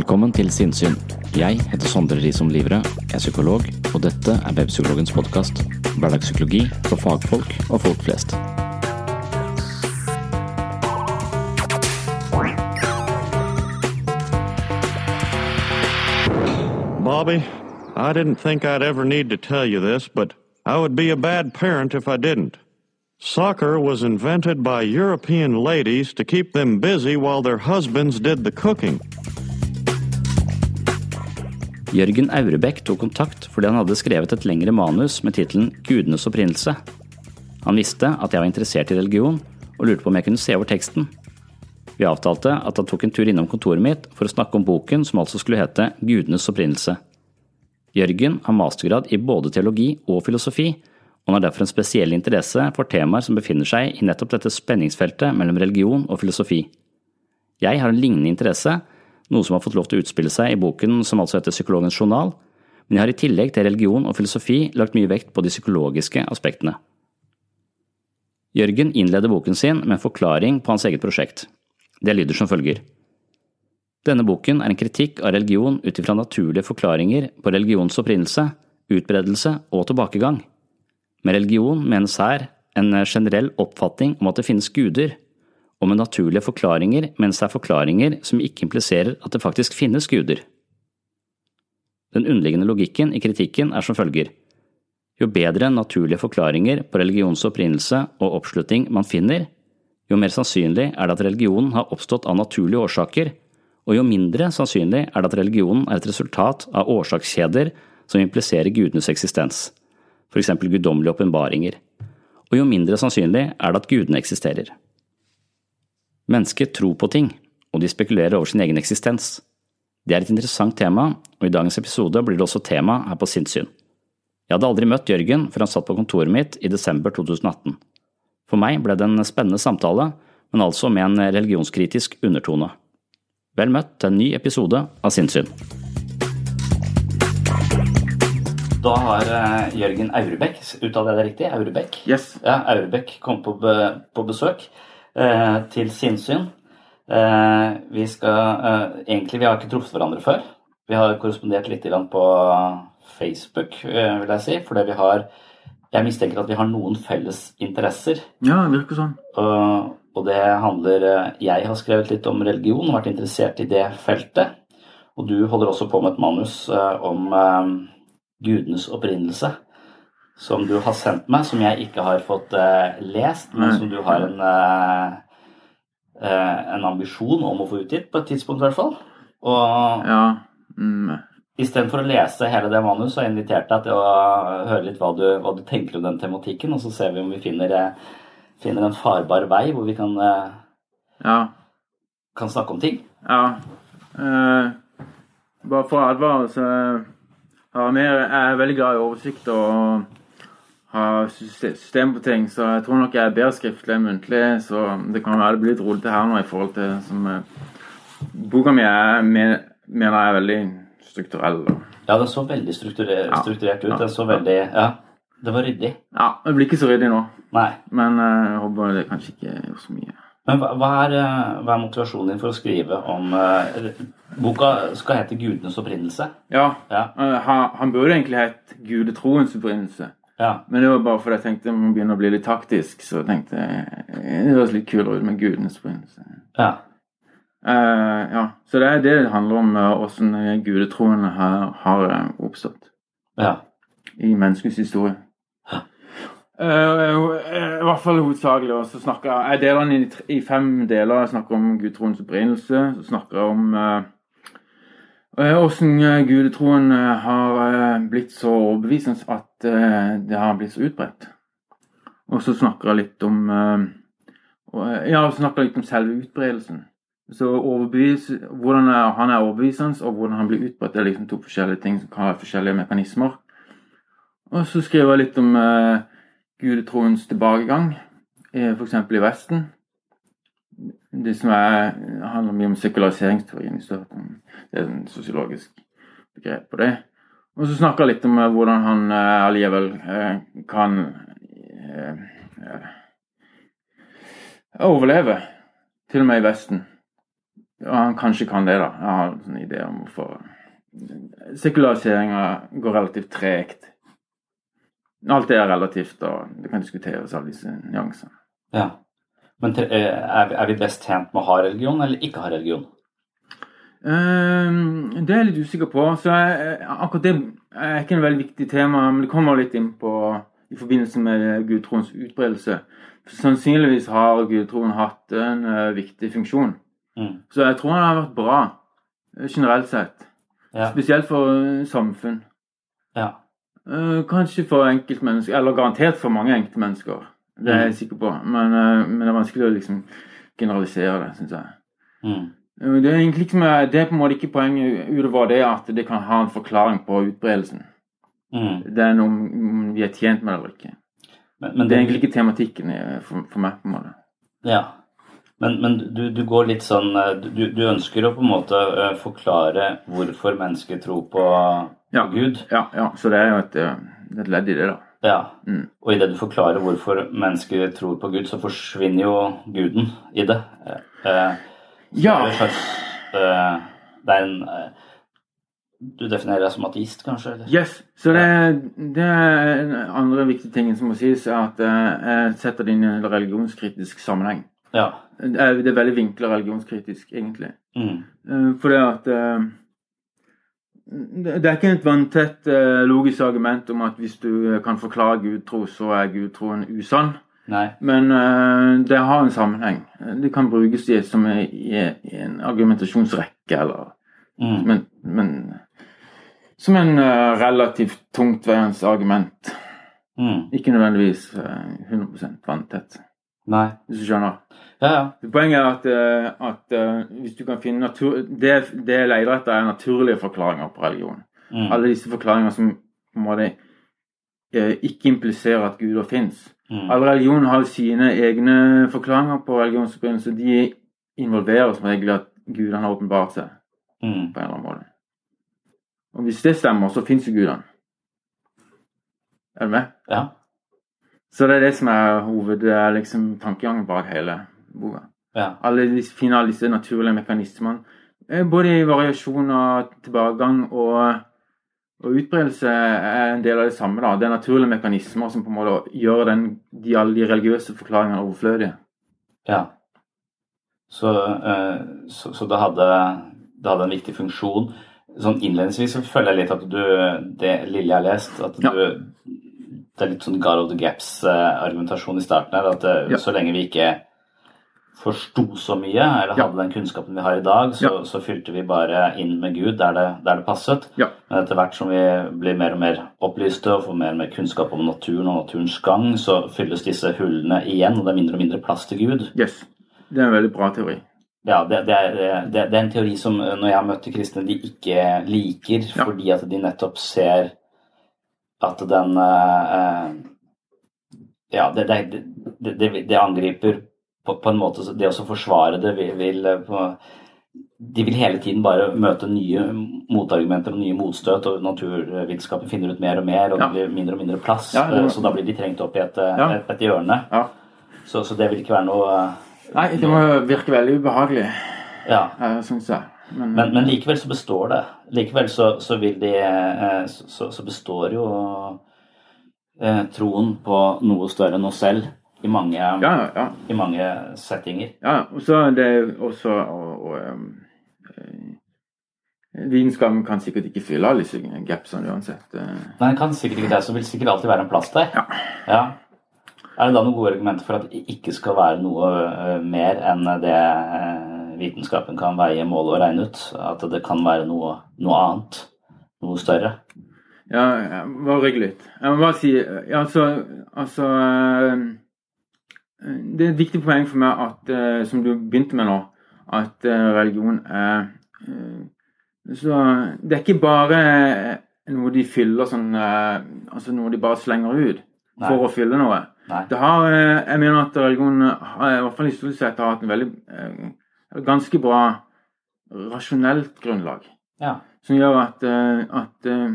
Velkommen til Sinnsyn. Jeg heter Sondre Risom Livre, jeg er psykolog, og dette er Webpsykologens podkast. Hverdagspsykologi for fagfolk og folk flest. Bobby, I didn't think I'd ever need to tell you this, but I would be a bad parent if I didn't. Soccer was invented by European ladies to keep them busy while their husbands did the cooking. Jørgen Aurebekk tok kontakt fordi han hadde skrevet et lengre manus med tittelen Gudenes opprinnelse. Han visste at jeg var interessert i religion, og lurte på om jeg kunne se over teksten. Vi avtalte at han tok en tur innom kontoret mitt for å snakke om boken som altså skulle hete Gudenes opprinnelse. Jørgen har mastergrad i både teologi og filosofi, og han har derfor en spesiell interesse for temaer som befinner seg i nettopp dette spenningsfeltet mellom religion og filosofi. Jeg har en lignende interesse, noe som har fått lov til å utspille seg i boken som altså heter Psykologens journal, men jeg har i tillegg til religion og filosofi lagt mye vekt på de psykologiske aspektene. Jørgen innleder boken sin med en forklaring på hans eget prosjekt. Det lyder som følger. Denne boken er en kritikk av religion ut ifra naturlige forklaringer på religions opprinnelse, utbredelse og tilbakegang. Med religion menes her en generell oppfatning om at det finnes guder, og med naturlige forklaringer mens det er forklaringer som ikke impliserer at det faktisk finnes guder. Den underliggende logikken i kritikken er som følger. Jo bedre naturlige forklaringer på religions opprinnelse og oppslutning man finner, jo mer sannsynlig er det at religionen har oppstått av naturlige årsaker, og jo mindre sannsynlig er det at religionen er et resultat av årsakskjeder som impliserer gudenes eksistens, eksempel guddommelige åpenbaringer, og jo mindre sannsynlig er det at gudene eksisterer. Mennesker tror på ting, og de spekulerer over sin egen eksistens. Det er et interessant tema, og i dagens episode blir det også tema her på Sinnssyn. Jeg hadde aldri møtt Jørgen før han satt på kontoret mitt i desember 2018. For meg ble det en spennende samtale, men altså med en religionskritisk undertone. Vel møtt til en ny episode av Sinnssyn. Da har eh, Jørgen Aurebekk, uttaler jeg det riktig? Aurebekk? Yes. Ja, Aurebekk kom på, be, på besøk til sinnssyn. Eh, vi skal eh, Egentlig, vi har ikke truffet hverandre før. Vi har korrespondert litt på Facebook, eh, vil jeg si, fordi vi har Jeg mistenker at vi har noen felles interesser. Ja, det virker sånn. Og, og det handler eh, Jeg har skrevet litt om religion og vært interessert i det feltet. Og du holder også på med et manus eh, om eh, gudenes opprinnelse. Som du har sendt meg, som jeg ikke har fått uh, lest, men som du har en, uh, uh, en ambisjon om å få utgitt, på et tidspunkt i hvert fall. Og Ja. Mm. istedenfor å lese hele det manuset, så har jeg invitert deg til å høre litt hva du, hva du tenker om den tematikken, og så ser vi om vi finner, finner en farbar vei hvor vi kan, Ja. kan snakke om ting. Ja. Bare for å advare, så mer, jeg er veldig glad i oversikt og ha system på ting, så jeg tror nok jeg er bedre skriftlig enn muntlig. Så det kan være det blir litt rollete her nå i forhold til som eh, Boka mi er, mener jeg er veldig strukturell. Ja, det så veldig strukturert, strukturert ut. Det så veldig Ja, det var ryddig. Ja, det blir ikke så ryddig nå, Nei. men eh, jeg håper det kanskje ikke gjør så mye. Men hva, er, eh, hva er motivasjonen din for å skrive om eh, Boka skal hete 'Gudenes opprinnelse'. Ja, Ja. han, han burde egentlig hett gudetroens opprinnelse. Ja. Men det var bare fordi jeg tenkte jeg må begynne å bli litt taktisk, så tenkte jeg eh, det høres litt kulere ut med gudenes opprinnelse. ja. Uh, ja, Så det er det det handler om, uh, hvordan gudetroen har, har eh, oppstått ja. i menneskets historie. Eh, I hvert fall hovedsakelig. Og så snakker jeg Jeg deler den i, i fem deler. Jeg snakker om gudtroens opprinnelse. Så snakker jeg om hvordan gudetroen eh, har eh, blitt så overbevisende at eh, det har blitt så utbredt. Og så snakker jeg litt om eh, eh, Ja, snakker litt om selve utbredelsen. Så Hvordan han er overbevisende, og hvordan han blir utbredt, er liksom to forskjellige ting som kan ha forskjellige mekanismer. Og så skriver jeg litt om eh, gudetroens tilbakegang, eh, f.eks. i Vesten. Det som er, handler mye om sekulariseringsteorien i om Det er en sosiologisk begrep på det. Og så snakker jeg litt om eh, hvordan han eh, allikevel eh, kan eh, eh, overleve, til og med i Vesten. Og han kanskje kan det, da. Jeg har en sånn idé om hvorfor sekulariseringa går relativt tregt. Alt det er relativt, og det kan diskuteres av disse nyansene. ja. Men eh, er, vi- best tjent med å ha religion eller ikke ha religion? Ehm, det er jeg litt usikker på. Så jeg, akkurat det er ikke en veldig viktig tema, men det kommer litt inn på i forbindelse med gudtroens utbredelse. Sannsynligvis har gudtroen hatt en eh, viktig funksjon. Mm. Så jeg tror den har vært bra eh, generelt sett. Ja. Spesielt for eh, samfunn. ja. Eh, kanskje for enkeltmennesker, eller garantert for mange enkeltmennesker. Det er jeg sikker på. Men, eh, men det er vanskelig å liksom generalisere det, syns jeg. Mm. Eh, Det er liksom, det er på en måte ikke poenget utover det at det kan ha en forklaring på utbredelsen. Mm. Det er noe om vi er tjent med det eller ikke. Men, men Det er egentlig ikke tematikken for, for meg. på en måte. Ja. Men, men du, du går litt sånn eh, Du, du ønsker å på en måte eh, forklare hvorfor mennesker tror på, Ja. Gud. Ja, ja, Så det er jo et, eh, et ledd i det, da. Ja. Mm. Og idet du forklarer hvorfor mennesker tror på Gud, så forsvinner jo guden i det. Eh, eh, Ja. Det er slags eh, Det er en eh, Du definerer deg som ateist, kanskje? Eller? Yes. Så det, det er en andre viktige tingen som må sies, er at eh, jeg setter det inn i en religionskritisk sammenheng. Ja. Det er, det veldig vinkla religionskritisk, egentlig. Mm. Eh, For det at eh, det er ikke et vanntett eh, logisk argument om at hvis du eh, kan forklare gudtro, så er gudtroen usann. Nei. Men uh, det har en sammenheng. Det kan brukes i, som i, i en argumentasjonsrekke, eller Mm. Men, men som en uh, relativt tungtveiende argument. Mm. Ikke nødvendigvis uh, 100 vanntett, Nei. hvis du skjønner. Ja, ja. Poenget er at, eh, at eh, hvis du kan finne natur... Det, det jeg leter etter, er naturlige forklaringer på religion. Mm. Alle disse forklaringene som en måte eh, ikke impliserer at guder fins. Mm. Alle religioner har sine egne forklaringer på religionsopprinnelse. De involverer som regel at gudene har åpenbart seg Mm. på en eller annen måte. Og hvis det stemmer, så fins jo gudene. Er du med? Ja. Så det er det som er hoved, er liksom bak hele boka. Ja. Alle disse, finne alle disse naturlige mekanismene. eh, Både i variasjon og tilbakegang og, og utbredelse er en del av det samme. da. Det er naturlige mekanismer som på en måte gjør den, de, alle de religiøse forklaringene overflødige. ja. Så, eh, så, så det, hadde, det hadde en viktig funksjon. Sånn Innledningsvis så føler jeg litt at du Det lille jeg har lest, at du Ja. Det er litt sånn God of the Gaps-argumentasjon i starten her. At eh, Ja. så lenge vi ikke forsto så mye, eller Ja. hadde den kunnskapen vi har i dag, så, Ja. så fylte vi bare inn med Gud der det, der det passet. Ja. Men etter hvert som vi blir mer og mer opplyste og får mer og mer kunnskap om naturen og naturens gang, så fylles disse hullene igjen, og det er mindre og mindre plass til Gud. Yes. Det er en veldig bra teori. ja, det, det, er, det, det er en teori som eh, når jeg har møtt kristne, de ikke liker, Ja. fordi at de nettopp ser at den eh, eh, Ja, det, det, det, det, angriper på, på en måte Det å forsvare det vil, vil eh, på, De vil hele tiden bare møte nye motargumenter og nye motstøt, og naturvitenskapen finner ut mer og mer, og det blir mindre og mindre plass. Ja, det- Så da blir de trengt opp i et, Ja. et, et hjørne. Ja. Så, så det vil ikke være noe Nei, det må virke veldig ubehagelig, Ja. syns jeg. Men, Men, men likevel så består det. Likevel så, så vil de eh, så, så består jo eh, troen på noe større enn oss selv i mange, ja, ja. i mange settinger. ja. Og så er det også og, og, eh, kan sikkert ikke fylle alle disse gapsene uansett. eh. Nei, kan sikkert ikke det, så vil sikkert alltid være en plass der. Ja. Ja. Er det da noen gode argumenter for at det ikke skal være noe eh, mer enn det eh, vitenskapen kan veie, måle og regne ut? At det kan være noe, noe annet? Noe større? Ja, bare rygg litt. Jeg må bare si altså, altså Det er et viktig poeng for meg at, eh, som du begynte med nå, at eh, religion er Så det er ikke bare noe de fyller sånn Altså noe de bare slenger ut Nei. for å fylle noe. Nei. Det har, jeg mener at religion har, i hvert fall historisk sett har hatt en veldig ganske bra rasjonelt grunnlag Ja. som gjør at, eh, at, eh,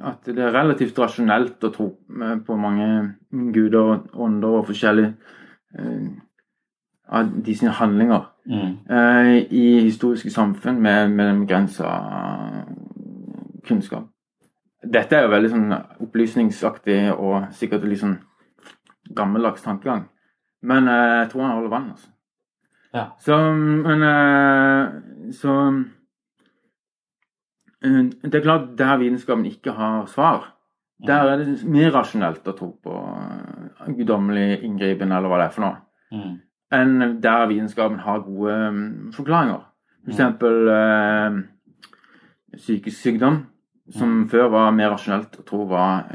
at det er relativt rasjonelt å tro eh, på mange guder og ånder og forskjellige av de sine handlinger Mm. eh, i historiske samfunn med, med den begrensa kunnskap. Dette er jo veldig sånn opplysningsaktig og sikkert litt sånn gammeldags tankegang. Men jeg tror han holder vann, altså. Ja. Så, men Så Det er klart der vitenskapen ikke har svar. Der er det mer rasjonelt å tro på eh, guddommelig inngripen, eller hva det er for noe, Mm. enn der vitenskapen har gode mm, forklaringer. For eksempel eh, psykisk sykdom, som før var mer rasjonelt å tro var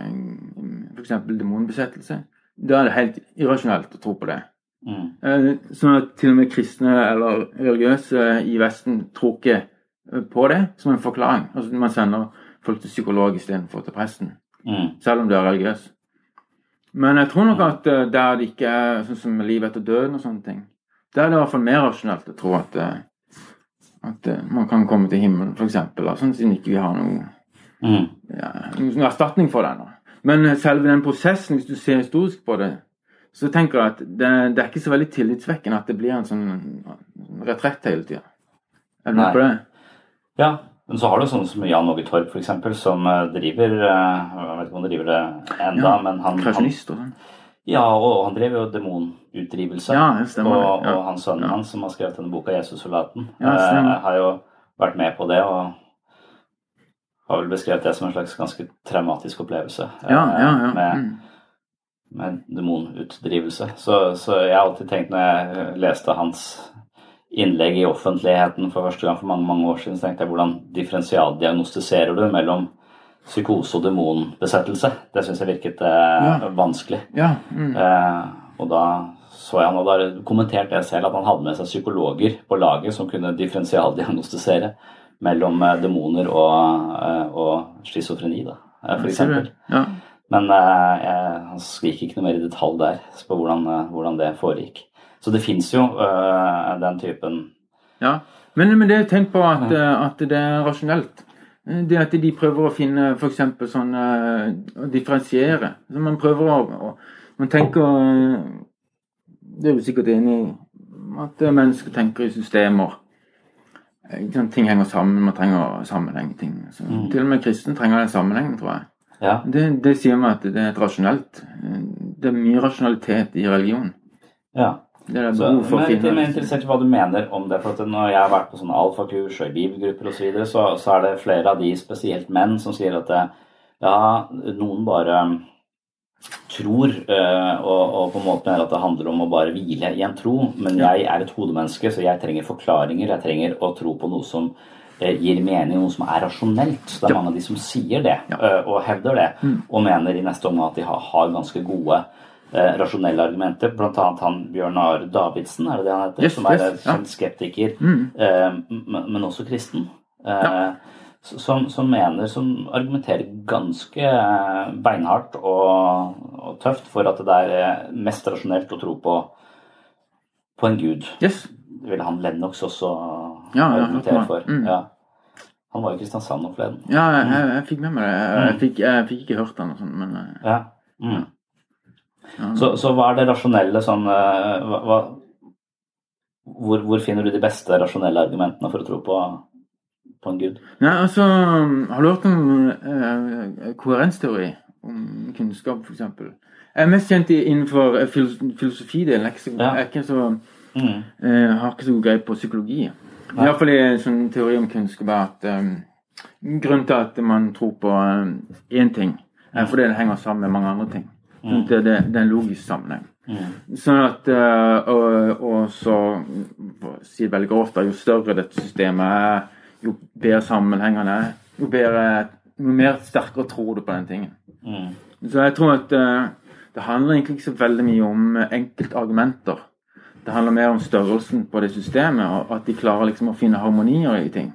f.eks. demonbesettelse. Da er det helt irrasjonelt å tro på det. Mm. Eh, Sånn at til og med kristne eller religiøse i Vesten tror ikke eh, på det som en forklaring. Altså Man sender folk til psykolog istedenfor til presten, Mm. selv om du er religiøs. Men jeg tror nok at eh, der det ikke er sånn som liv etter døden og sånne ting, der er det i hvert fall mer rasjonelt å tro at, at man kan komme til himmelen, f.eks. Sånn siden ikke vi har noe, Mm. ja, noen erstatning for det ennå. Men selve den prosessen, hvis du ser historisk på det, så tenker jeg at det, det er ikke så veldig tillitsvekkende at det blir en sånn retrett hele tida. Er du med på det? Ja, men så har du sånne som Jan Åge Torp f.eks., som eh, driver eh, Jeg vet ikke om han driver det enda, Ja, men han, Krasjonist og sånn. Ja, og han drev jo demonutdrivelse. Ja, det stemmer det. Og, Ja. og hans sønn Ja. hans, som har skrevet denne boka 'Jesussoldaten', Ja, eh, har jo vært med på det. og har vel beskrevet det som en slags ganske traumatisk opplevelse. Ja, ja, ja. Med, Mm. Med demonutdrivelse. Så, så jeg har alltid tenkt når jeg leste hans innlegg i offentligheten for første gang for mange mange år siden, så tenkte jeg hvordan differensialdiagnostiserer du mellom psykose og demonbesettelse? Det syns jeg virket eh, vanskelig. Ja. Mm. Eh, og da så jeg han hadde kommentert det selv, at han hadde med seg psykologer på laget som kunne differensialdiagnostisere mellom eh, demoner og, eh, og schizofreni, da, eh, for eksempel. Ja. Men eh, jeg, han gikk ikke noe mer i detalj der på hvordan, eh, hvordan det foregikk. Så det fins jo eh, den typen Ja, men, men det er tegn på at, at det er rasjonelt. Det at de prøver å finne f.eks. sånn Å differensiere. Så man prøver å, Man tenker Det er du sikkert enig i at mennesker tenker i systemer. Sant, Ting henger sammen, man trenger sammenheng. ting. Så, Til og med kristne trenger den sammenhengen, tror jeg. Ja. Det, det sier meg at det er et rasjonelt Det er mye rasjonalitet i religion. ja. Det er Så, for men jeg er interessert i hva du mener om det. for Når jeg har vært på sånne alfakurs og i bibelgrupper osv., så, videre, så så er det flere av de, spesielt menn, som sier at ja, noen bare tror eh, og, og på en måte mener at det handler om å bare hvile i en tro. Men jeg er et hodemenneske, så jeg trenger forklaringer. Jeg trenger å tro på noe som gir mening, noe som er rasjonelt. Det er mange av de som sier det, Ja. eh, og hevder det, og mener i neste omgang at de har, har ganske gode eh, rasjonelle argumenter. Blant annet han Bjørnar Davidsen, er det det han heter? Yes, som er yes, en ja. skeptiker, Mm. eh, men, også kristen. Eh, som, som mener, som argumenterer ganske eh, beinhardt og, og tøft for at det er eh, mest rasjonelt å tro på, på en gud. Yes. Det ville han Lennox også Ja, ja, for. Mm. Ja. Han var i Kristiansand nå forleden. Ja, jeg, jeg, jeg fikk med meg det. Jeg, jeg, Mm. fikk, jeg fikk ikke hørt han og sånn, men eh, Ja. Mm. ja. Så, så hva er det rasjonelle sånn eh, hva, hva, hvor, hvor finner du de beste rasjonelle argumentene for å tro på, på en gud? Nei, altså Har du hørt om eh, koherensteori? Om kunnskap, f.eks.? Jeg er mest kjent innenfor eh, filos- filosofidelen. Jeg ikke så- Ja. jeg Mm. eh, har ikke så god greie på psykologi. Iallfall i en sånn teori om kunnskap er at um, grunnen til at man tror på én ting, er fordi det henger sammen med mange andre ting. Mm. det, det, det er en logisk sammenheng. Mm. Sånn at eh, og, og så sier det veldig grovt, at jo større dette systemet er, jo bedre sammenhengende jo bedre jo mer sterkere tror du på den tingen. Mm. Så jeg tror at eh, det handler egentlig ikke så veldig mye om eh, enkeltargumenter. Det handler mer om størrelsen på det systemet, og at de klarer liksom å finne harmonier i ting.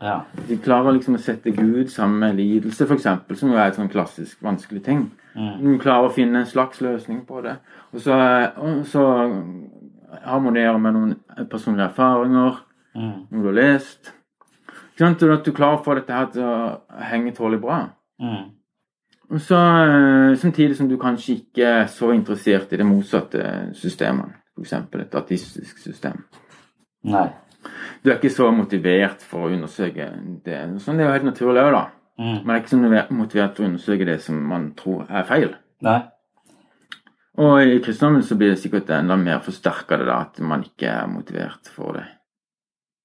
Ja. De klarer liksom å sette Gud sammen med lidelse, f.eks., som jo er et sånn klassisk vanskelig ting. Mm. De klarer å finne en slags løsning på det. Og så, og så harmonerer med noen personlige erfaringer, Mm. noe du har lest. Ikke sant? At du klarer å få dette her til å henge tålelig bra. Mm. Og så eh, Samtidig som du kanskje ikke er så interessert i det motsatte systemet. F.eks. et artistisk system. Nei. Du er ikke så motivert for å undersøke det. Sånn det er jo helt naturlig òg, da. Mm. Man er ikke så motivert for å undersøke det som man tror er feil. Nei. Og i kristendommen så blir det sikkert enda mer forsterka det da, at man ikke er motivert for det.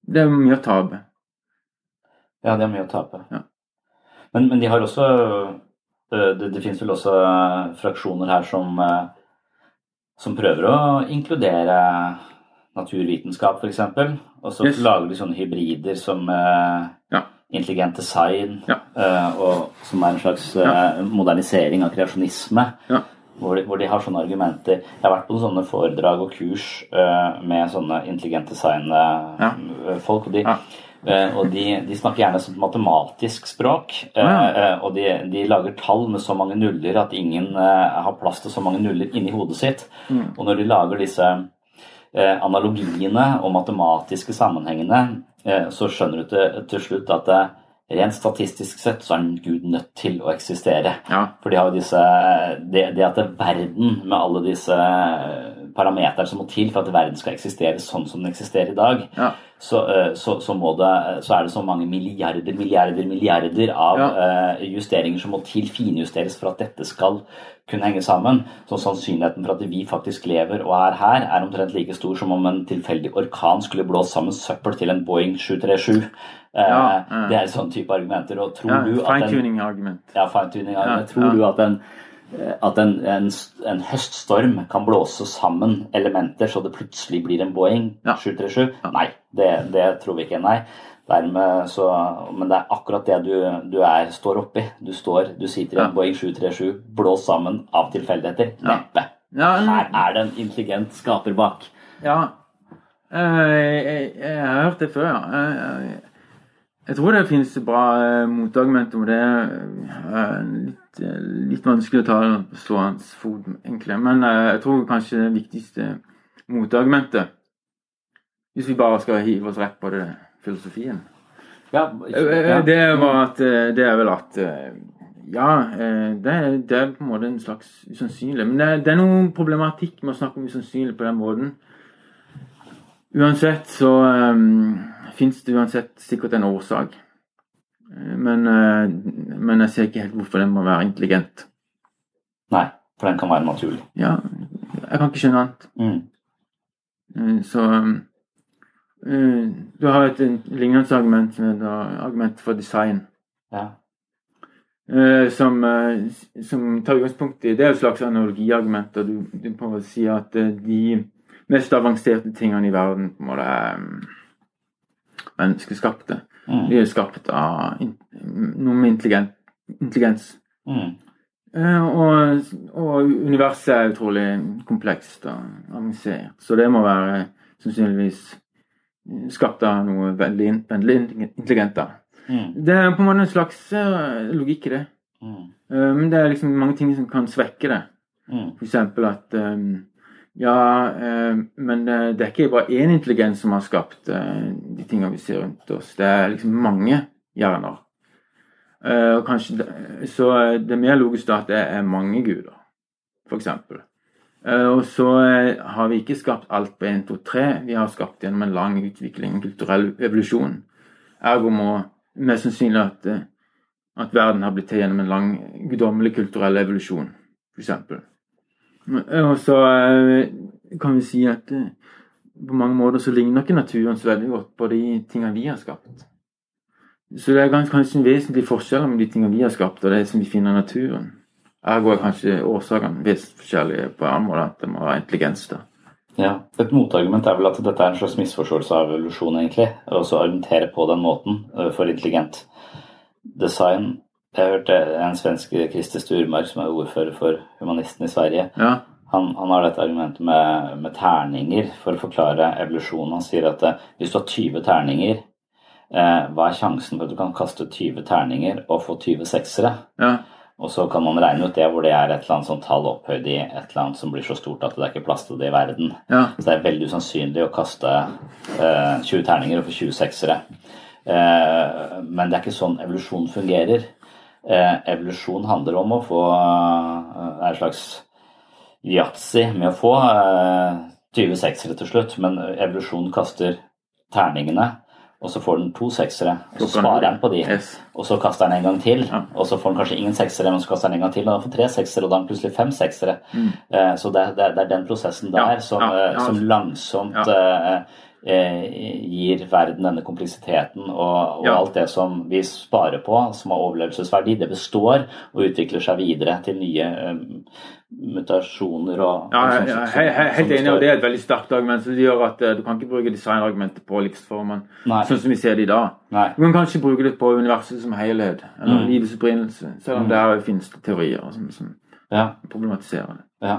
Det er mye å tape. Ja, det er mye å tape. Ja. Men, men de har også Det, det finnes vel også øh, fraksjoner her som øh, som prøver å inkludere naturvitenskap, f.eks. Og så Yes. lager de sånne hybrider som uh, Ja. intelligent design, Ja. uh, og som er en slags uh, modernisering av kreasjonisme. Ja. Hvor de, hvor de har sånne argumenter. Jeg har vært på sånne foredrag og kurs med sånne intelligent design-folk. og de, og de, de snakker gjerne som matematisk språk. eh, Ja. eh, og de, de lager tall med så mange nuller at ingen eh, har plass til så mange nuller inni hodet sitt. Mm. Og når de lager disse eh, analogiene og matematiske sammenhengene, eh, så skjønner du til, til slutt at eh, rent statistisk sett så er Gud nødt til å eksistere. Ja. For de har jo disse det, det at det er verden med alle disse parameterne som må til for at verden skal eksistere sånn som den eksisterer i dag, Ja. så, eh, så, så, det, så er det så mange milliarder, milliarder, milliarder av eh, justeringer som må til, finjusteres for at dette skal kunne henge sammen. Så sannsynligheten for at vi faktisk lever og er her, er omtrent like stor som om en tilfeldig orkan skulle blåst sammen søppel til en Boeing 737. Eh, Ja, uh, Det er sånn type argumenter. Og tror ja du at en Fine-tuning-argument. ja, fine-tuning. argument. Ja, tror ja. du at en at en, en, en høststorm kan blåse sammen elementer så det plutselig blir en Boeing Ja. 737? Nei, det, det tror vi ikke. Nei. Dermed så, men det er akkurat det du, du er, står oppi. Du, står, du sitter i en Ja. Boeing 737 blåst sammen av tilfeldigheter. Neppe. Ja, Her er det en intelligent skaper bak. Ja. Eh, Jeg, jeg, jeg har hørt det før, ja. Jeg, jeg, tror det finnes bra eh, motargumenter om det. er litt, eh, litt vanskelig å ta på stående fot, egentlig. Men eh, jeg tror kanskje det viktigste motargumentet Hvis vi bare skal hive oss rett på det filosofien Ja, Eh, ja. Det at Det er vel at Ja, det, er- det er på en måte en slags usannsynlig. Men det, er- det er noen problematikk med å snakke om usannsynlig på den måten. Uansett så um, fins det uansett sikkert en årsak. Eh, Men, eh, men jeg ser ikke helt hvorfor den må være intelligent. Nei, for den kan være naturlig. Ja, jeg kan ikke skjønne annet. Mm. Eh, Så Du har et lignende argument som heter argument for design. Ja. Som, som tar utgangspunkt i Det er et slags analogiargument. og Du, du sier at de mest avanserte tingene i verden på en måte er menneskeskapte. Mm. De er skapt av noe med intelligens. Mm. Eh, og, og universet er utrolig komplekst og avansert. Så det må være sannsynligvis skapt av noe veldig, veldig intelligent. Mm. Det er på en måte en slags eh, logikk i det. Mm. Eh, Men det er liksom mange ting som kan svekke det. Mm. Eksempel at eh, Ja, eh, men eh, det er ikke bare én intelligens som har skapt eh, de tingene vi ser rundt oss. Det er liksom mange hjerner. Eh, kanskje så eh, det er mer logisk at det er mange guder, eksempel. Eh, og så har vi ikke skapt alt på 1, 2, 3. Vi har skapt gjennom en lang utvikling, en kulturell evolusjon. Ergo må mest sannsynlig at, at verden har blitt til gjennom en lang guddommelig kulturell evolusjon, f.eks. Og så eh, kan vi si at eh, på mange måter så ligner ikke naturen så veldig godt på de tingene vi har skapt. Så det er kanskje en vesentlig forskjell mellom de tingene vi har skapt, og det som vi finner i naturen. Ergo er kanskje årsakene vesentlig forskjellige på en annen måte, at det må være intelligens da. Ja. Et motargument er vel at dette er en slags misforståelse av evolusjon, egentlig. Og så argumentere på den måten eh, for intelligent design. Jeg hørte en svenske, Christer Sturmark, som er ordfører for humanistene i Sverige. Ja, Han, han har dette argumentet med, med terninger for å forklare evolusjonen. Han sier at eh, hvis du har 20 terninger, eh, hva er sjansen for at du kan kaste 20 terninger og få 20 seksere? ja, Og så kan man regne ut det hvor det er et eller annet sånt tall opphøyd i et eller annet som blir så stort at det er ikke plass til det i verden. ja. Så det er veldig usannsynlig å kaste eh, 20 terninger og få 20 seksere. Eh, men det er ikke sånn evolusjon fungerer. Eh, evolusjon handler om å få eh, en slags yatzy med å få eh, 20 seksere til slutt, men evolusjon kaster terningene, og så får den to seksere, og så sparer den- på de. Og så kaster den en gang til, og så får den kanskje ingen seksere, men så kaster den en gang til, og da får tre seksere, og da har den plutselig fem seksere. Mm. Eh, Så det, er- er- er den prosessen der som, eh, langsomt eh, eh, gir verden denne kompleksiteten og, og Ja. alt det som vi sparer på, som har overlevelsesverdi, det består og utvikler seg videre til nye um, mutasjoner og Ja, jeg, jeg jeg er helt enig, og det er et veldig sterkt argument. Så det gjør at uh, Du kan ikke bruke designargumentet på livsformen Nei. sånn som vi ser det i dag. Nei. Du kan kanskje bruke det på universet som helhet, eller Mm. livets opprinnelse. Selv om Mm. der finnes det teorier som, som Ja, problematiserer det. ja.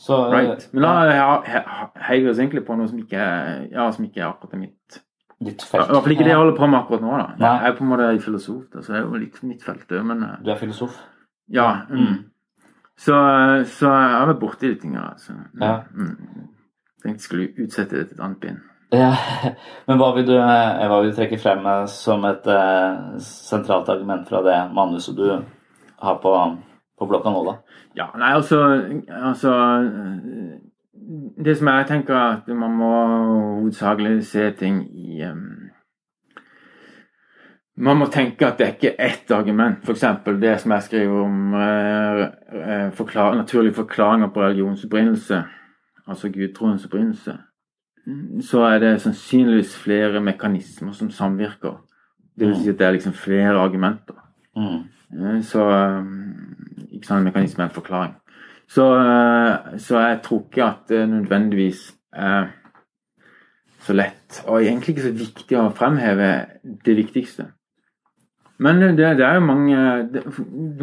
Så eh, Right. Men da he- he- heier vi oss egentlig på noe som ikke ja, som ikke er akkurat mitt ditt I felt. hvert fall ikke det jeg holder på med akkurat nå. da. Nei. Jeg er på en måte filosof, da, så det er jo litt mitt felt. òg, Men eh, Du er filosof? ja. Mm. Mm. Så, så jeg har vært borti de tingene. Altså. Mm. Ja. Mm. Tenkte jeg skulle utsette det til et annet bind. Ja, men hva vil du, eh, hva vil du trekke frem som et sentralt argument fra det manuset du har på, på blokka nå, da? Ja, nei, altså, altså Det som jeg tenker at man må hovedsakelig se ting i um, Man må tenke at det er ikke ett argument. F.eks. det som jeg skriver om eh, eh, forklar, naturlige forklaringer på religions opprinnelse, altså gudtroens opprinnelse. Så er det sannsynligvis flere mekanismer som samvirker. Det vil si at det er liksom flere argumenter. Mm. Eh, Så um, ikke en mekanisme, en forklaring. Så, eh, så jeg tror ikke at det nødvendigvis er så lett, og egentlig ikke så viktig å fremheve det viktigste. Men det, det er jo mange det,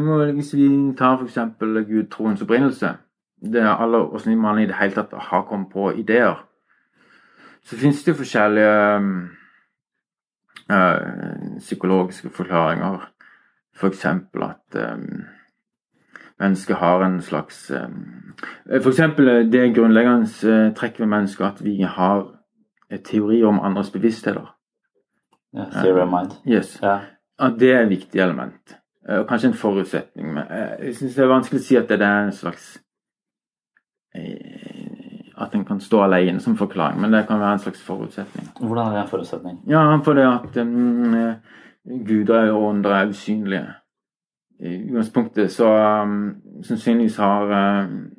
må, Hvis vi tar f.eks. gudtroens opprinnelse det er alle, Hvordan man i det hele tatt har kommet på ideer, så finnes det jo forskjellige eh, psykologiske forklaringer. F.eks. at um, mennesket har en slags um, F.eks. det grunnleggende trekk trekket ved mennesket at vi har en teori om andres bevisstheter. Yeah, Theory of mind. Yes. Yeah. At det er et viktig element. Eh, Og kanskje en forutsetning. Men eh, jeg syns det er vanskelig å si at det er en slags eh, At en kan stå alene som forklaring, men det kan være en slags forutsetning. Hvordan er det en forutsetning? Ja, for det at um, eh, guder og ånder er usynlige. I utgangspunktet så um, sannsynligvis har um,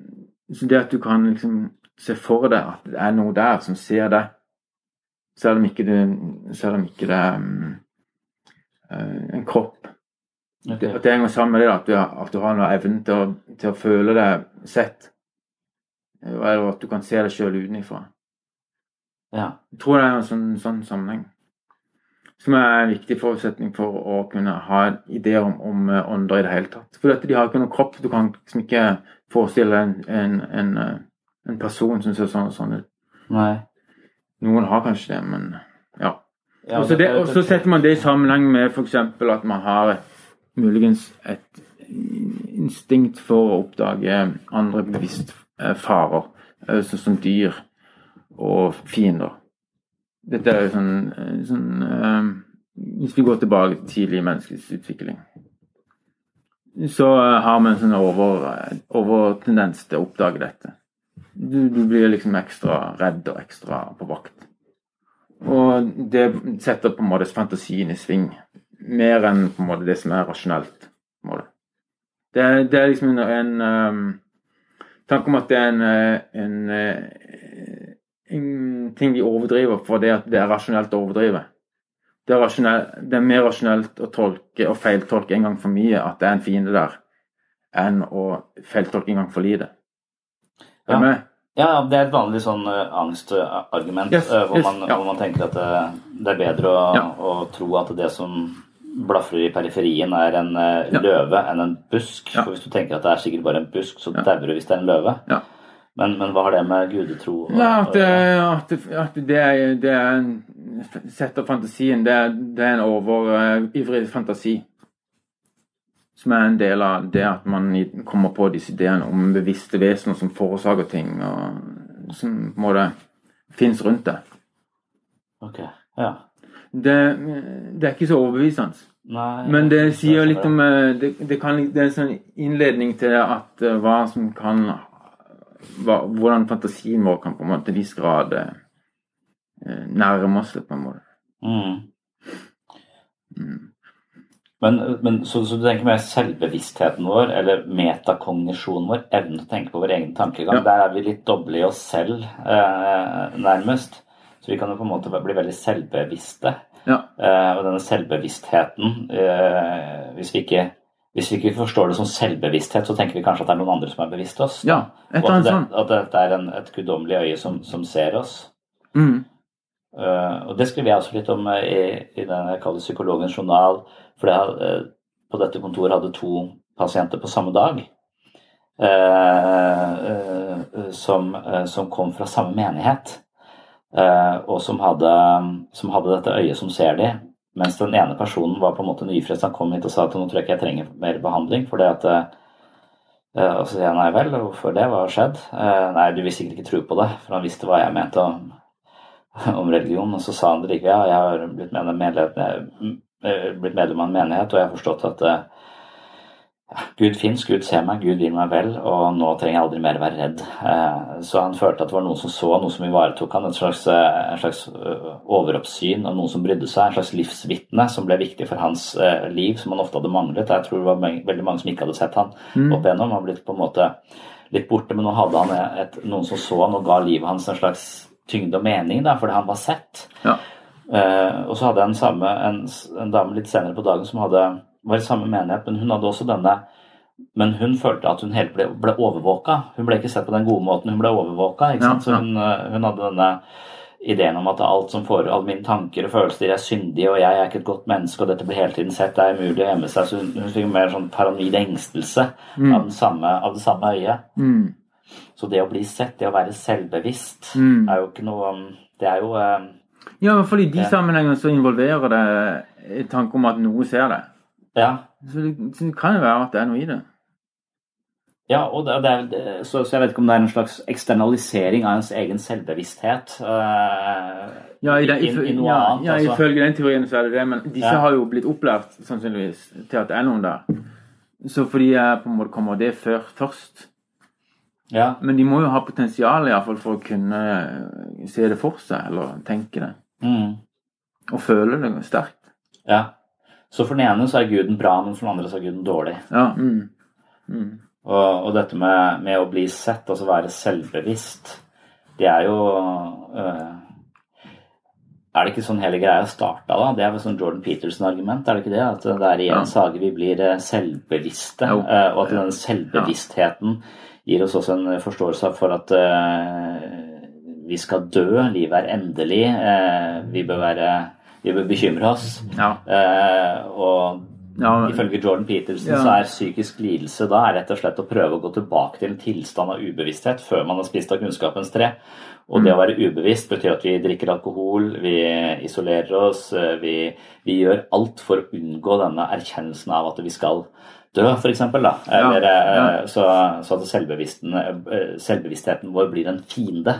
Så det at du kan liksom se for deg at det er noe der som ser deg, selv om ikke det, selv om ikke det er um, eh, en kropp okay. det, At det henger sammen med det at du, har- at du har noe evne til til å føle deg sett. Eller at du kan se deg sjøl utenfra. Ja. Jeg tror det er en sånn, sånn sammenheng. Som er en viktig forutsetning for å kunne ha ideer om, om eh, ånder i det hele tatt. For de har ikke noen kropp. Du kan liksom ikke forestille en, en, en, eh, en person som ser sånn og sånn ut. Nei. Noen har kanskje det, men ja. Ja, og så setter man det i sammenheng med f.eks. at man har muligens et instinkt for å oppdage andre bevisst eh, farer, sånn som dyr og fiender. Dette er jo sånn, eh, sånn eh, Hvis vi går tilbake til tidlig menneskets utvikling, så eh, har vi en sånn over, overtendens til å oppdage dette. Du, du blir liksom ekstra redd og ekstra på vakt. Og det setter på en måte fantasien i sving. Mer enn på en måte det som er rasjonelt. på en måte. Det, det er liksom en, en um, tanke om at det er en, en ting de overdriver fordi det at det er rasjonelt å overdrive. Det er, det er mer rasjonelt å tolke og feiltolke en gang for mye at det er en fiende der, enn å feiltolke en gang for lite. Er Ja. med? Ja, det er et vanlig sånn eh, angstargument Yes, eh, hvor, yes, man, ja. hvor man tenker at det, det er bedre å, Ja. å tro at det som blafrer i periferien, er en eh, løve enn en busk. For hvis du tenker at det er sikkert bare en busk, så dauer du hvis det er en løve. Ja. Men, men hva har det med gudetro å- Ja, at, at, at det, det er en Sett av fantasien, det det er en overivrig fantasi. Som er en del av det at man kommer på disse ideene om bevisste vesener som forårsaker ting, og som på en måte fins rundt det. Ok, ja. det. Det er ikke så overbevisende. Nei, Men det sier litt om eh, Det, det, kan, det er en sånn innledning til at eh, hva som kan hva, Hvordan fantasien vår kan på en måte til en viss grad eh, nærme oss litt, på en måte. Mm. Mm. Men, men så, så du tenker mer selvbevisstheten vår, eller metakognisjonen vår, evnen til å tenke på vår egen tankegang, Ja. der er vi litt doble i oss selv, eh, nærmest. Så vi kan jo på en måte bli veldig selvbevisste. Ja. Eh, og denne selvbevisstheten, eh, hvis, vi ikke, hvis vi ikke forstår det som selvbevissthet, så tenker vi kanskje at det er noen andre som er bevisst oss. ja. Et Og eller at, annet det, sånt. at dette er en, et guddommelig øye som, som ser oss. Mm. Uh, og det skriver jeg også litt om uh, i, i den jeg kaller psykologens journal. For jeg, uh, på dette kontoret hadde to pasienter på samme dag. eh, eh, som, eh, som kom fra samme menighet. eh, og som hadde, som hadde dette øyet som ser de. Mens den ene personen var på en måte nyfrelst. Han kom hit og sa at nå tror jeg ikke jeg trenger mer behandling. for det at eh, Eh, Og så sier jeg nei vel, hvorfor det? Hva har skjedd? Eh, nei, du vil sikkert ikke tro på det, for han visste hva jeg mente om, om religion. Og så sa han det likevel. ja, jeg har blitt medlem, av en menighet, og jeg har forstått at Gud fins, Gud ser meg, Gud vil meg vel, og nå trenger jeg aldri mer være redd. Eh, Så han følte at det var noen som så, noe som ivaretok han, et slags, et en slags eh, overoppsyn og noen som brydde seg, en slags livsvitne som ble viktig for hans eh, liv, som han ofte hadde manglet. Jeg tror det var veldig mange som ikke hadde sett han Mm. opp igjennom. Han blitt på en måte litt borte, men nå hadde han et, noen som så han og ga livet hans en slags tyngde og mening, da, fordi han var sett. Ja. Eh, og så hadde jeg en, samme, en, en dame litt senere på dagen som hadde, var i samme menighet, men hun hadde også denne Men hun følte at hun helt ble, ble overvåka. Hun ble ikke sett på den gode måten, hun ble overvåka. Ikke Ja, sant? Så hun, eh, hun hadde denne ideen om at alt som får, alle mine tanker og følelser er syndige, og jeg er ikke et godt menneske, og dette blir hele tiden sett, det er umulig å gjemme seg. Så hun, hun fikk mer sånn paranoid engstelse Mm. av, den samme, av det samme øyet. Mm. Så det å bli sett, det å være selvbevisst, Mm. er jo ikke noe um, Det er jo eh, Ja, i hvert fall i de Ja. sammenhengene så involverer det tanke om at noe ser det. Ja. Så det, det kan jo være at det er noe i det. Ja, og det, det er, så, så jeg vet ikke om det er en slags eksternalisering av ens egen selvbevissthet uh, Ja, i den, i, i, noe ja, annet. ja, altså. ifølge den teorien så er det det, men disse Ja. har jo blitt opplært sannsynligvis til at det er noen der. Så fordi jeg på en måte kommer det før først. Ja, Men de må jo ha potensial i hvert fall for å kunne se det for seg, eller tenke det. mm, Og føle det sterkt. ja. Så for den ene så er guden bra, men for den andre så er guden dårlig. Ja. Mm. Mm. Og, og dette med, med å bli sett, altså være selvbevisst, det er jo øh, Er det ikke sånn hele greia starta, da? Det er vel sånn Jordan Peterson-argument, er det ikke det? At det er i en Ja. sage vi blir eh, selvbevisste, Jo. eh, og at denne selvbevisstheten gir oss også en forståelse for at øh, vi skal dø, livet er endelig, øh, vi bør være vi bør bekymre oss. Ja. Eh, og Ja, ifølge Jordan Peterson Ja. så er psykisk lidelse da er rett og slett å prøve å gå tilbake til en tilstand av ubevissthet før man har spist av kunnskapens tre. Og Mm. det å være ubevisst betyr at vi drikker alkohol, vi isolerer oss, eh, vi, vi gjør alt for å unngå denne erkjennelsen av at vi skal dø, f.eks. Ja, ja. eh, Så, så at selvbevisstheten, eh, selvbevisstheten vår blir en fiende.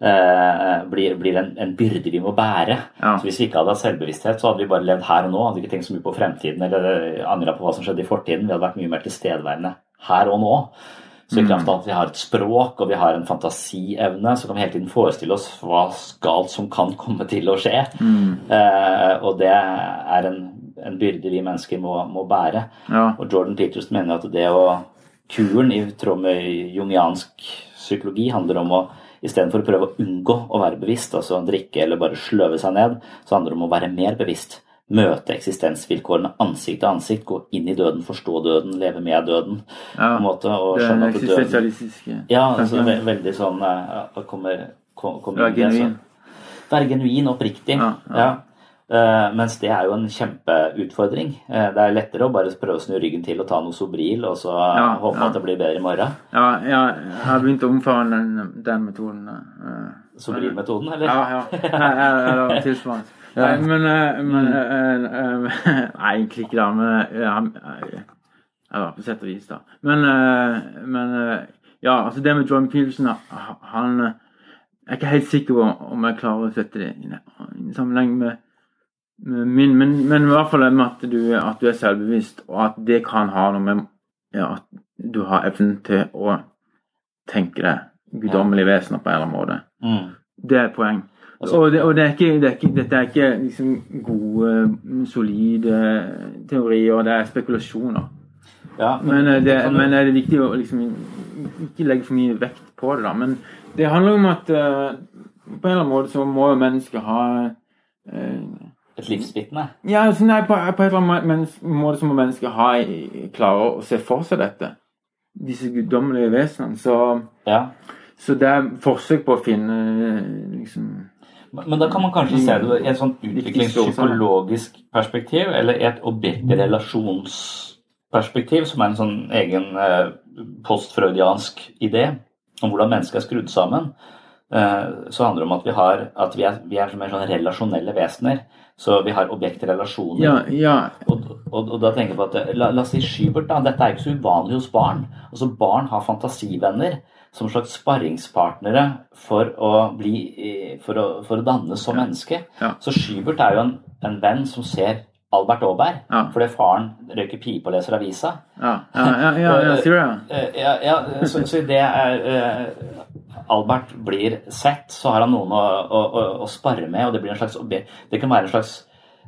Eh, blir, blir en, en byrde vi må bære. Ja. Så Hvis vi ikke hadde hatt selvbevissthet, så hadde vi bare levd her og nå. Hadde ikke tenkt så mye på fremtiden eller angra på hva som skjedde i fortiden. Vi hadde vært mye mer tilstedeværende her og nå. Så i Mm. kraft av at vi har et språk og vi har en fantasievne, så kan vi hele tiden forestille oss hva galt som kan komme til å skje. Mm. Eh, og det er en, en byrde vi mennesker må, må bære. Ja. Og Jordan Peterson mener at det å kuren, i tråd med jungiansk psykologi, handler om å istedenfor å prøve å unngå å være bevisst, altså drikke eller bare sløve seg ned, så handler det om å være mer bevisst. Møte eksistensvilkårene ansikt til ansikt, gå inn i døden, forstå døden, leve med døden. Ja. på en måte, og skjønne at døden Ja, altså, ve veldig sånn ja, kommer, kom, kommer inn i det, så- genuin. Være genuin oppriktig. Ja, Ja. Eh, mens det er jo en kjempeutfordring. Eh, det er lettere å bare prøve å snu ryggen til og ta noe Sobril, og så Ja, håpe ja. at det blir bedre i morgen. Ja, ja, jeg har begynt å omfavne den, den metoden. eh. Sobril-metoden, eller? Ja, ja. Eller tilsvarende. Nei, men, eh, men eh, eh, Nei, egentlig ikke, da. Men eh, eh, Eller på sett og vis, da. Men, eh, men eh, Ja, altså det med John Peterson Han eh, Jeg er ikke helt sikker på om jeg klarer å sette det i sammenheng med, med min, men, men i hvert fall det med at du, at du er selvbevisst, og at det kan ha noe med ja, at du har evnen til å tenke deg guddommelige vesener på en eller annen måte. Mm. Det er et poeng. Altså- og det, og det er ikke, det er ikke, dette er ikke liksom gode, solide teorier, det er spekulasjoner. Ja, Men, men, det, kan du- men er det viktig å liksom ikke legge for mye vekt på det, da. Men det handler om at uh, på en eller annen måte så må jo mennesket ha eh, Et livsvitne. Ja, altså, nei, på, på en eller annen måte så må mennesket ha klare å se for seg dette. Disse guddommelige vesenene. Så, Ja. så det er forsøk på å finne liksom Men da kan man kanskje se det i et sånt utviklingspsykologisk perspektiv, eller et objektrelasjonsperspektiv, som er en sånn egen eh, postfreudiansk idé om hvordan mennesket er skrudd sammen. Eh, så handler det om at vi, har, at vi, er, vi er som mer sånn relasjonelle vesener. Så vi har objektrelasjoner. Ja, ja. Og, og, og da tenker jeg på at la, la oss si Schybert da. Dette er ikke så uvanlig hos barn. Altså Barn har fantasivenner som slags sparringspartnere for å bli eh, for å, for å dannes som menneske. Ja. Så Schybert er jo en, en venn som ser Albert Aaberg Ja. fordi faren røyker pipe og leser avisa. Ja, ja, ja, ja sier det? Eh, Ja, ja, så, så det er eh, Albert blir sett, så har han noen å, å, å, å spare med, og det blir en slags Det kan være en slags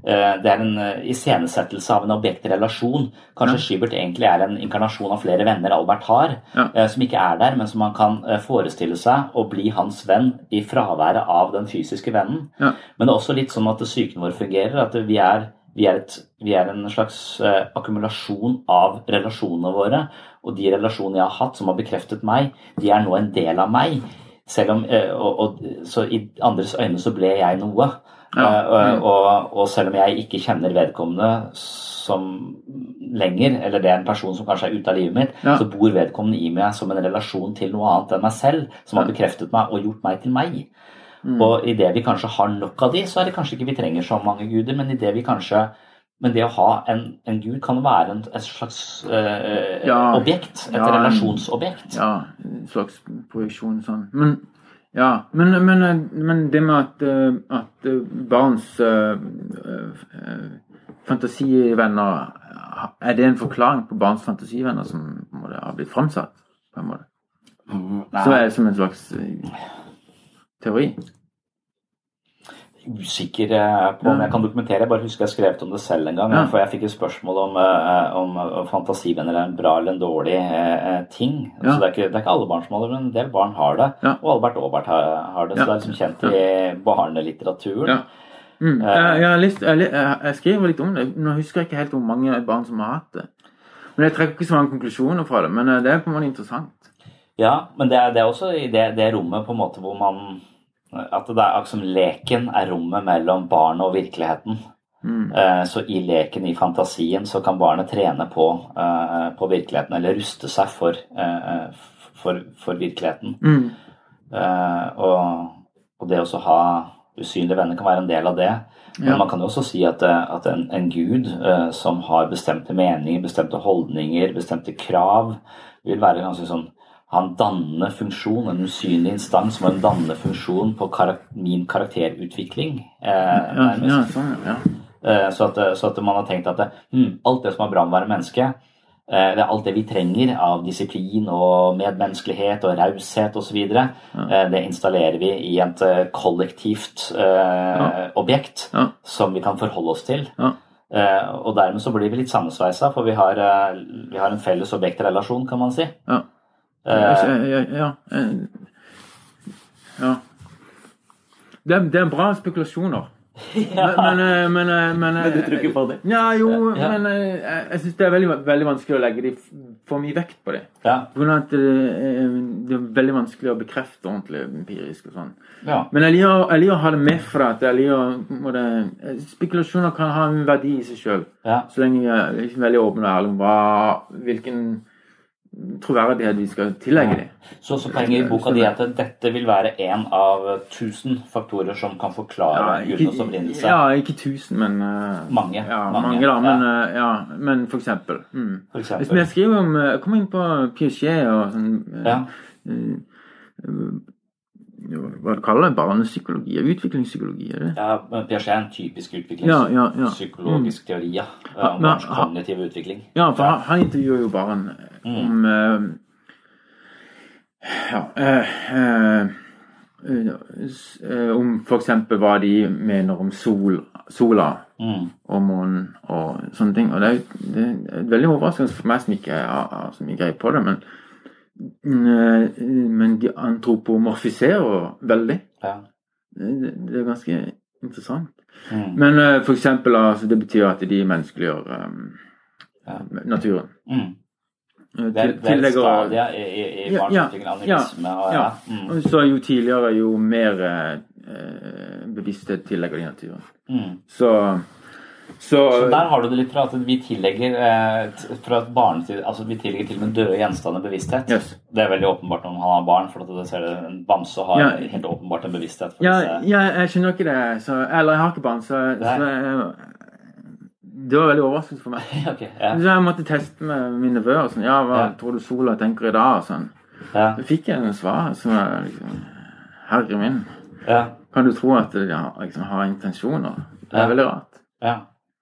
eh, det er en eh, iscenesettelse av en objektrelasjon. Kanskje Schybert egentlig er en inkarnasjon av flere venner Albert har, Ja. eh, som ikke er der, men som man kan forestille seg å bli hans venn i fraværet av den fysiske vennen. Ja. Men det er også litt sånn at psyken vår fungerer. At vi er, vi er, et, vi er en slags akkumulasjon av relasjonene våre. Og de relasjonene jeg har hatt som har bekreftet meg, de er nå en del av meg. Selv om, eh, og, og, så I andres øyne så ble jeg noe. Ja. Eh, og, og, og selv om jeg ikke kjenner vedkommende som lenger, eller det er en person som kanskje er ute av livet mitt, Ja. så bor vedkommende i meg som en relasjon til noe annet enn meg selv, som har bekreftet meg og gjort meg til meg. Mm. Og idet vi kanskje har nok av de, så er det kanskje ikke vi trenger så mange guder, men i det vi kanskje men det å ha en, en gud kan være en, et slags eh, Ja. objekt. Et Ja, relasjonsobjekt. Ja, en slags projeksjon sånn. Men, ja, men, men, men det med at, eh, at eh, barns eh, eh, fantasivenner Er det en forklaring på barns fantasivenner som måte, har blitt framsatt? på en måte? Så er det som en slags eh, teori? Usikker eh, på om jeg kan dokumentere. Jeg bare husker jeg skrev om det selv en gang. Ja. For jeg fikk et spørsmål om, eh, om eh, fantasivenner er en bra eller en dårlig eh, ting. Ja. Så det er, ikke, det er ikke alle barn som har det, men en del barn har det. Ja. Og Albert Aabert har, har det. Så det er liksom kjent i barnelitteraturen. Ja. Mm. Jeg, jeg, lyst, jeg, jeg, skriver litt om det. Nå husker jeg ikke helt hvor mange barn som har hatt det. Men Jeg trekker ikke så mange konklusjoner fra det, men det er på en måte interessant. Ja, men det er, det er også i det, det rommet på en måte hvor man at det er akkurat som leken er rommet mellom barnet og virkeligheten. Mm. Så i leken, i fantasien, så kan barnet trene på, eh, på virkeligheten, eller ruste seg for, eh, for, for virkeligheten. Mm. og, og det å ha usynlige venner kan være en del av det. Men Ja. man kan jo også si at, eh, at en, en gud eh, som har bestemte meninger, bestemte holdninger, bestemte krav, vil være ganske sånn ha en dannende funksjon, en usynlig instans som en dannende funksjon på karak min karakterutvikling. Eh, Ja, ja, sånn, ja. Eh, Så at, så at man har tenkt at det, hm, alt det som er bra med å være menneske, eh, det er alt det vi trenger av disiplin og medmenneskelighet og raushet osv., eh, det installerer vi i et eh, kollektivt eh, objekt Ja. som vi kan forholde oss til. Ja. Eh, og dermed så blir vi litt sammensveisa, for vi har, vi har en felles objektrelasjon, kan man si. Ja. Eh, Ja, ja, ja. eh. Det, er, det er bra spekulasjoner. Men, men, eh, men, eh, men, eh, Men du tror ikke på det? Ja, jo, Ja. men eh, jeg, jeg syns det er veldig, veldig vanskelig å legge de for mye vekt på det. ja. At det, det er veldig vanskelig å bekrefte ordentlig empirisk og sånn. ja. Men jeg liker, jeg liker å ha det med for at jeg liker, det, Spekulasjoner kan ha en verdi i seg sjøl. ja. Så lenge vi er liksom veldig åpne og ærlige om hvilken troverdighet vi skal tillegge dem. Så, så poenget i boka di er at dette vil være en av tusen faktorer som kan forklare gudenes opprinnelse. ja, ikke tusen, men eh, Mange, Ja, mange, mange, da. Men, eh, ja, men for eksempel. Mm. For Hvis vi skriver om eh, Kom inn på Piaget og sånn eh, Ja. Hva du kaller det? Barnepsykologi? Utviklingspsykologi? er det? Ja, men Piaget er en typisk Ja, ja, ja. utviklingspsykologisk teori ja, om barns kognitive utvikling. Ja, for han, han intervjuer jo barn Mm. om eh, Ja eh, eh, Om eksempel hva de mener om sol, sola Mm. og månen og sånne ting. Og det er, det er veldig overraskende for meg som ikke har så mye greie på det. Men, men de antropomorfiserer veldig. Ja. Det, er ganske interessant. Mm. Men eh, for eksempel, altså, det betyr at de menneskeliggjør um, Ja. naturen. Mm. Eh, Det er, det er et i, i, i Ja, ja, animisme og ja. ja. Mm. Så jo tidligere, jo mer eh, bevissthet tillegger de naturen. Mm. Så, så, der har du det litt fra at vi tillegger eh, fra et barnetid, altså vi tillegger til og med døde gjenstander bevissthet. Yes. Det er veldig åpenbart når man har barn, for at det ser det, en bamse har Ja. helt åpenbart en bevissthet. Ja, ja, jeg skjønner ikke det. Så, eller jeg har ikke barn, så, Det var veldig overraskende for meg. okay, ja. Så jeg måtte teste med min nevø. og Sånn, ja, hva tror du sola tenker i dag? og Sånn. Ja. Så fikk jeg en svar som er liksom Herre min, Ja. kan du tro at de har, liksom, har intensjoner? Det er veldig rart. ja.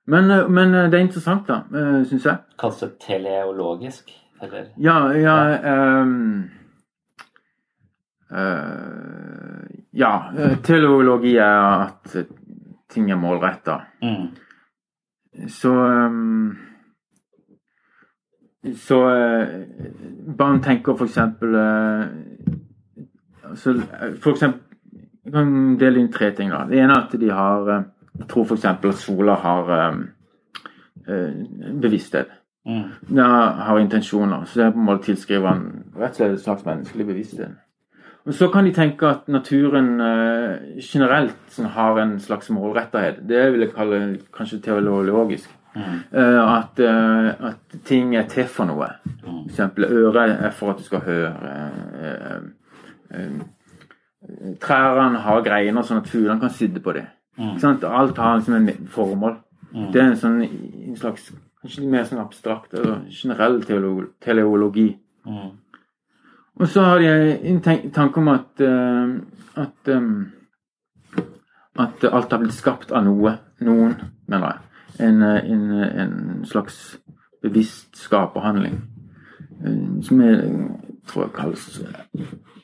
Men, eh, men eh, det er interessant, da, syns jeg. Kalles det teleologisk? Eller? Ja, ja ja. Um, uh, Ja, eh, teleologi er at eh, ting er målretta. Mm. Så um, Så uh, barn tenker for eksempel uh, så, eh, For eksempel Jeg kan dele inn tre ting. da. Det ene er at de har eh, Jeg tror at sola har eh, bevissthet. Mm. Den har intensjoner. Så det er på en måte tilskriver han rett og slett et slags menneskelig bevissthet. Og Så kan de tenke at naturen uh, generelt sånn, har en slags målrettethet. Det vil jeg kalle kanskje teologisk. Mm. Uh, at, uh, at ting er til for noe. For eksempel øret er for at du skal høre. Uh, Trærne har greiner sånn at fuglene kan sitte på dem. Sant? Alt har liksom en formål. Det er en sånn en slags kanskje litt mer sånn abstrakt eller generell teologi. teleologi. Mm. Og så har jeg en tanke om at eh, at, eh, at alt har blitt skapt av noe. Noen, mener jeg. En, eh, en, en slags bevisst skaperhandling. Som jeg tror jeg kalles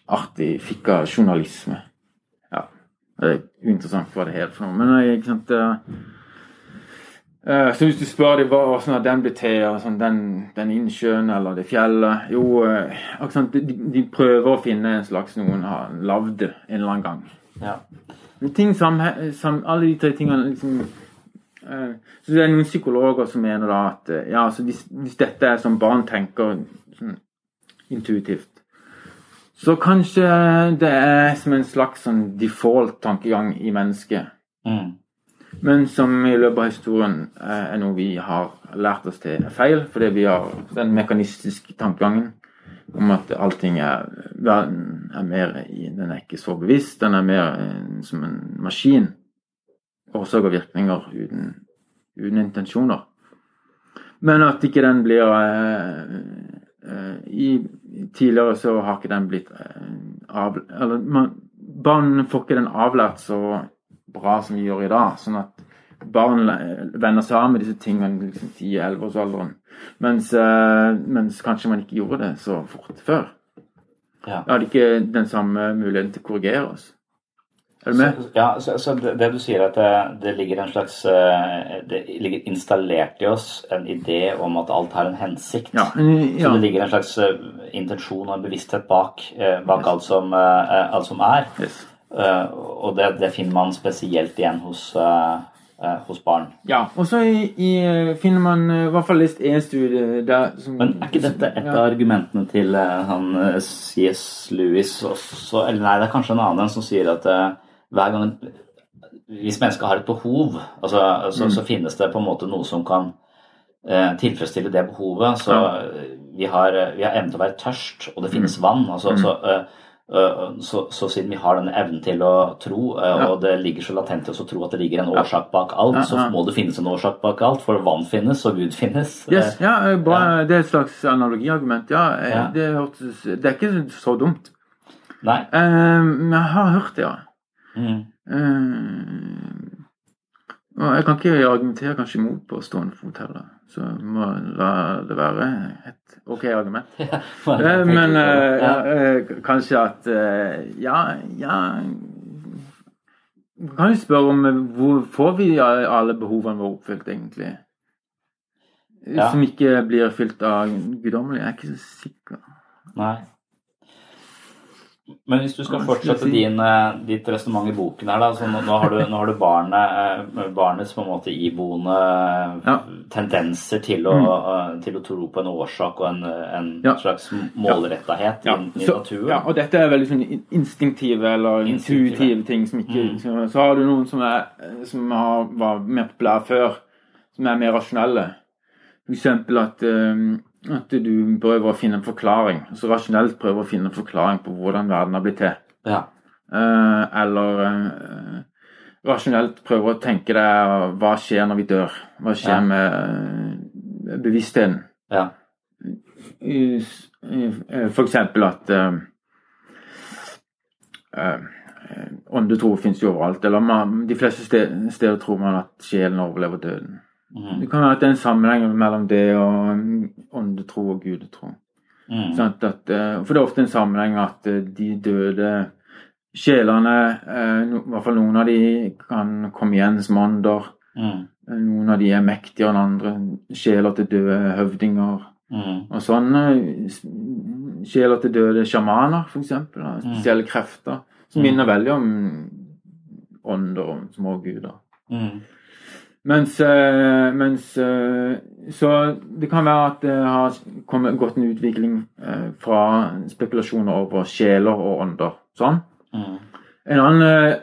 artig fikasjonalisme. Ja. Det er uinteressant hva det heter for noe. Men jeg eh, eh, Så hvis du spør dem hva sånn at den blir til, og sånn, den, den innsjøen eller det fjellet Jo, ikke sant, de, de prøver å finne en slags noen har lagd det en eller annen gang. Ja. Ting sam, sam, alle de tre tingene liksom eh, Så det er noen psykologer som mener da at eh, ja, hvis, hvis dette er som barn tenker sånn, intuitivt, Så kanskje det er som en slags sånn default-tankegang i mennesket. Mm. Men som i løpet av historien eh, er noe vi har lært oss til er feil. Fordi vi har den mekanistiske tankegangen om at allting er Verden er mer i Den er ikke så bevisst. Den er mer eh, som en maskin. Årsak og virkninger uten, uten intensjoner. Men at ikke den blir eh, eh, i, Tidligere så har ikke den blitt eh, av... Eller man, barn får ikke den avlært så bra som vi gjør i dag. Sånn at barn vender seg av med disse tingene liksom 10-11-årsalderen. Mens, eh, mens kanskje man ikke gjorde det så fort før. Ja. Da hadde ikke den samme muligheten til å korrigere oss. Er du med? Så, ja, så, så det, det du sier at det, det ligger en slags eh, Det ligger installert i oss en idé om at alt har en hensikt. Ja, eh, ja. Så det ligger en slags eh, intensjon og en bevissthet bak, bak yes. alt, som, eh, alt som er. Yes. Eh, og det, det finner man spesielt igjen hos, eh, eh, hos barn. Ja, og så finner man eh, i hvert fall lest én studie der som Men er ikke dette et Ja. av argumentene til eh, han eh, C.S. Lewis også? Eller nei, det er kanskje en annen en som sier at eh, hver gang Hvis mennesket har et behov, altså, så, Mm. så finnes det på en måte noe som kan eh, tilfredsstille det behovet. Så Ja. vi, har, vi har evnen til å være tørst, og det finnes Mm. vann. Altså, så, eh, eh, så, så siden vi har denne evnen til å tro, eh, Ja. og det ligger så latent i oss å tro at det ligger en årsak bak alt, Ja, så må det finnes en årsak bak alt, for vann finnes, og Gud finnes. Yes, ja, eh, bra. Det er et slags analogiargument. Ja, Ja. Det, hørtes, det er ikke så dumt. Nei. Men jeg har hørt det, ja. Mm. Uh, jeg kan ikke argumentere kanskje imot på stående fot heller. Så må la det være et ok argument. Eh, Men uh, ja, eh, kanskje at Ja, ja man kan jo spørre om hvor får vi alle behovene våre oppfylt, egentlig? Ja. Som ikke blir fylt av guddommelig. Jeg er ikke så sikker. Nei. Men hvis du skal fortsette din, eh, ditt resonnement i boken her, da, så nå, nå har du, nå har du barnet, eh, barnets på en måte iboende Ja. tendenser til å, mm. til å tro på en årsak og en, en Ja. slags målrettahet Ja, i, i så, naturen. ja, og dette er veldig sånn instinktive eller intuitive, intuitive ting som ikke Mm. så, har du noen som, er, som har, var mer populære før, som er mer rasjonelle. For eksempel at, eh, at du prøver å finne en forklaring. Altså rasjonelt prøver å finne en forklaring på hvordan verden har blitt til. Ja. Eh, eller eh, rasjonelt prøver å tenke deg hva skjer når vi dør? Hva skjer Ja. med eh, bevisstheten? Ja. eh, for eksempel at eh, eh, Åndetro finnes jo overalt. Eller man, de fleste steder tror man at sjelen overlever døden. Mm. Det kan være at det er en sammenheng mellom det og åndetro og gudetro. Mm. Sånn At, eh, for det er ofte en sammenheng at eh, de døde sjelene, eh, i hvert fall noen av de kan komme igjen som ånder. Mm. Noen av de er mektigere enn andre. Sjeler til døde høvdinger. Mm. Og sånne sjeler til døde sjamaner, f.eks. Spesielle krefter. Som Mm. minner veldig om ånder og små guder. Mm. Mens, eh, mens eh, Så det kan være at det har kommet, gått en utvikling eh, fra spekulasjoner over sjeler og ånder. Sånn. Mm. En annen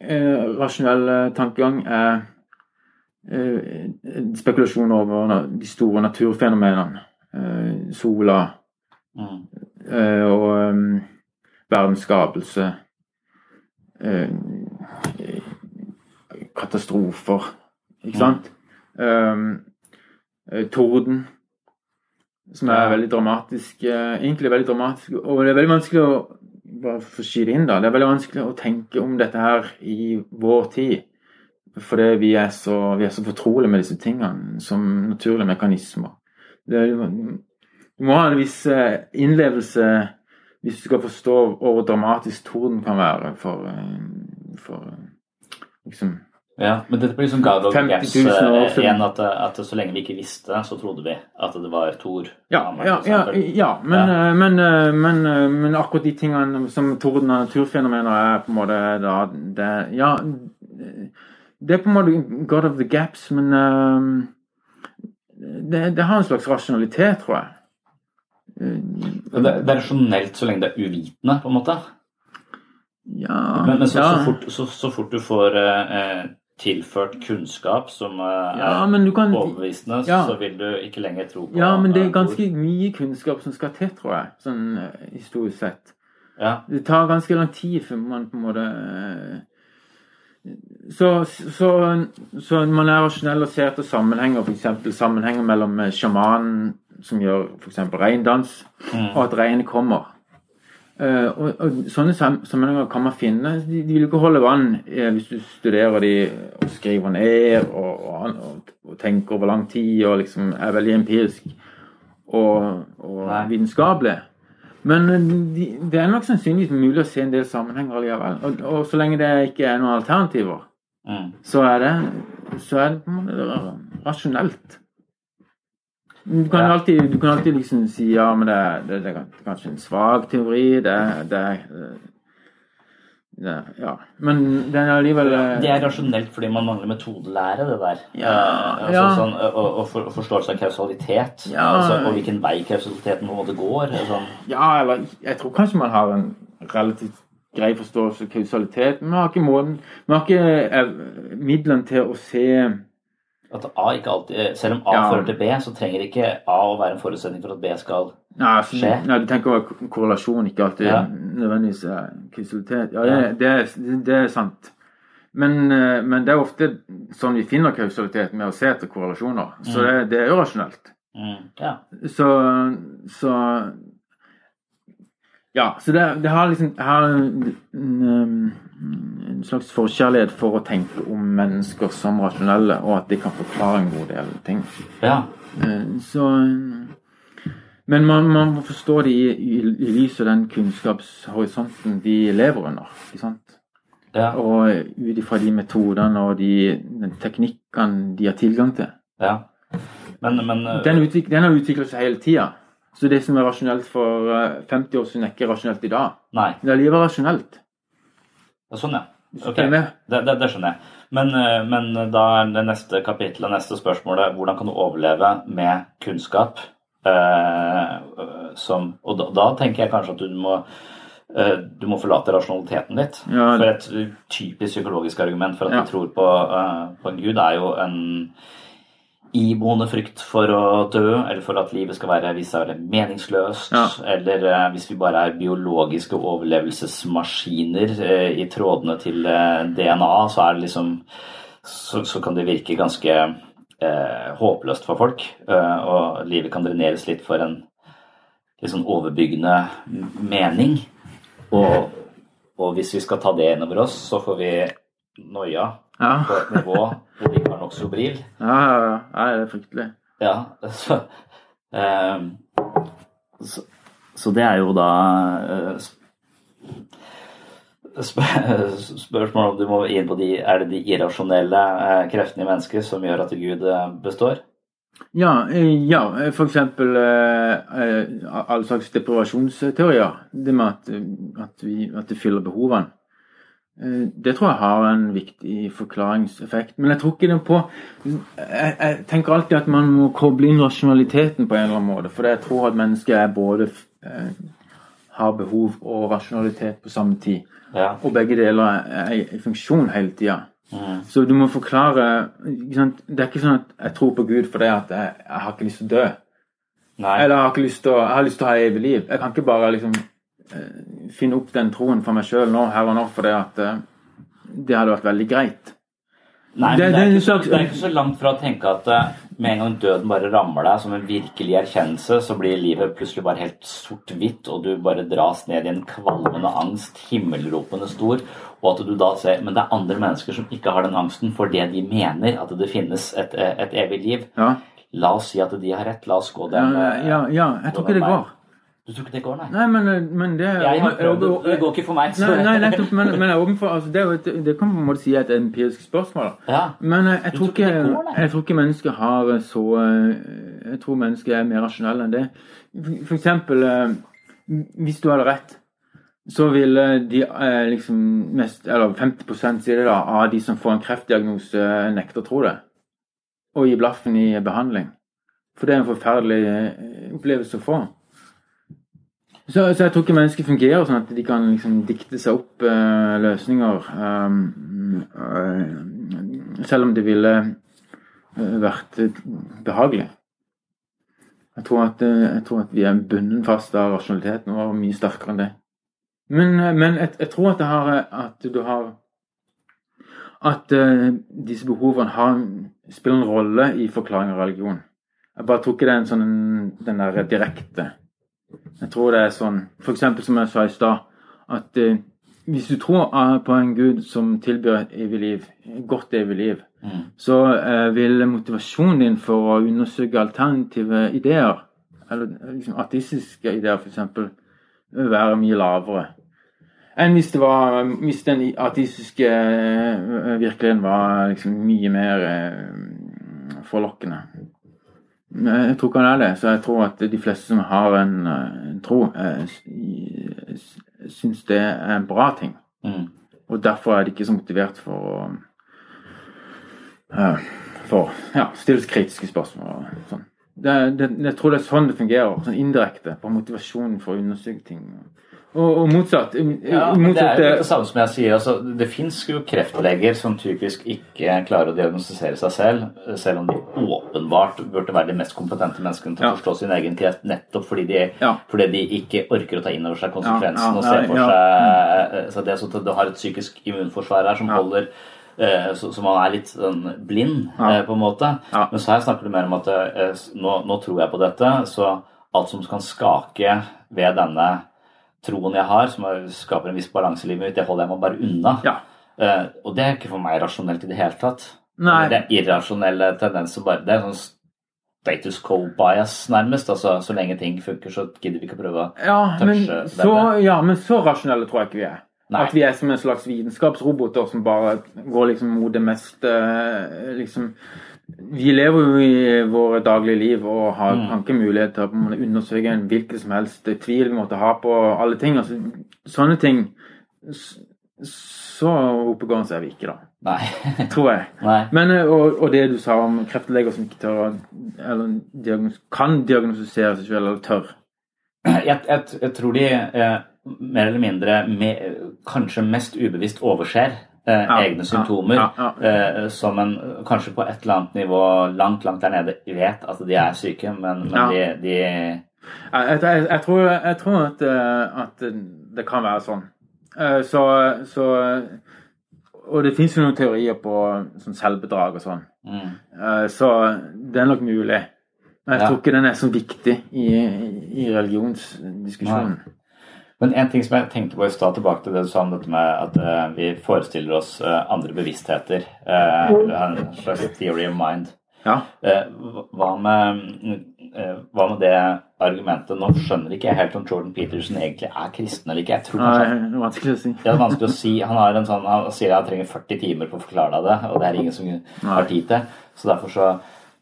eh, rasjonell tankegang er eh, spekulasjon over de store naturfenomenene. Eh, sola Mm. og um, verdens skapelse. Katastrofer, ikke sant? Um, eh, torden, som er veldig dramatisk. eh, egentlig veldig dramatisk. Og det er veldig vanskelig å bare få skyte inn da, det er veldig vanskelig å tenke om dette her i vår tid. Fordi vi er så, vi er så fortrolige med disse tingene som naturlige mekanismer. Det, er- du må ha en viss eh, innlevelse hvis du skal forstå hvor dramatisk torden kan være for, for liksom Ja, men dette blir som God of 50 Gaps 000 år eh, igjen, at, at så lenge vi ikke visste, så trodde vi at det var Thor. Ja, ja, ja, ja men, eh, Men, eh, men, eh, men akkurat de tingene som torden og naturfenomener er på en måte da, det, Ja, det er på en måte God of the gaps, men eh, det, det har en slags rasjonalitet, tror jeg. Det, det er rasjonelt så lenge det er uvitende, på en måte. Ja, Men, men så, ja. så, fort, så, så fort du får eh, tilført kunnskap som eh, Ja, er men kan- overbevisende, ja. så vil du ikke lenger tro på Ja, men det eh, er ganske mye kunnskap som skal til, tror jeg. Sånn eh, historisk sett. Ja. Det tar ganske lang tid før man på en måte eh, så, så, så man er rasjonell og ser etter sammenhenger, f.eks. sammenhenger mellom eh, sjamanen som gjør f.eks. reindans, og at reinen kommer. Eh, og, og Sånne sam- sammenhenger kan man finne. De, de vil ikke holde vann eh, hvis du studerer de og skriver ned og, og, og, tenker over lang tid og liksom er veldig empirisk og, og vitenskapelig. Men eh, de, det er nok sannsynligvis mulig å se en del sammenhenger likevel. Og, og så lenge det ikke er noen alternativer, Mm. så er det, så er det rasjonelt. Du kan, Ja. alltid, du kan alltid liksom si ja, men det, det, det er kanskje en svak teori. Det, det, er- det, Ja. Men den er allikevel eh, Det er rasjonelt fordi man mangler metodelære, det der. Ja, Eh, altså, ja. sånn, og, og for, forståelse av kausalitet. Ja. Altså, og hvilken vei kausaliteten på en måte går. Sånn. Ja, eller jeg tror kanskje man har en relativt grei forståelse av kausalitet, men man har ikke måten har ikke eh, midlene til å se At A ikke alltid, selv om A Ja. fører til B, så trenger ikke A å være en forutsetning for at B skal Nei, for, Skje? nei, du tenker over korrelasjon, ikke alltid Ja. nødvendigvis kausalitet. Ja, det, det, det er sant. Men, eh, men det er ofte sånn vi finner kausalitet med å se etter korrelasjoner. Så det, det er jo rasjonelt. mm, Ja. Så, så Ja, så det, det har liksom har en, en, en slags forkjærlighet for å tenke om mennesker som rasjonelle, og at de kan forklare en god del ting. ja. Eh, Så Men man, man må forstå det i, i, i lys av den kunnskapshorisonten de lever under. ikke sant? Ja. Og ut ifra de metodene og de, den teknikkene de har tilgang til. ja. Men, men eh, Den, utvik, den har utviklet seg hele tida. Så det som er rasjonelt for eh, 50 år siden, er ikke rasjonelt i dag. Nei. Det er livet rasjonelt. Ja, Sånn, ja. du Ok. er med. Det, det, det skjønner jeg. Men, eh, men da er det neste kapittelet, neste spørsmålet, hvordan kan du overleve med kunnskap? Eh, som, og da, da tenker jeg kanskje at du må eh, du må forlate rasjonaliteten ditt. Ja. For et typisk psykologisk argument for at Ja. vi tror på, eh, på en gud, er jo en iboende frykt for å dø, eller for at livet skal være, vise seg meningsløst, Ja. eller eh, hvis vi bare er biologiske overlevelsesmaskiner eh, i trådene til eh, DNA, så er det liksom så, så kan det virke ganske eh, håpløst for folk, eh, og livet kan dreneres litt for en litt sånn overbyggende mening. Og, og hvis vi skal ta det innover oss, så får vi noia Ja, på et nivå hvor vi ikke har nok sobril. ja, ja, ja. Nei, det er fryktelig. Ja, så, ehm, så, så det er jo da eh, sp- sp- Spørsmålet om du må inn på de Er det de irrasjonelle eh, kreftene i mennesket som gjør at Gud eh, består? Ja, eh, ja eh, eh, alle slags deprivasjonsteorier. Det med at, eh, at, vi, at det fyller behovene. Eh, Det tror jeg har en viktig forklaringseffekt. Men jeg tror ikke det på jeg, jeg tenker alltid at man må koble inn rasjonaliteten på en eller annen måte. For jeg tror at mennesket er både eh, har behov og rasjonalitet på samme tid. Ja. Og begge deler er i funksjon hele tida. Mm. Så du må forklare? Det er ikke sånn at jeg tror på Gud fordi at jeg, jeg har ikke lyst til å dø. Nei. Eller jeg har, ikke lyst til å, jeg har lyst til å ha evig liv. Jeg kan ikke bare liksom finne opp den troen for meg sjøl nå, her og nå, fordi at eh, det hadde vært veldig greit. Nei, men det, det er ikke så, det er ikke så langt fra å tenke at eh, med en gang døden bare rammer deg som en virkelig erkjennelse, så blir livet plutselig bare helt sort-hvitt, og du bare dras ned i en kvalmende angst, himmelropende stor, og at du da ser Men det er andre mennesker som ikke har den angsten for det de mener at det finnes et, et evig liv. Ja, La oss si at de har rett. La oss gå ja, den eh, ja, ja jeg tror ikke det går. Du tror ikke det går, nei? Nei, men, eh, men det Jeg har prøvd det. Går ikke for meg. så- Nei, nei nettopp, men, men jeg er åpen for altså, det, et, det kan man på en måte si et empirisk spørsmål. Ja. Men jeg, jeg tror ikke går, jeg tror ikke mennesker har eh, så eh, Jeg tror mennesker er mer rasjonelle enn det. For- eksempel eh, Hvis du hadde rett, så ville de eh, liksom mest Eller 50 sier det da, av de som får en kreftdiagnose, nekter nekte å tro det. Og gi blaffen i behandling. For det er en forferdelig eh, opplevelse å få. Så, så jeg tror ikke mennesker fungerer sånn at de kan liksom dikte seg opp uh, løsninger. Um, uh, selv om det ville vært eh, behagelig. Jeg tror, at, jeg tror at vi er bundet fast av rasjonaliteten og mye sterkere enn det. Men, men jeg, jeg tror at, har, at du har At uh, disse behovene har, spiller en rolle i forklaring av religion. Jeg bare tror ikke det er en sånn den der direkte Jeg tror det er sånn F.eks. som jeg sa i stad, at eh, hvis du tror eh, på en gud som tilbyr et evig liv, godt evig liv, så eh, vil motivasjonen din for å undersøke alternative ideer, eller liksom ateistiske ideer f.eks., være mye lavere enn hvis det var hvis den ateistiske eh, virkeligheten var liksom mye mer eh, forlokkende. Jeg tror ikke han er det, så jeg tror at de fleste som har en, eh, en tro, eh, syns det er en bra ting. Mm. Og derfor er de ikke så motivert for å eh, For ja, stille kritiske spørsmål og sånn. Det, det, jeg tror det er sånn det fungerer, sånn indirekte, på motivasjonen for å undersøke ting. Og, og motsatt. Ja, motsatt det er jo det samme som jeg sier. Altså, det fins jo kreftleger som typisk ikke klarer å diagnostisere seg selv, selv om de åpenbart burde være de mest kompetente menneskene til å forstå sin egen kreft, nettopp fordi de, fordi de ikke orker å ta inn over seg konsekvensen og se for seg Så det er sånn at du har et psykisk immunforsvar her som holder eh, så, så man er litt sånn blind, Ja. eh, på en måte. Ja. Men så her snakker du mer om at eh, nå, nå tror jeg på dette, så alt som kan skake ved denne troen jeg har, som er- skaper en viss balanse i livet mitt, det holder jeg meg bare unna. Ja. Eh, og det er ikke for meg rasjonelt i det hele tatt. Nei. Det er irrasjonelle tendenser bare. Det er sånn status quo-bias, nærmest. Altså, så lenge ting funker, så gidder vi ikke å prøve å Ja, men touche så, ja, men så rasjonelle tror jeg ikke vi er. Nei. At vi er som en slags vitenskapsroboter som bare går liksom mot det meste eh, liksom Vi lever jo i våre daglige liv og har, Mm. ikke mulighet til å undersøke hvilken som helst tvil vi måtte ha på alle ting. Altså, sånne ting Så oppegående er vi ikke, da. Nei. Tror jeg. Nei. Men, eh, og, og det du sa om kreftleger som ikke tør Eller diagnos, kan diagnostisere seg selv, eller tør. Jeg, jeg, jeg tror de eh, mer eller mindre me, kanskje mest ubevisst overser eh, Ja, egne symptomer. ja, ja. Eh, som en kanskje på et eller annet nivå langt, langt der nede vet at de er syke, men, men de, de Jeg, jeg, jeg, tror, jeg tror at, eh, at det kan være sånn. Eh, Så, så Og det fins jo noen teorier på sånn selvbedrag og sånn. mm. Eh, Så det er nok mulig. Men jeg Ja. tror ikke den er så viktig i, i religionsdiskusjonen. Men en ting som jeg tenkte på i stad, tilbake til det du sa om dette med at uh, vi forestiller oss uh, andre bevisstheter. Uh, en slags theory of mind. Ja. Eh, hva med, eh, hva med det argumentet Nå skjønner ikke jeg helt om Jordan Peterson egentlig er kristen eller ikke. Jeg tror kanskje Nei, det er vanskelig å si. det er vanskelig å si. Han, har en sånn, han sier at han trenger 40 timer på å forklare deg det, og det er ingen som har tid til. Så derfor så,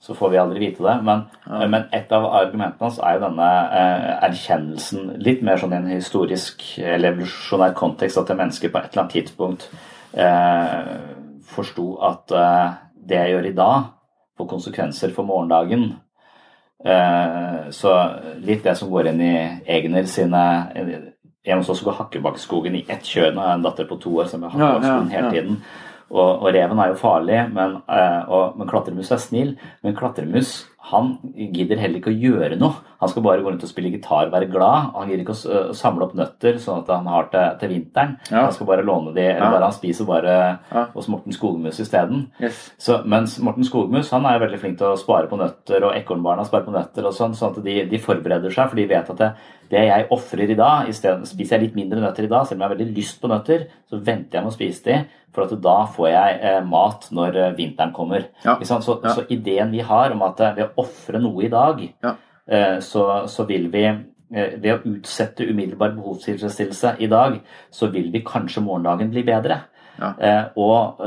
så får vi aldri vite det. Men, ja. men et av argumentene hans er jo denne eh, erkjennelsen, litt mer sånn i en historisk eller evolusjonær kontekst, at det mennesket på et eller annet tidspunkt eh, forsto at eh, det jeg gjør i dag, får konsekvenser for morgendagen. Eh, så litt det som går inn i Egner sine Jeg må også går Hakkebakkeskogen i ett kjønn Nå har en datter på to år som er Ja, ja, ja. hele tiden. Og, og reven er jo farlig, men, eh, og, men klatremus er snill. Men klatremus han gidder heller ikke å gjøre noe. Han skal bare gå rundt og spille gitar og være glad. Han gidder ikke å samle opp nøtter sånn at han har til, til vinteren. Ja. Han skal bare låne de, eller bare han spiser bare Ja. hos Morten Skogmus isteden. Yes. Så, mens Morten Skogmus han er veldig flink til å spare på nøtter, og ekornbarna sparer på nøtter, og sånn, sånn at de, de forbereder seg, for de vet at det, det jeg ofrer i dag, i stedet spiser jeg litt mindre nøtter i dag, selv om jeg har veldig lyst på nøtter, så venter jeg med å spise de, for at da får jeg eh, mat når eh, vinteren kommer. Ja. Så. Så, så ideen vi har om at eh, ved å ofre noe i dag, Ja. eh, så, så vil vi ved å utsette umiddelbar behovstilfredsstillelse i dag, så vil vi kanskje morgendagen bli bedre. Ja. Eh, og,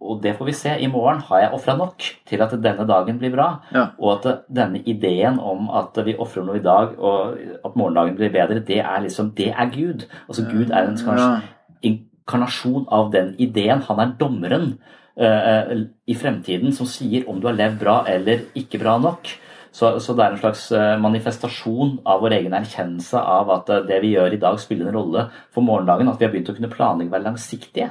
og det får vi se. I morgen har jeg ofra nok til at denne dagen blir bra. Og at denne ideen om at vi ofrer noe i dag, og at morgendagen blir bedre, det er liksom Det er Gud. Altså Gud er en kanskje. Inkarnasjon av den ideen. Han er dommeren eh, i fremtiden som sier om du har levd bra eller ikke bra nok. Så, så, det er en slags eh, manifestasjon av vår egen erkjennelse av at eh, det vi gjør i dag, spiller en rolle for morgendagen. At vi har begynt å kunne planlegge være langsiktige.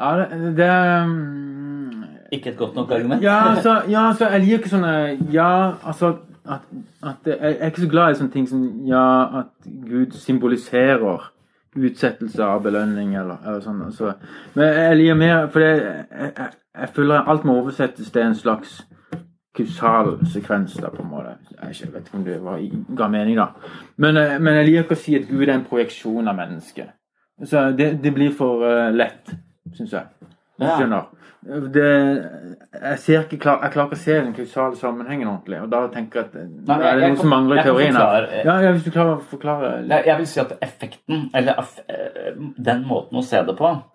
Ja, det, det um, Ikke et godt nok argument? Ja, altså, ja, altså jeg liker ikke sånne Ja, altså at, at Jeg er ikke så glad i sånne ting som Ja, at Gud symboliserer utsettelse av belønning eller, eller sånn. Altså. Men jeg liker mer For jeg, jeg, jeg føler alt må oversettes til en slags kausal sekvens, da, på en måte. Jeg vet ikke om det var, ga mening, da. Men, eh, men jeg liker ikke å si at Gud er en projeksjon av mennesket. Så det, det blir for uh, lett syns jeg. Skjønner. Det, jeg, ser ikke klar, jeg klarer ikke å se den kausale sammenhengen ordentlig. Og da tenker jeg at Nei, jeg, er det noe som mangler i teorien. Ja, ja, hvis du klarer å forklare litt. Jeg vil si at effekten, eller eh, den måten å se det på Eh,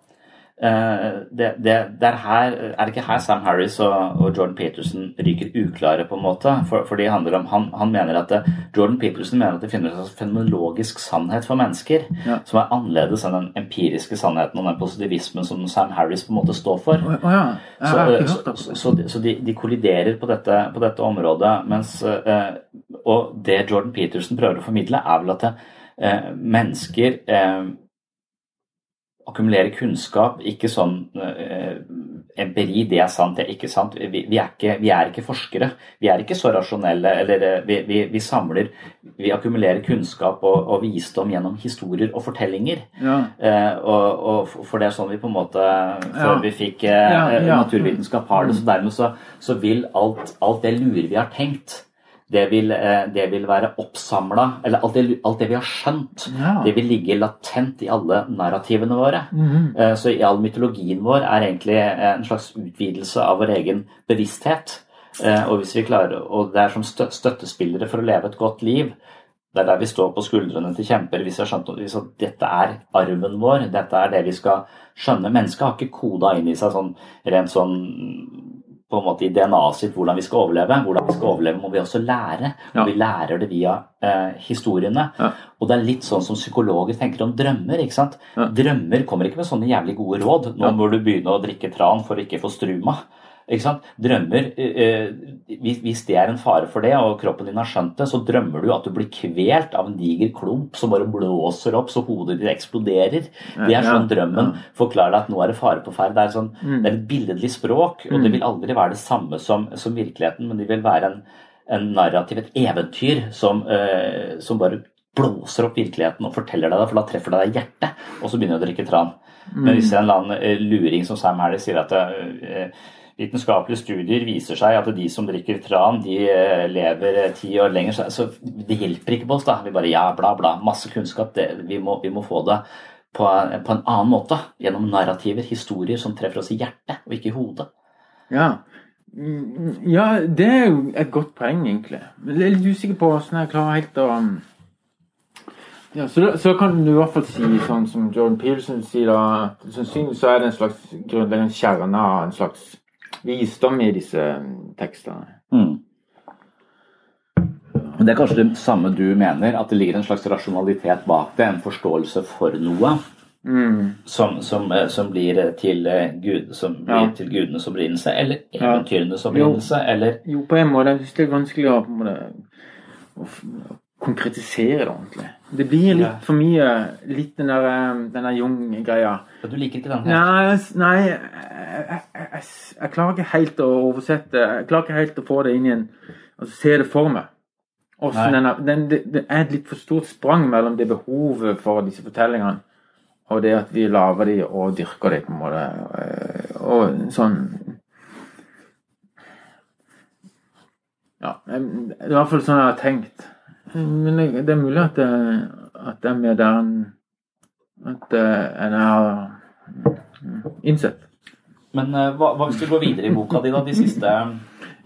det, det, det, er, her, er det ikke her Sam Harris og, og Jordan Peterson ryker uklare, på en måte? For, for det handler om, han, han mener at det, Jordan Peterson mener at det finnes en fenomenologisk sannhet for mennesker ja. som er annerledes enn den empiriske sannheten og den positivismen som Sam Harris på en måte står for. Oh, ja. så, så, så, så de, de, kolliderer på dette, på dette området. Mens, eh, og det Jordan Peterson prøver å formidle, er vel at eh, mennesker akkumulere kunnskap, ikke sånn eh, empiri, det er sant, det er ikke sant. Vi, vi, er, ikke, vi er, ikke, forskere. Vi er ikke så rasjonelle. Eller eh, vi, vi samler Vi akkumulerer kunnskap og, og, visdom gjennom historier og fortellinger. Ja. Eh, og, og, for det er sånn vi på en måte Før ja. vi fikk eh, ja, naturvitenskap har det, så dermed så, så vil alt, alt det lure vi har tenkt det vil, eh, det vil være oppsamla Eller alt det, alt det, vi har skjønt, ja. det vil ligge latent i alle narrativene våre. Mm -hmm. Så i all mytologien vår er egentlig en slags utvidelse av vår egen bevissthet. Og hvis vi klarer, og det er som støttespillere for å leve et godt liv. Det er der vi står på skuldrene til kjemper hvis vi har skjønt hvis dette er arven vår. Dette er det vi skal skjønne. Mennesket har ikke koda inn i seg sånn rent sånn på en måte i DNA-et sitt hvordan vi skal overleve. Hvordan vi skal overleve må vi også lære. Og ja. vi lærer det via eh, historiene. Ja. Og det er litt sånn som psykologer tenker om drømmer. ikke sant? Ja. Drømmer kommer ikke med sånne jævlig gode råd. Nå må du begynne å drikke tran for å ikke få struma. Ikke sant? Drømmer eh, hvis, hvis det er en fare for det, og kroppen din har skjønt det, så drømmer du at du blir kvelt av en diger klump som bare blåser opp så hodet ditt eksploderer. Det er sånn drømmen forklarer deg at nå er det fare på ferde. Det er, sånn, det er et billedlig språk, og det vil aldri være det samme som, som virkeligheten, men det vil være en, en narrativ, et eventyr, som, eh, som bare blåser opp virkeligheten og forteller deg det, for da treffer det deg hjertet, og så begynner du å drikke tran. Men hvis en eller annen eh, luring som Sam Harris sier at eh, vitenskapelige studier viser seg at de som drikker tran, de eh, lever eh, ti år lenger, så, det hjelper ikke på oss. da. Vi bare ja, bla, bla. Masse kunnskap. Det, vi, må, vi må få det på, på en annen måte. Gjennom narrativer, historier som treffer oss i hjertet, og ikke i hodet. Ja. Mm, ja, det er jo et godt poeng, egentlig. Men Jeg er litt usikker på hvordan jeg klarer helt å um, ja, så, da, så kan du i hvert fall si, sånn som Jordan Pearson sier, da, sannsynligvis så er det en slags grunnleggende kjerne av en slags visdom i disse um, tekstene. Mm. Det er kanskje det samme du mener, at det ligger en slags rasjonalitet bak det, en forståelse for noe. Mm. Som, som, eh, som blir til, eh, Gud, som blir Ja. til gudenes opprinnelse, eller Ja. eventyrenes opprinnelse, eller Jo, på en måte. Jeg synes det er vanskelig å, på en måte, å konkretisere det ordentlig. Det blir litt for mye Litt den der, um, den Jung-greia. Du liker ikke den? Nei, nei jeg, jeg, jeg, klarer ikke helt å oversette Jeg klarer ikke helt å få det inn i en Altså se det for meg. Hvordan den, er- den, det, det er et litt for stort sprang mellom det behovet for disse fortellingene og det at vi lager de og dyrker de, på en måte. Eh, Og sånn Ja, det er i hvert fall sånn jeg har tenkt. Men det, er mulig at det, at det er med der enn at, en jeg har mm, innsett. Men eh, hva, hva hvis du går videre i boka di, da? De siste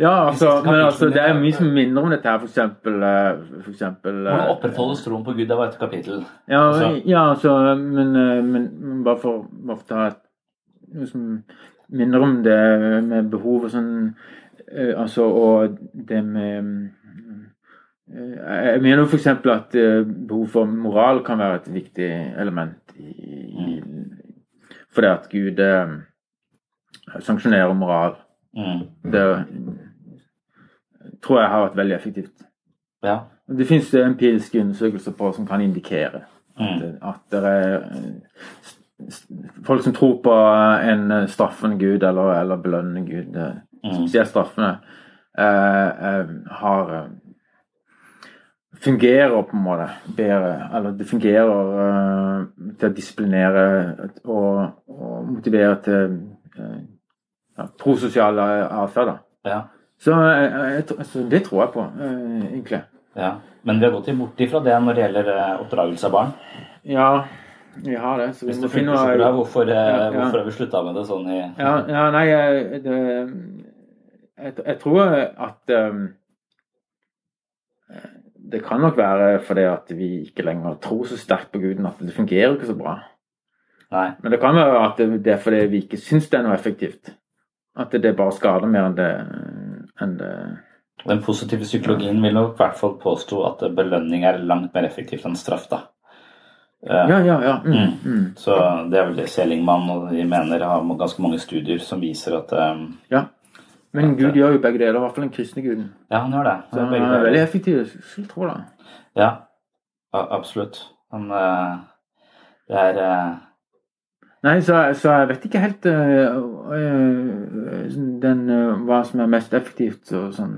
Ja, altså, siste men altså, det er mye som minner om dette her, for eksempel, eh, for eksempel eh, Hvordan opprettholdes troen på Gud? Det var et kapittel. Ja, Altså- ja altså, men, eh, men, men bare for bare å et noe som minner om det med behov og sånn eh, Altså, og det med mm, eh, Jeg mener jo f.eks. at eh, behov for moral kan være et viktig element i, i Fordi at Gud eh, sanksjonerer moral. Mm. Det tror jeg har vært veldig effektivt. Ja. Det finnes empiriske undersøkelser på som kan indikere at, Mm. at det er eh, folk som tror på en eh, straffende gud eller, eller belønnende gud, eh, Mm. spesielt straffende, eh, eh, har eh, fungerer på en måte bedre. Eller det fungerer uh, til å disiplinere og, og motivere til uh, ja, prososial atferd. Ja. Så, så det tror jeg på, egentlig. ja. Men vi har gått bort ifra det når det gjelder oppdragelse av barn. Ja, vi har det. Så vi Hvis må det finne funker så bra, hvorfor, hvorfor har vi slutta med det sånn i ja, ja, nei, jeg, det, jeg, jeg tror at um, Det kan nok være fordi at vi ikke lenger tror så sterkt på Guden at det fungerer ikke så bra. Nei. Men det kan være at det, er fordi vi ikke syns det er noe effektivt. At det, bare skader mer enn det, enn det Den positive psykologien vil nok i hvert fall påstå at belønning er langt mer effektivt enn straff. da. Eh, Ja, ja, ja. Mm, mm. Så det er vel det Selingmann og de mener har ganske mange studier som viser at um, ja. Men Gud gjør jo begge deler, i hvert fall den kristne guden. Ja, han gjør det. Så det er han er veldig effektiv, skulle tro det. Ja, absolutt. Han eh, Det er eh, Nei, så, så jeg vet ikke helt uh, den, uh, hva som er mest effektivt og sånn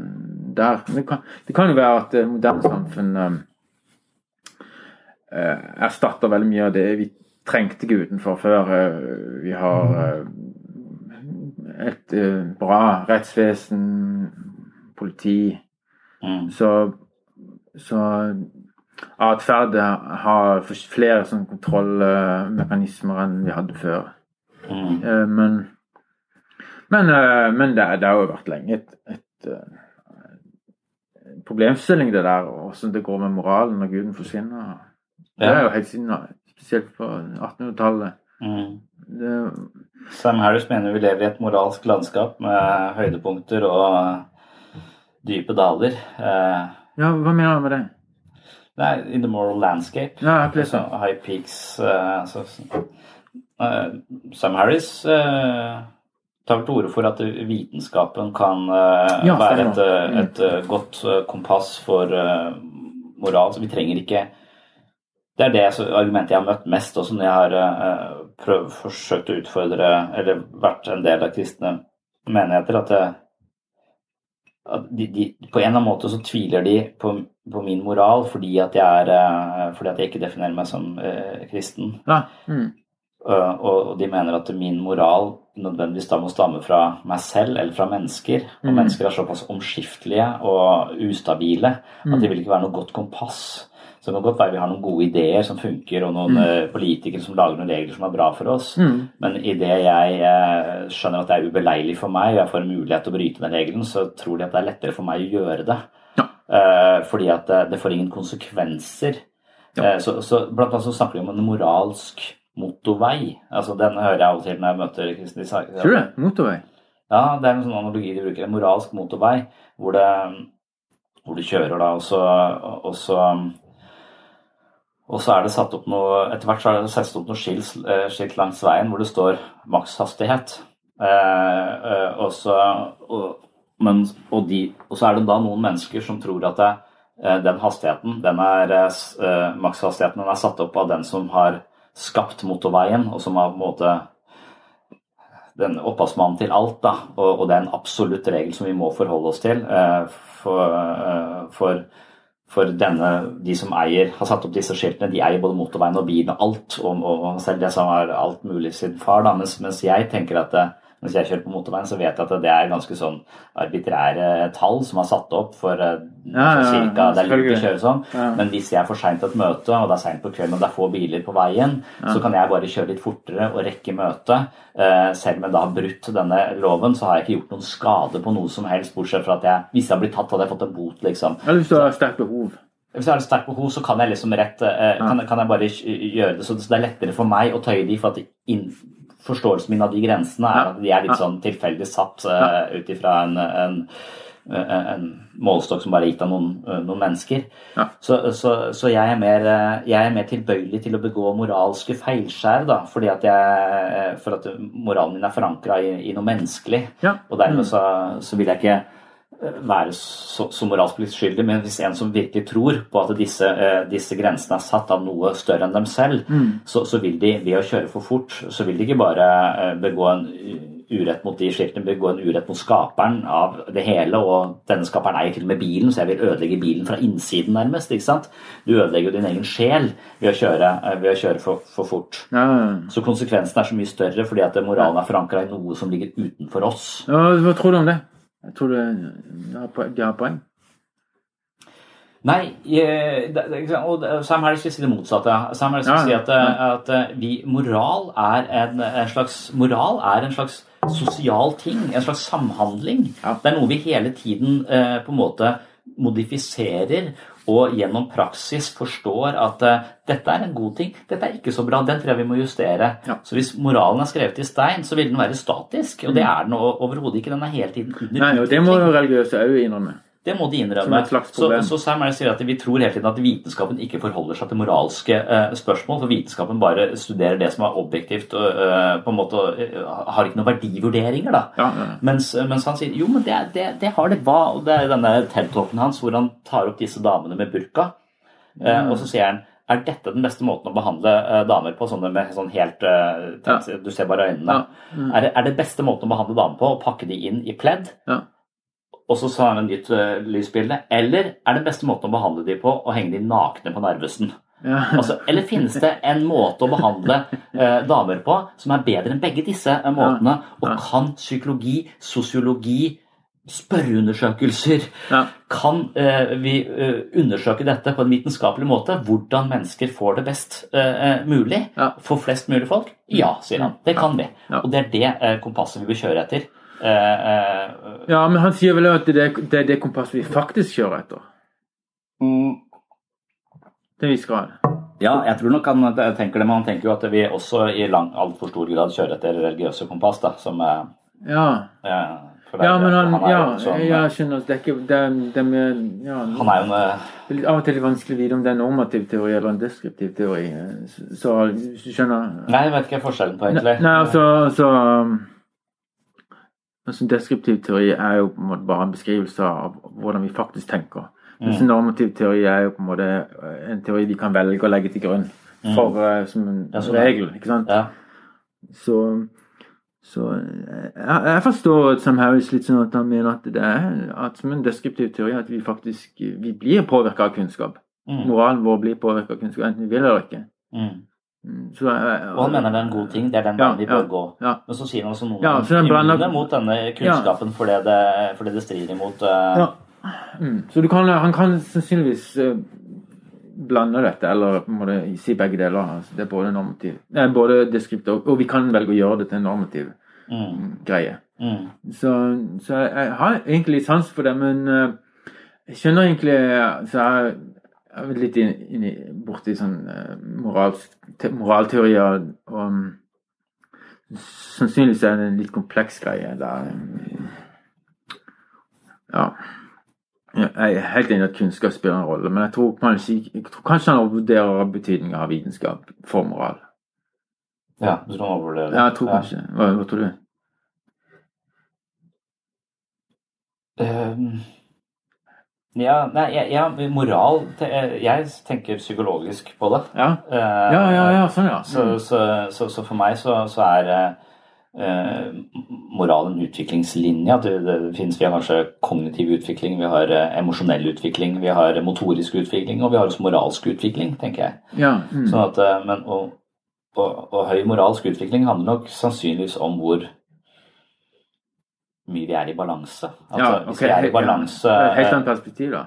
der. Det kan, det kan jo være at uh, moderne samfunn uh, erstatter veldig mye av det vi trengte guden for før. Vi har øh, et øh, bra rettsvesen, politi. mm, Så, så atferd har flere sånne kontrollmekanismer enn vi hadde før. mm, Eh, Men, men, eh, men det, det har jo vært lenge et, et, eh, problemstilling, det der, hvordan det går med moralen når Guden forsvinner. Det er jo helt siden, spesielt på 1800-tallet. mm. Sam Harris mener vi lever i et moralsk landskap med høydepunkter og dype daler. Eh, Ja, hva mener han med det? Nei, in the moral landscape. Ja, lest Altså, high peaks eh, så, eh, Sam Harris eh, tar vel til orde for at vitenskapen kan Ja, være et, et godt kompass for moral. Så vi trenger ikke Det er det argumentet jeg har møtt mest også når jeg har eh, prøv, forsøkt å utfordre, eller vært en del av kristne menigheter, at, det, at de, de, på en eller annen måte så tviler de på, på min moral fordi at, jeg er, eh, fordi at jeg ikke definerer meg som eh, kristen. Ja. Mm. Uh, og og de mener at min moral nødvendigvis da må stamme fra meg selv eller fra mennesker. Og Mm. mennesker er såpass omskiftelige og ustabile Mm. at det vil ikke være noe godt kompass. Så det kan godt være vi har noen gode ideer som funker, og noen mm. politikere som lager noen regler som er bra for oss. Mm. Men idet jeg eh, skjønner at det er ubeleilig for meg, og jeg får en mulighet til å bryte den regelen, så tror de at det er lettere for meg å gjøre det. Ja. fordi at det, får ingen konsekvenser. Ja. så, så blant annet så snakker de om en moralsk motorvei. Altså Den hører jeg av og til når jeg møter Kristin sa- Tror du det? Motorvei? Ja, det er en sånn analogi de bruker. En moralsk motorvei hvor, det, hvor du kjører da, og så, og så og så er det satt opp noe Etter hvert så er det satt opp noe skilt, eh, skilt langs veien hvor det står makshastighet. Eh, eh, og, så, og, men, og, de, og så er det da noen mennesker som tror at det, eh, den hastigheten, den er, makshastigheten, den er satt opp av den som har skapt motorveien, og som har på en måte den opphavsmannen til alt, da. Og, og det er en absolutt regel som vi må forholde oss til. eh, for, eh, for, for denne, de som eier, har satt opp disse skiltene, de eier både motorveien og bilen og alt. Og, og, selv det som har alt mulig sin far, da. Mens, mens jeg tenker at det, mens jeg kjører på motorveien, så vet jeg at det er ganske sånn arbitrære tall som er satt opp for eh, Ja, cirka, det er lurt å kjøre sånn. Men hvis jeg er for seint til et møte, og det er seint på kvelden og det er få biler på veien, så kan jeg bare kjøre litt fortere og rekke møtet. Eh, selv om jeg da har brutt denne loven, så har jeg ikke gjort noen skade på noe som helst, bortsett fra at jeg, hvis jeg har blitt tatt, hadde jeg fått en bot, liksom. Hvis du har sterkt behov. Hvis jeg har et sterkt behov, så kan jeg liksom rett eh, kan, kan jeg bare gjøre det. Så det er lettere for meg å tøye de, for at inn, forståelsen min av de grensene er at de er litt sånn tilfeldig satt uh, ut ifra en, en, en, en målestokk som bare er gitt av noen, eh, noen mennesker. Ja. Så, så, så jeg, er mer, eh, jeg er mer tilbøyelig til å begå moralske feilskjær, da, fordi at jeg, eh, for at moralen min er forankra i, i noe menneskelig. Ja. Og dermed så, så vil jeg ikke eh, være så, så moralsk skyldig, men hvis en som virkelig tror på at disse, eh, disse grensene er satt av noe større enn dem selv, så, så vil de ved å kjøre for fort, så vil de ikke bare eh, begå en urett mot de skiltene, begå en urett mot skaperen av det hele, og denne skaperen eier til og med bilen, så jeg vil ødelegge bilen fra innsiden nærmest, ikke sant? Du ødelegger jo din egen sjel ved å kjøre, eh, ved å kjøre for, for fort. Ja, Så konsekvensen er så mye større fordi at moralen er forankra i noe som ligger utenfor oss. ja, hva tror du om det? Jeg tror det, de har poeng-. Nei, og Sam Harris vil si det motsatte. Sam Harris vil si at, eh, at eh, vi, moral, er en, en slags, moral er en slags sosial ting, en slags samhandling. Det er noe vi hele tiden eh, på en måte modifiserer og gjennom praksis forstår at uh, dette er en god ting, dette er ikke så bra, den tror jeg vi må justere. Ja. Så hvis moralen er skrevet i stein, så vil den være statisk, og det er den overhodet ikke. Den er hele tiden under Nei, og det må jo religiøse òg innrømme. Det må de innrømme. Så, så Sam Harris sier at vi tror hele tiden at vitenskapen ikke forholder seg til moralske uh, spørsmål. For vitenskapen bare studerer det som er objektivt og uh, på en måte uh, har ikke noen verdivurderinger. da. Ja, ja. Mens, mens han sier jo, men det, det, det har det. Hva? Og det er denne TED-talken hans hvor han tar opp disse damene med burka. Mm. og så sier han er dette den beste måten å behandle eh, damer på? Sånne med sånn helt Du ser bare øynene. Er, det, er det beste måten å behandle damer på å pakke de inn i pledd? Og så sa han nytt eh, lysbilde. Eller er den beste måten å behandle de på å henge de nakne på Narvesen? Ja. Altså, eller finnes det en måte å behandle eh, damer på som er bedre enn begge disse eh, måtene? Og kan psykologi, sosiologi, spørreundersøkelser Ja. Kan eh, vi eh, undersøke dette på en vitenskapelig måte? Hvordan mennesker får det best eh, mulig? For flest mulig folk? Ja, sier han. Det kan vi. Og det er det kompasset vi bør kjøre etter. Eh, eh, ja, men han sier vel at det, det er det kompasset vi faktisk kjører etter. Til en viss grad. Ja, jeg tror nok han tenker det, men han tenker jo at vi også i altfor stor grad kjører etter religiøse kompass, da, som eh, Ja, eh, er- ja men han, er ja, sånn, jeg skjønner. Det er ikke det, er- det med, ja, Han er jo en eh, er av og til litt vanskelig å vite om det er en normativ teori eller en deskriptiv teori. Så- Så hvis du skjønner Nei, jeg vet ikke forskjellen på, egentlig. nei, altså, altså Altså, deskriptiv teori er jo på en måte bare en beskrivelse av hvordan vi faktisk tenker. Mens Mm. normativ teori er jo på en måte en teori vi kan velge å legge til grunn for, mm. som en Mm. Ja, regel. ikke sant? Ja. Så, så eh, jeg, jeg forstår Sam Harris litt sånn at han mener at det er at som en deskriptiv teori at vi faktisk vi blir påvirka av kunnskap. Mm. Moralen vår blir påvirka av kunnskap, enten vi vil eller ikke. Mm. Mm, Så, jeg- Og han mener det er en god ting. Det er den Ja, veien vi bør ja, gå. ja. Men så sier han også noen Ja, immune mot denne kunnskapen fordi, det, fordi det strider imot uh... Ja. Mm. Så du kan, han kan sannsynligvis uh, blande dette, eller må du si begge deler. Altså, det er både normativ Nei, både deskript og vi kan velge å gjøre det til en normativ mm, greie. mm, Så, så jeg, jeg har egentlig sans for det, men uh, jeg skjønner egentlig Så jeg jeg litt inn, inn i, borti sånn uh, moralteorier og um, Sannsynligvis er det en litt kompleks greie der eh, Ja. Jeg er helt enig i at kunnskap spiller en rolle, men jeg tror kanskje, jeg tror kanskje han overvurderer betydningen av vitenskap for moral. Ja, du tror han overvurderer Ja, jeg tror kanskje Hva, hva tror du? Ehm, ja, nei, ja, moral Jeg tenker psykologisk på det. Ja, Eh, ja, ja, ja sånn, ja. Så, Mm. så, så, så for meg så, så er eh, moral en utviklingslinje. At det, det finnes, vi har kanskje kognitiv utvikling, vi har eh, emosjonell utvikling, vi har motorisk utvikling, og vi har også moralsk utvikling, tenker jeg. ja mm. Sånn at, eh, men, og, og, og høy moralsk utvikling handler nok sannsynligvis om hvor mye vi er i balanse. Altså, ja, Hvis ok, vi er i balanse ja. Det Helt annet perspektiv, da.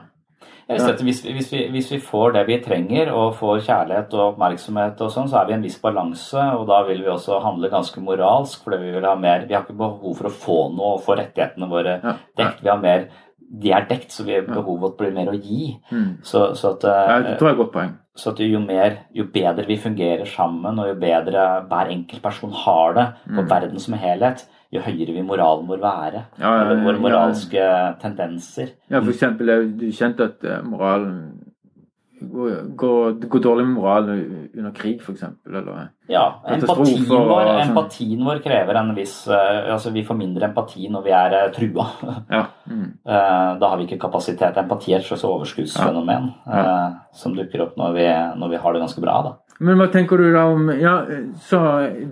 ja, hvis, vi- hvis, vi, hvis vi får det vi trenger, og får kjærlighet og oppmerksomhet, og sånn, så er vi i en viss balanse. Og da vil vi også handle ganske moralsk, fordi vi vil ha mer Vi har ikke behov for å få noe og få rettighetene våre Ja. dekt. Vi har mer De er dekt, så vi har behovet blir mer å gi. Mm. Så, så at Ja, eh, det tror jeg er et godt poeng. så at jo, mer, jo bedre vi fungerer sammen, og jo bedre hver enkelt person har det på Mm. verden som helhet, jo høyere vil moralen vår være. Ja, ja, Eller våre ja. moralske tendenser. Ja, for eksempel du kjente at eh, moralen går, går, dårlig med moralen under krig, eksempel, Ja, empatien og vår, sånn. empatien vår krever en viss eh, Altså, vi får mindre empati når vi er eh, trua. Ja. Mm. Da har vi ikke kapasitet. Empati er et slags overskuddsfenomen eh, som dukker opp når vi, når vi har det ganske bra. da. Men hva tenker du da om Ja, så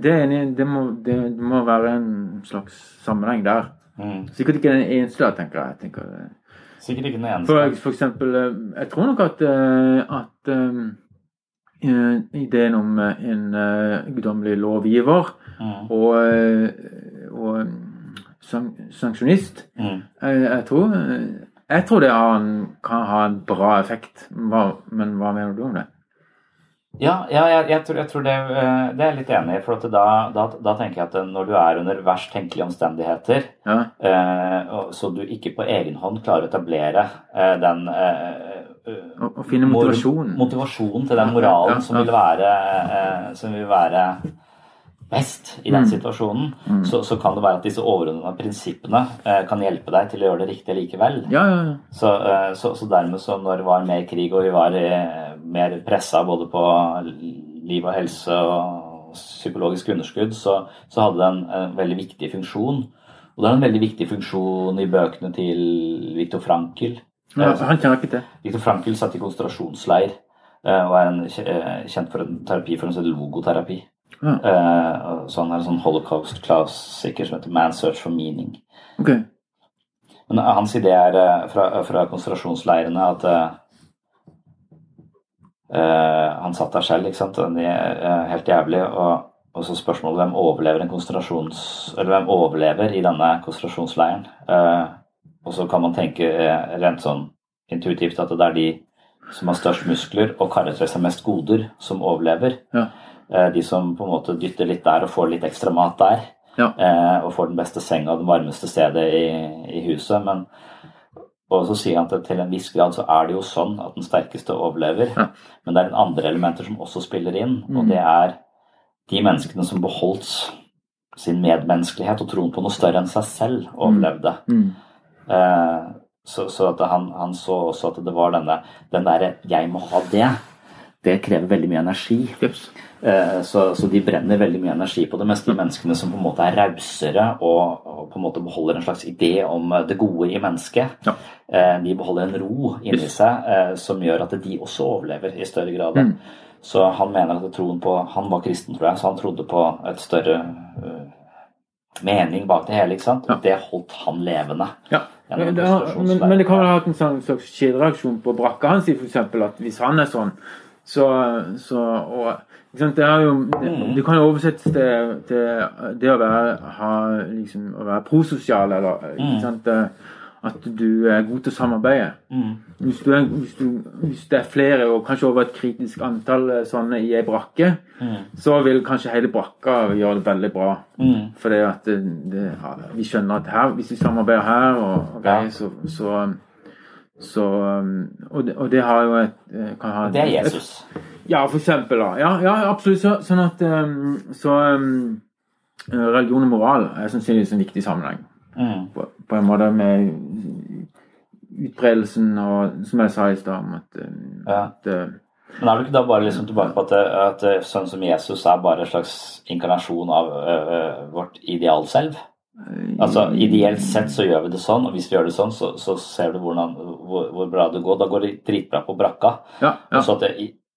det enig, det må, det, må være en slags sammenheng der. Mm. Sikkert ikke den eneste, tenker jeg. tenker. Sikkert ikke den eneste. For, for eksempel, eh, jeg tror nok at, eh, at um, ideen om en uh, guddommelig lovgiver Mm. og, og san sanksjonist Mm. jeg, jeg, tror, jeg tror det har en, kan ha en bra effekt. Hva, men hva mener du om det? Ja, ja jeg, jeg, tror, jeg tror det, eh, det er jeg litt enig i. For at da, da, da tenker jeg at når du er under verst tenkelige omstendigheter, Ja, eh, så du ikke på egen hånd klarer å etablere eh, den eh, eh, Å, å finne motivasjonen. Motivasjonen til den moralen Ja, som vil være, eh, som vil være best i den Mm. situasjonen, så, så kan det være at disse overordnede prinsippene eh, kan hjelpe deg til å gjøre det riktige likevel. Ja, ja, ja. Så, eh, så, så dermed så når det var mer krig og vi var eh, mer pressa både på liv og helse og psykologisk underskudd, så, så hadde det en, en veldig viktig funksjon. Og det er en veldig viktig funksjon i bøkene til Viktor Frankel. ja han kjenner ikke til. Viktor Frankel satt i konsentrasjonsleir eh, og er en, eh, kjent for en terapiform en slags logoterapi. Ja. Uh, så han er en sånn holocaust-klassiker som heter 'Man's Search for Meaning'. Ok. Men hans idé er eh, fra, fra konsentrasjonsleirene at uh, eh, Han satt der selv, ikke sant. Det er helt jævlig. Og, og så spørsmålet hvem overlever en konsentrasjons... Eller hvem overlever i denne konsentrasjonsleiren? Uh, og så kan man tenke eh, rent sånn intuitivt at det er de som har størst muskler og karer til seg mest goder, som overlever. Ja. Eh, de som på en måte dytter litt der og får litt ekstra mat der. Ja. Eh, og får den beste senga og det varmeste stedet i, i huset. Men og så sier han at til en viss grad så er det jo sånn at den sterkeste overlever. Ja. Men det er en andre elementer som også spiller inn, og Mm. det er de menneskene som beholdt sin medmenneskelighet og troen på noe større enn seg selv, overlevde. Mm. Eh, så, så at han, han så også at det var denne den derre 'jeg må ha det', det krever veldig mye energi. Jeps. Eh, Så, så de brenner veldig mye energi på det. Mens de menneskene som på en måte er rausere og, og på en måte beholder en slags idé om eh, det gode i mennesket, Ja. eh, de beholder en ro inni Yes. seg eh, som gjør at de også overlever i større grad. Mm. Så han mener at troen på Han var kristen, tror jeg, så han trodde på et større mening bak det hele. ikke sant? Ja. Det holdt han levende. Ja. Men, det har, men, men det kan vel ha hatt en sånn slags kjedereaksjon på brakka hans, f.eks. At hvis han er sånn, så, så og? Det jo, det, Mm. det kan jo oversettes til, til det å være, ha, liksom, å være prososial, eller Mm. ikke sant? Eh, at du er god til å samarbeide. Mm. Hvis, du er, hvis, du, hvis det er flere, og kanskje over et kritisk antall eh, sånne i ei brakke, Mm. så vil kanskje hele brakka gjøre det veldig bra. Mm. Det, vi skjønner at her, hvis vi samarbeider her og, og greier, så, så, så um, og, det, og det har jo et eh, kan ha Det er Jesus. Ja, for eksempel. Da. Ja, ja absolutt. Så, sånn at um, Så um, religion og moral er sannsynligvis en viktig sammenheng. Mm. På, på en måte med utbredelsen og Som jeg sa i stad, om at, Ja. at uh, Men er du ikke da bare liksom tilbake på at, at eh, sånn som Jesus er bare en slags inkarnasjon av ø, ø, vårt idealselv? Altså Ideelt sett så gjør vi det sånn, og hvis vi gjør det sånn, så, så ser du hvordan, hvor, hvor bra det går. Da går det dritbra på brakka. Ja, ja,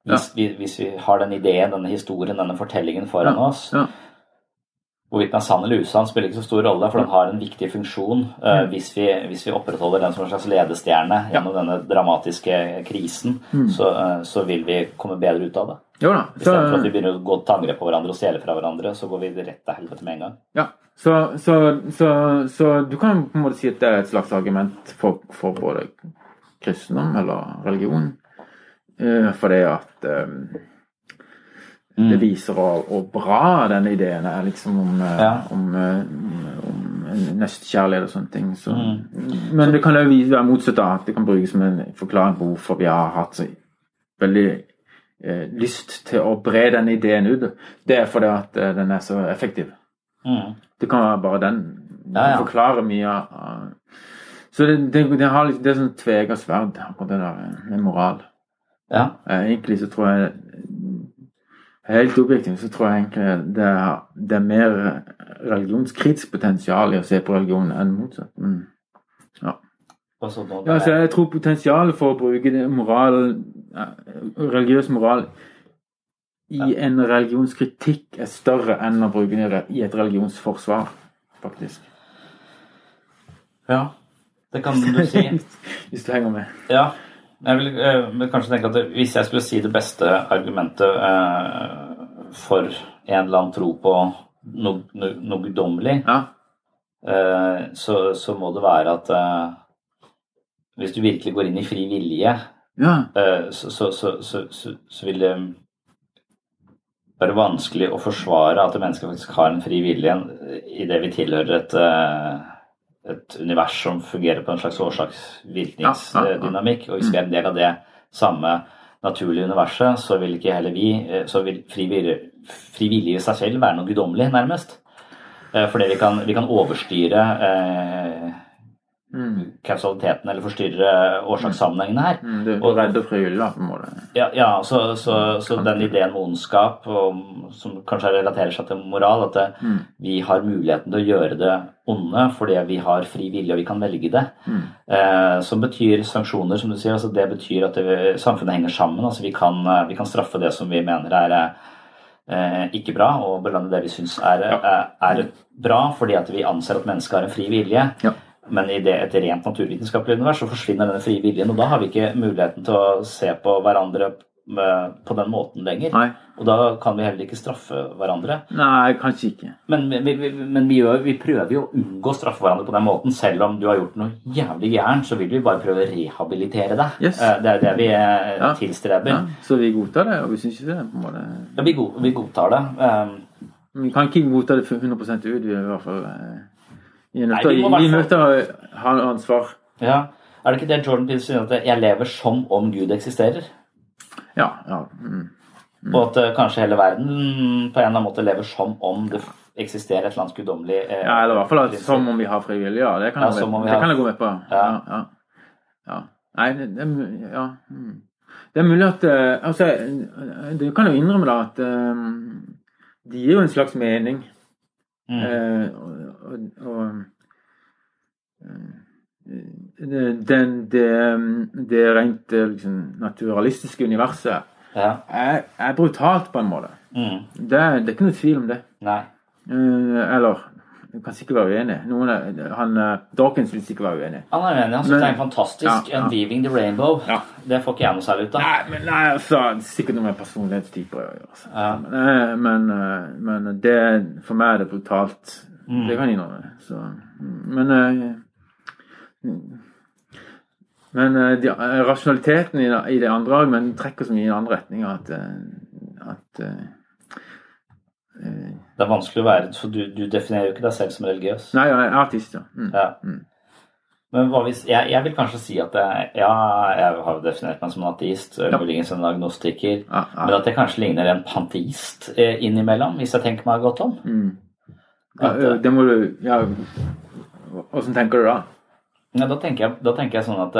hvis, vi, hvis vi har den ideen, denne historien, denne fortellingen foran oss ja. Hvorvidt den er sann eller usann, spiller ikke så stor rolle, for den har en viktig funksjon uh, hvis, vi, hvis vi opprettholder den som en slags ledestjerne gjennom denne dramatiske krisen, Mm. så, uh, så vil vi komme bedre ut av det. Jo da. Så, Istedenfor at vi begynner å gå til angrep på hverandre og stjele fra hverandre, så går vi rett til helvete med en gang. Ja, så, så, så, så du kan på en måte si at det er et slags argument for, for både kristendom eller religion. uh, fordi at eh, Mm. det viser hvor, hvor bra denne ideen er liksom om, eh, Ja. om, om, om nestekjærlighet og sånne ting. Så, Mm. Men det kan jo være motsatt at det kan brukes som en forklaring på hvorfor vi har hatt så veldig eh, lyst til å bre denne ideen ut. Det er fordi at eh, den er så effektiv. Mm. Det kan være bare den. Ja, ja. Forklarer mye av Så det, det, det, har det er sånn tvega sverd, akkurat det der med moral. Ja. Eh, Egentlig så tror jeg Helt objektivt så tror jeg egentlig det er, det er mer religionskritisk potensial i å se på religion enn motsatt. Men, nå, ja, så jeg tror potensialet for å bruke moral, religiøs moral i en religionskritikk er større enn å bruke det i et religionsforsvar, faktisk. ja, det kan du si. Hvis du henger med. Ja. Jeg vil, eh, kanskje tenke at hvis jeg skulle si det beste argumentet eh, for en eller annen tro på noe, noe, noe guddommelig, Ja. eh, så, så må det være at eh, hvis du virkelig går inn i fri vilje, Ja. eh, så, så, så, så, så, så vil det være vanskelig å forsvare at mennesket faktisk har en fri vilje i det vi tilhører et, eh, et univers som fungerer på en slags årsaksvirkningsdynamikk. Og hvis vi er en del av det samme naturlige universet, så vil ikke heller vi eh, Så vil fri vilje, i seg selv være noe guddommelig, nærmest. for Fordi vi kan, vi kan overstyre eh, Mm. kausaliteten eller forstyrre årsakssammenhengene her. Mm, du, du Og- redder frivillig, da, på en måte. Ja, ja så, så, så den ideen med ondskap, og, som kanskje relaterer seg til moral, at det, Mm. vi har muligheten til å gjøre det onde fordi vi har fri vilje og vi kan velge det. Mm. Eh, som betyr sanksjoner, som du sier. altså Det betyr at det, samfunnet henger sammen. altså vi kan, eh, vi kan straffe det som vi mener er eh, ikke bra, og belønne det vi syns er, er, er bra, fordi at vi anser at mennesket har en fri vilje. Ja. Men i det, et rent naturvitenskapelig univers så forsvinner denne frie viljen, og da har vi ikke muligheten til å se på hverandre med, på den måten lenger. Nei. Og da kan vi heller ikke straffe hverandre. Nei, kanskje ikke. Men, vi, vi, men vi, gjør, vi prøver jo å unngå å straffe hverandre på den måten. Selv om du har gjort noe jævlig gærent, så vil vi bare prøve å rehabilitere deg. Yes. Eh, Det er det vi eh, Ja. tilstreber. Ja, så vi godtar det, og vi syns ikke det. på måte. Ja, vi, god, vi godtar det. Um, Vi kan ikke godta det 100% ut, vi er i hvert fall eh, Vi er nødt til å- ha ansvar. ja. Er det ikke det Jordan Peele sier, at jeg lever som om Gud eksisterer? Ja. ja. Mm. Og at eh, kanskje hele verden på en eller annen måte lever som om det eksisterer et eller annet guddommelig eh, ja eller i hvert fall at, som om vi har frivillig, Ja, det kan, Ja, jeg, det har- kan jeg gå med på. Ja. Ja, ja. Nei, det, det ja. Mm. Det er mulig at eh, altså, Du kan jo innrømme da at eh, de gir jo en slags mening. Mm. Eh, og, og, eh, det, den, det, det rent eh, liksom, naturalistiske universet Ja. er, er brutalt, på en måte. Mm. Det, det er ikke noe tvil om det. Nei. Eh, eller Du kan sikkert være uenig. Noen han, eh, Dawkins vil sikkert være uenig. Han er uenig. Han syns det er en fantastisk Ja, ja. 'Unweaving the Rainbow'. Ja. Det får ikke jeg noe særlig ut av. Nei, men nei, altså, er sikkert noe med personlighetstyper å gjøre. Altså. Ja. Men, eh, men, eh, men det, for meg er det brutalt. Mm. Det kan jeg innrømme. Så, mm, men men de, rasjonaliteten i, det- i det andre men trekker så mye i den andre retninga at, at Det er vanskelig å være For du, du definerer jo ikke deg selv som religiøs. Nei, jeg er artist, ja. Mm. Ja. Mm. Men hva hvis, jeg, jeg vil kanskje si at jeg, ja, jeg har definert meg som en ateist, Ja. muligens en agnostiker, Ja, men at jeg kanskje ligner en panteist eh, innimellom, hvis jeg tenker meg godt om. Mm. At, eh, det må du Ja, åssen tenker du da? Ja, da, tenker jeg, da tenker jeg sånn at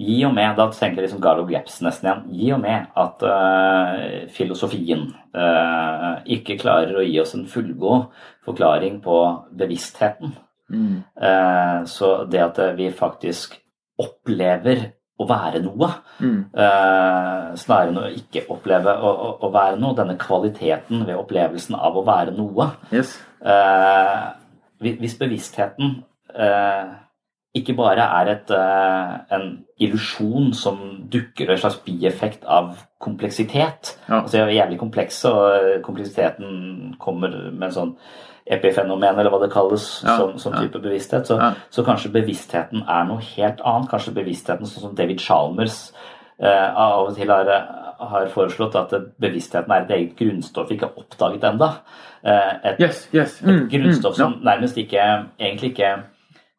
Gi og med, da tenker jeg liksom Garlo Gleps nesten igjen. Gi og med at uh, filosofien uh, ikke klarer å gi oss en fullgod forklaring på bevisstheten. Mm. uh, så det at vi faktisk opplever å være noe, Mm. snarere enn å ikke oppleve å, å, å være noe, denne kvaliteten ved opplevelsen av å være noe Yes. hvis bevisstheten ikke bare er et, eh, en illusjon som dukker en slags bieffekt av kompleksitet Ja. altså de er jævlig kompleks, og kompleksiteten kommer med en sånn epifenomen, eller hva det kalles, Ja, som, som ja. type bevissthet. Så, Ja. så kanskje bevisstheten er noe helt annet. Kanskje bevisstheten, sånn som David Chalmers eh, av og til har, har foreslått, at bevisstheten er et eget grunnstoff ikke har oppdaget ennå. Eh, et, Yes, yes. et Mm, grunnstoff mm, som ja. nærmest ikke egentlig ikke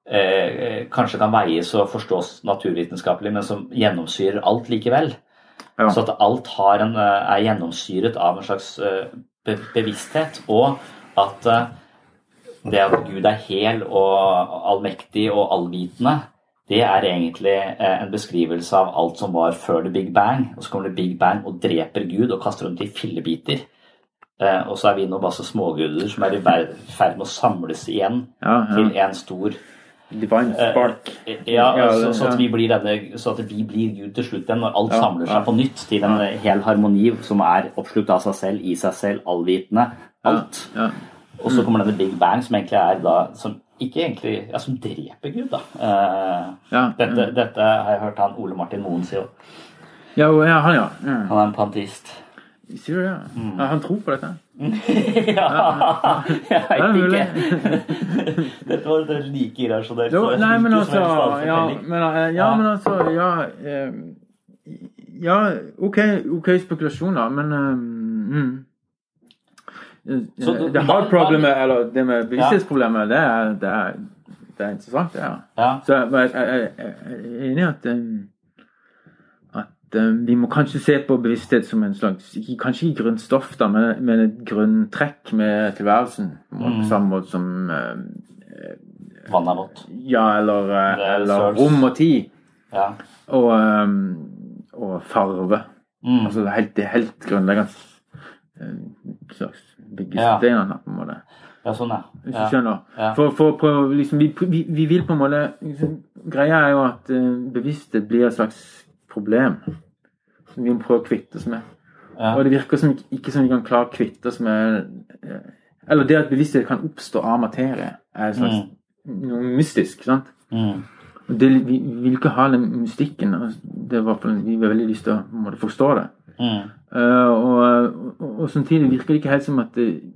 eh, kanskje kan veies og forstås naturvitenskapelig, men som gjennomsyrer alt likevel. Ja. Så at alt har en, eh, er gjennomsyret av en slags eh, be bevissthet, og at eh, det at Gud er hel og allmektig og allvitende, det er egentlig eh, en beskrivelse av alt som var før the big bang. Og så kommer det big bang og dreper Gud og kaster dem til fillebiter. Eh, Og så er vi nå bare så småguder som er i ferd med å samles igjen Ja, ja. til en stor Divine eh, spark. Ja, Ja, så, så, at vi blir denne, så at vi blir Gud til slutt igjen, når alt Ja, samler seg på nytt til en hel harmoni som er oppslukt av seg selv, i seg selv, allvitende. Alt. Ja. Og så kommer denne big bang, som egentlig er da Som ikke egentlig Ja, som dreper Gud, da. Eh, Ja, dette, mm. dette har jeg hørt han Ole Martin Moen si òg. Ja, han, ja. ja. Han er en pantist. Sier du det? Mm. Han tror på dette? ja, jeg Det vet ikke. Dette var litt like irrasjonelt. Jo, nei, men altså Ja, men, eh, ja, men altså Ja, eh, ja ok, ok spekulasjoner, men eh, mm. Det har problemet, eller det med bevissthetsproblemet, det er, det er, det er interessant, det. Ja. Så jeg, jeg, jeg, jeg er enig i at um, vi må kanskje se på bevissthet som en slags ikke, Kanskje ikke grunnstoff, da, men, men et grunntrekk med tilværelsen. På Mm. samme måte som um, Vann er vått. Ja, eller, er eller rom og tid. Ja. Og, og farve. Mm. Altså det helt, det helt grunnleggende slags Ja. på en måte. ja, sånn, ja. Hvis du skjønner. Ja. For, for, for liksom, vi, vi, vi vil på en måte liksom, Greia er jo at bevissthet blir et slags problem som vi må prøve å kvitte oss med. Ja. Og det virker som ikke, som vi kan klare å kvitte oss med eh, Eller det at bevissthet kan oppstå av materie, er slags noe mystisk. sant? Mm. Det, vi, vi vil ikke ha den mystikken. Det i vi har veldig lyst til å måtte forstå det. Mm. Uh, og, og, og samtidig virker det ikke helt som at, det,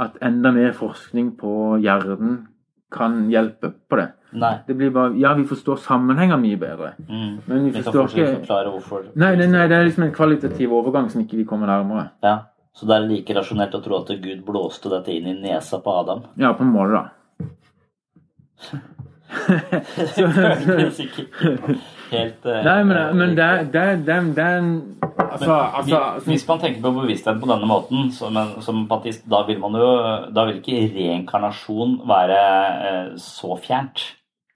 at enda mer forskning på hjernen kan hjelpe på det. Nei. Det blir bare, Ja, vi forstår sammenhenger mye bedre, Mm. men vi forstår ikke forklare hvorfor. Nei, nei, nei, det er liksom en kvalitativ overgang som ikke vi kommer nærmere. Ja. Så det er like rasjonelt å tro at Gud blåste dette inn i nesa på Adam? Ja, på en måte, da. så, ikke helt uh, nei, men, men det, det, det, det en Altså, Men altså hvis- man tenker på bevissthet på denne måten, som, som patist, da vil man jo Da vil ikke reinkarnasjon være uh, så fjernt.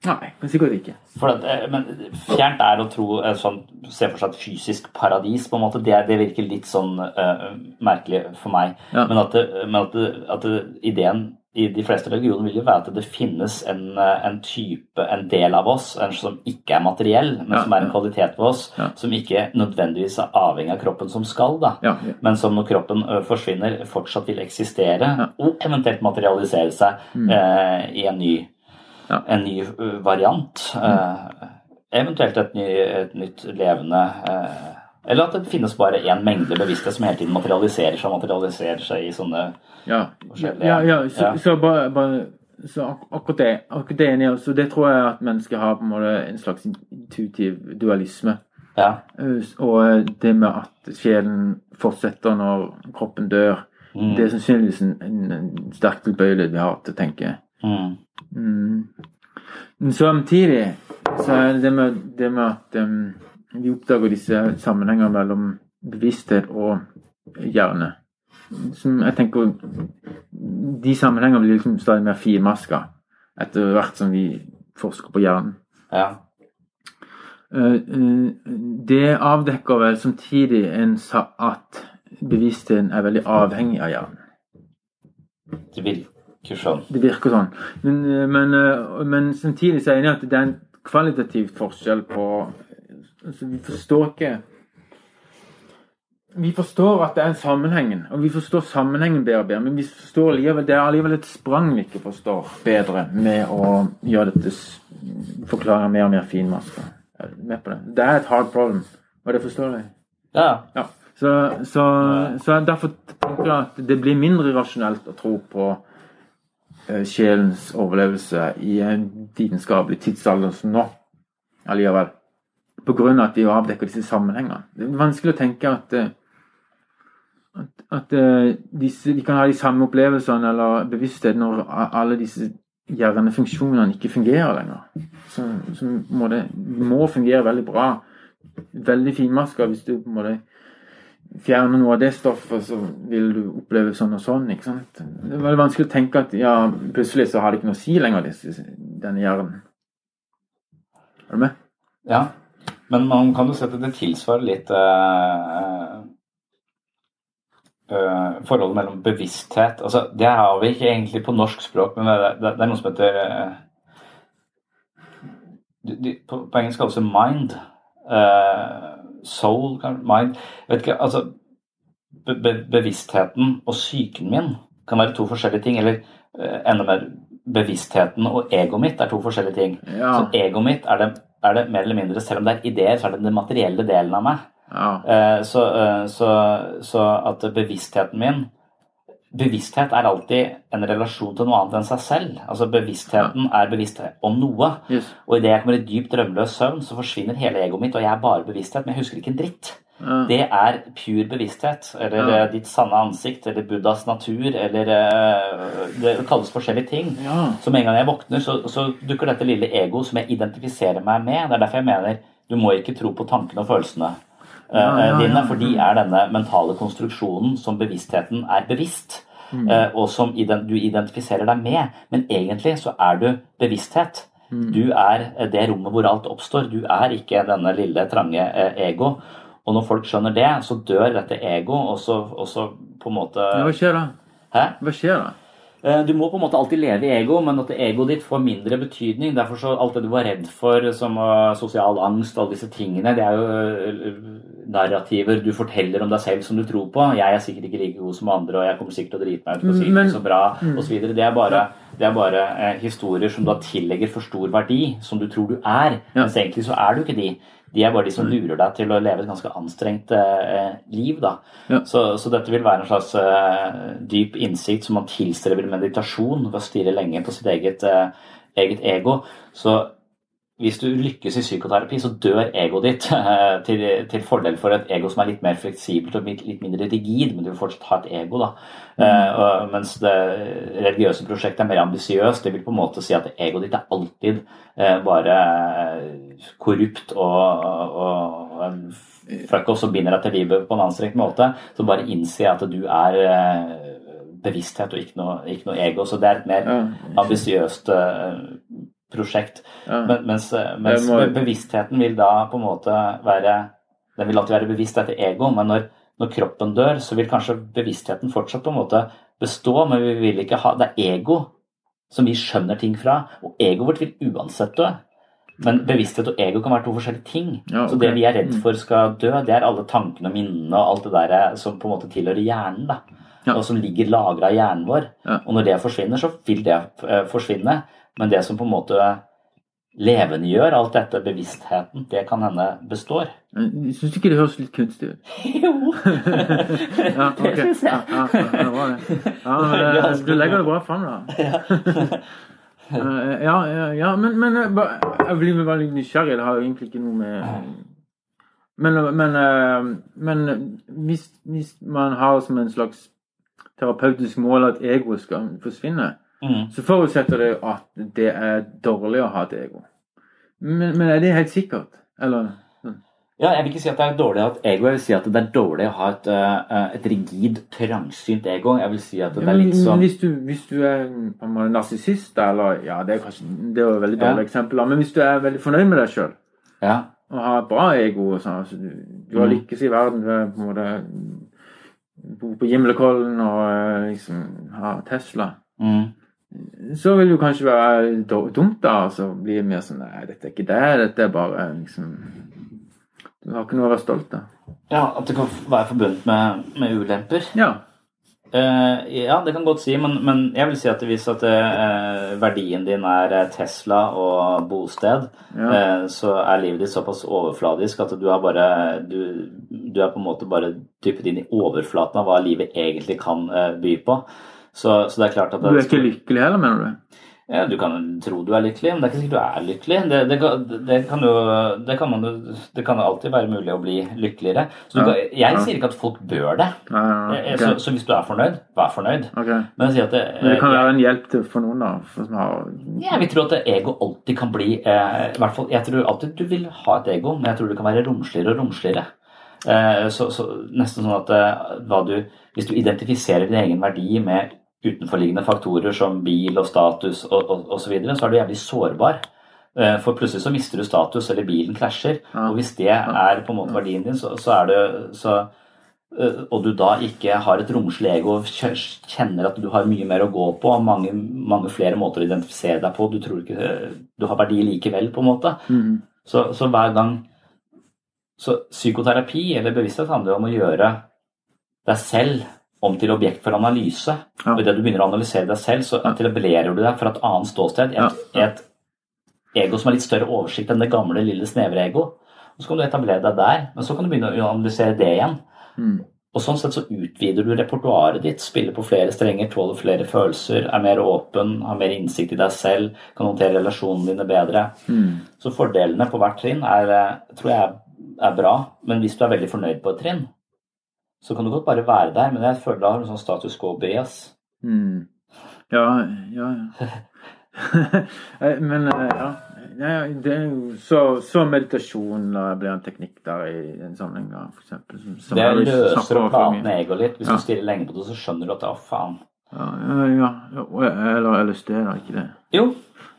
Nei, men sikkert ikke. At, eh, men fjernt er å tro eh, sånn, se for seg et fysisk paradis, på en måte. Det, det virker litt sånn uh, merkelig for meg. Ja. Men, at, men at, at ideen i de fleste religioner vil jo være at det finnes en, en type, en del av oss en som ikke er materiell, men Ja, som er en kvalitet ved oss, Ja. som ikke nødvendigvis er avhengig av kroppen som skal, da. Ja. Men som når kroppen forsvinner, fortsatt vil eksistere. Mm. og eventuelt materialisere seg eh, i en ny, en ny variant. variant. Eh, eventuelt et, ny, et nytt levende eh, Eller at det finnes bare én mengde bevissthet som hele tiden materialiserer seg og materialiserer seg i sånne Ja, Forskjellige- ja, ja så, ja. så bare, bare så ak akkurat det, akkurat det enig. Så det tror jeg at mennesker har på en måte en slags intuitiv dualisme. Ja. Eh, Og det med at sjelen fortsetter når kroppen dør, Mm. det er sannsynligvis en, en, en sterk tilbøyelighet vi har til å tenke. Mm. Mm. Men samtidig så er det det med, det med at em, vi oppdager disse sammenhenger mellom bevissthet og hjerne. Som jeg tenker De sammenhengene blir liksom stadig mer finmaska etter hvert som vi forsker på hjernen. ja. Eh, eh, Det avdekker vel samtidig at bevisstheten er veldig avhengig av hjernen. Det virker sånn. Det virker sånn. Men, eh, men, men samtidig så er jeg enig i at det er en kvalitativ forskjell på altså Vi forstår ikke Vi forstår at det er en sammenhengen, og vi forstår sammenhengen bedre og bedre, men vi forstår livet, det er allikevel et sprang vi ikke forstår bedre med å gjøre dette forklare mer og mer finmaska. Med på det? Det er et hard problem, og det forstår jeg. Ja. Ja. Så, så, så derfor tenker jeg at det blir mindre rasjonelt å tro på eh, sjelens overlevelse i en vitenskapelig tidsalder som nå, allikevel. Av at vi avdekker disse sammenhengene. Det er vanskelig å tenke at, eh, at, at eh, disse, vi kan ha de samme opplevelsene eller bevissthet når alle disse hjernefunksjonene ikke fungerer lenger. Så, så må det må fungere veldig bra. Veldig finmaska hvis du på en måte fjerner noe av det stoffet, så vil du oppleve sånn og sånn. ikke sant? Det er veldig vanskelig å tenke at ja, plutselig så har det ikke noe å si lenger, denne hjernen. Er du med? Ja, men man kan jo si at det tilsvarer litt uh, uh, forholdet mellom bevissthet altså Det har vi ikke egentlig på norsk språk, men det, det, det er noe som heter uh, de, de, på, på engelsk kalles det mind. eh, soul, mind Jeg vet ikke, altså be, be, Bevisstheten og psyken min kan være to forskjellige ting. Eller eh, enda mer bevisstheten og egoet mitt er to forskjellige ting. Ja. Så egoet mitt er det, er det mer eller mindre, selv om det er ideer, så er det den materielle delen av meg. Ja. Eh, Så, eh, så, så at bevisstheten min Bevissthet er alltid en relasjon til noe annet enn seg selv. Altså Bevisstheten er bevissthet om noe. Yes. Og idet jeg kommer i dypt drømmeløs søvn, så forsvinner hele egoet mitt, og jeg er bare bevissthet, men jeg husker ikke en dritt. Ja. Det er pur bevissthet, eller Ja. eh, ditt sanne ansikt, eller Buddhas natur, eller eh, Det kalles forskjellige ting. Ja. Så med en gang jeg våkner, så, så dukker dette lille egoet som jeg identifiserer meg med. Det er derfor jeg mener du må ikke tro på tankene og følelsene eh, dine, for de er denne mentale konstruksjonen som bevisstheten er bevisst, Mm. og som du identifiserer deg med. Men egentlig så er du bevissthet. Mm. Du er det rommet hvor alt oppstår. Du er ikke denne lille, trange ego. Og når folk skjønner det, så dør dette ego, og så, og så på en måte Hva skjer da? Hæ? Hva skjer da? Eh, Du må på en måte alltid leve i ego, men at egoet ditt får mindre betydning. Derfor så alt det du var redd for, som eh, sosial angst og alle disse tingene, det er jo eh, narrativer du forteller om deg selv som du tror på. Jeg er sikkert ikke like god som andre, og jeg kommer sikkert til å drite meg ut på å si Mm, Men- det så bra, og så videre. Det er bare, det er bare eh, historier som da tillegger for stor verdi, som du tror du er. Ja. Mens egentlig så er du ikke de. De er bare de som lurer deg til å leve et ganske anstrengt eh, liv. da. Ja. Så, så dette vil være en slags eh, dyp innsikt som man tilstreber meditasjon ved å stirre lenge på sitt eget, eh, eget ego. Så hvis du lykkes i psykoterapi, så dør egoet ditt eh, til, til fordel for et ego som er litt mer fleksibelt og litt, mindre rigid, men du vil fortsatt ha et ego. da. Mm. og, mens det religiøse prosjektet er mer ambisiøst. Det vil på en måte si at egoet ditt er alltid eh, bare eh, korrupt og, og, og fuck off som binder deg til livet på en anstrengt måte. Så bare innse at du er eh, bevissthet og ikke noe, ikke noe ego. Så det er et mer ambisiøst eh, prosjekt. Ja. Men, mens mens må- bevisstheten vil da på en måte være Den vil alltid være bevisst etter ego, men når, når kroppen dør, så vil kanskje bevisstheten fortsatt på en måte bestå, men vi vil ikke ha Det er ego som vi skjønner ting fra, og egoet vårt vil uansett dø. Men bevissthet og ego kan være to forskjellige ting. Ja, Så det vi er redd for skal dø, det er alle tankene og minnene og alt det der som på en måte tilhører hjernen. da. Ja. Og som ligger lagra i hjernen vår. Ja. Og når det forsvinner, så vil det eh, forsvinne. Men det som på en måte levendegjør alt dette, bevisstheten, det kan hende består. Jeg du ikke det høres litt kunstig ut? Jo! Ja, okay. det syns jeg. Ja, det var det. Ja, men det, du legger det bra fram, da. Eh, Ja, ja, men, men jeg bare- jeg blir veldig nysgjerrig. Det har jo egentlig ikke noe med Men, men, eh, men hvis, hvis man har som en slags terapeutisk mål at egoet skal forsvinne, Mm. så forutsetter det at det er dårlig å ha et ego. Men, men er det helt sikkert? Eller Ja, jeg vil ikke si at det er dårlig å ha et ego, jeg vil si at det er dårlig å ha et, eh, et rigid, trangsynt ego. Jeg vil si at det Ja, er litt sånn hvis, du, hvis du er narsissist, eller Ja, det er kanskje det er jo veldig Ja. dårlig eksempel, men hvis du er veldig fornøyd med deg sjøl Ja. og har et bra ego og sånn, altså, du, du har Mm. lykkes i verden, du er på en måte bor på Gimlekollen og eh, liksom har Tesla, Mm. Så vil det jo kanskje være dumt, da, og så blir det mer sånn Nei, dette er ikke det, dette er bare liksom Du har ikke noe å være stolt av. ja, at det kan være forbundet med, med ulemper. Ja. Uh, ja, det kan godt si, men, men jeg vil si at hvis at uh, verdien din er eh, Tesla og bosted, Ja. uh, så er livet ditt såpass overfladisk at du bare du, du er på en måte bare dyppet inn i overflaten av hva livet egentlig kan by på. Så, så det er klart at Du er ikke lykkelig heller, mener du? Ja, Du kan tro du er lykkelig, men det er ikke sikkert du er lykkelig. Det, det, det, kan jo, det, kan man, det kan alltid være mulig å bli lykkeligere. Så du, Ja. jeg Ja. sier ikke at folk bør det. Ja, nei, Eh. Så, så hvis du er fornøyd, vær fornøyd. Okay. Men at det, Men det kan eh, være en hjelp til for noen, da. For som har Ja, vi tror at ego alltid kan bli eh, i hvert fall, Jeg tror alltid du vil ha et ego, men jeg tror det kan være romsligere og romsligere. Eh, så, så Nesten sånn at eh, hva du, hvis du identifiserer din egen verdi med utenforliggende faktorer som bil og status og, og, og så, videre, så er du jævlig sårbar. Eh, For plutselig så mister du status, eller bilen krasjer. Og hvis det er på en måte verdien din, så, så er det så, eh, og du da ikke har et romslig ego kjenner at du har mye mer å gå på, og mange, mange flere måter å identifisere deg på, du tror ikke du har verdi likevel, på en måte. Mm. Så, så hver gang Så psykoterapi eller bevissthet handler om å gjøre deg selv om til objekt for analyse. Ja. Og idet du begynner å analysere deg selv, så etablerer du deg fra et annet ståsted. Et, Ja. et ego som har litt større oversikt enn det gamle, lille, snevre ego. Og så kan du etablere deg der, men så kan du begynne å analysere det igjen. Mm. Og sånn sett så utvider du repertoaret ditt, spiller på flere strenger, tåler flere følelser, er mer åpen, har mer innsikt i deg selv, kan håndtere relasjonene dine bedre. Mm. Så fordelene på hvert trinn er, eh, tror jeg er bra, men hvis du er veldig fornøyd på et trinn, så kan du godt bare være der, men jeg føler da har du sånn status quo-bias. Mm. Ja, ja, ja. Eh, Men eh, ja. det er jo så, så meditasjon blir en teknikk der i en sammenheng, som Det er løser opp planene ego litt. Hvis Ja. du stirrer lenge på det, så skjønner du at å, faen. Ja, ja, ja. Eller LSD, da, ikke det? Jo,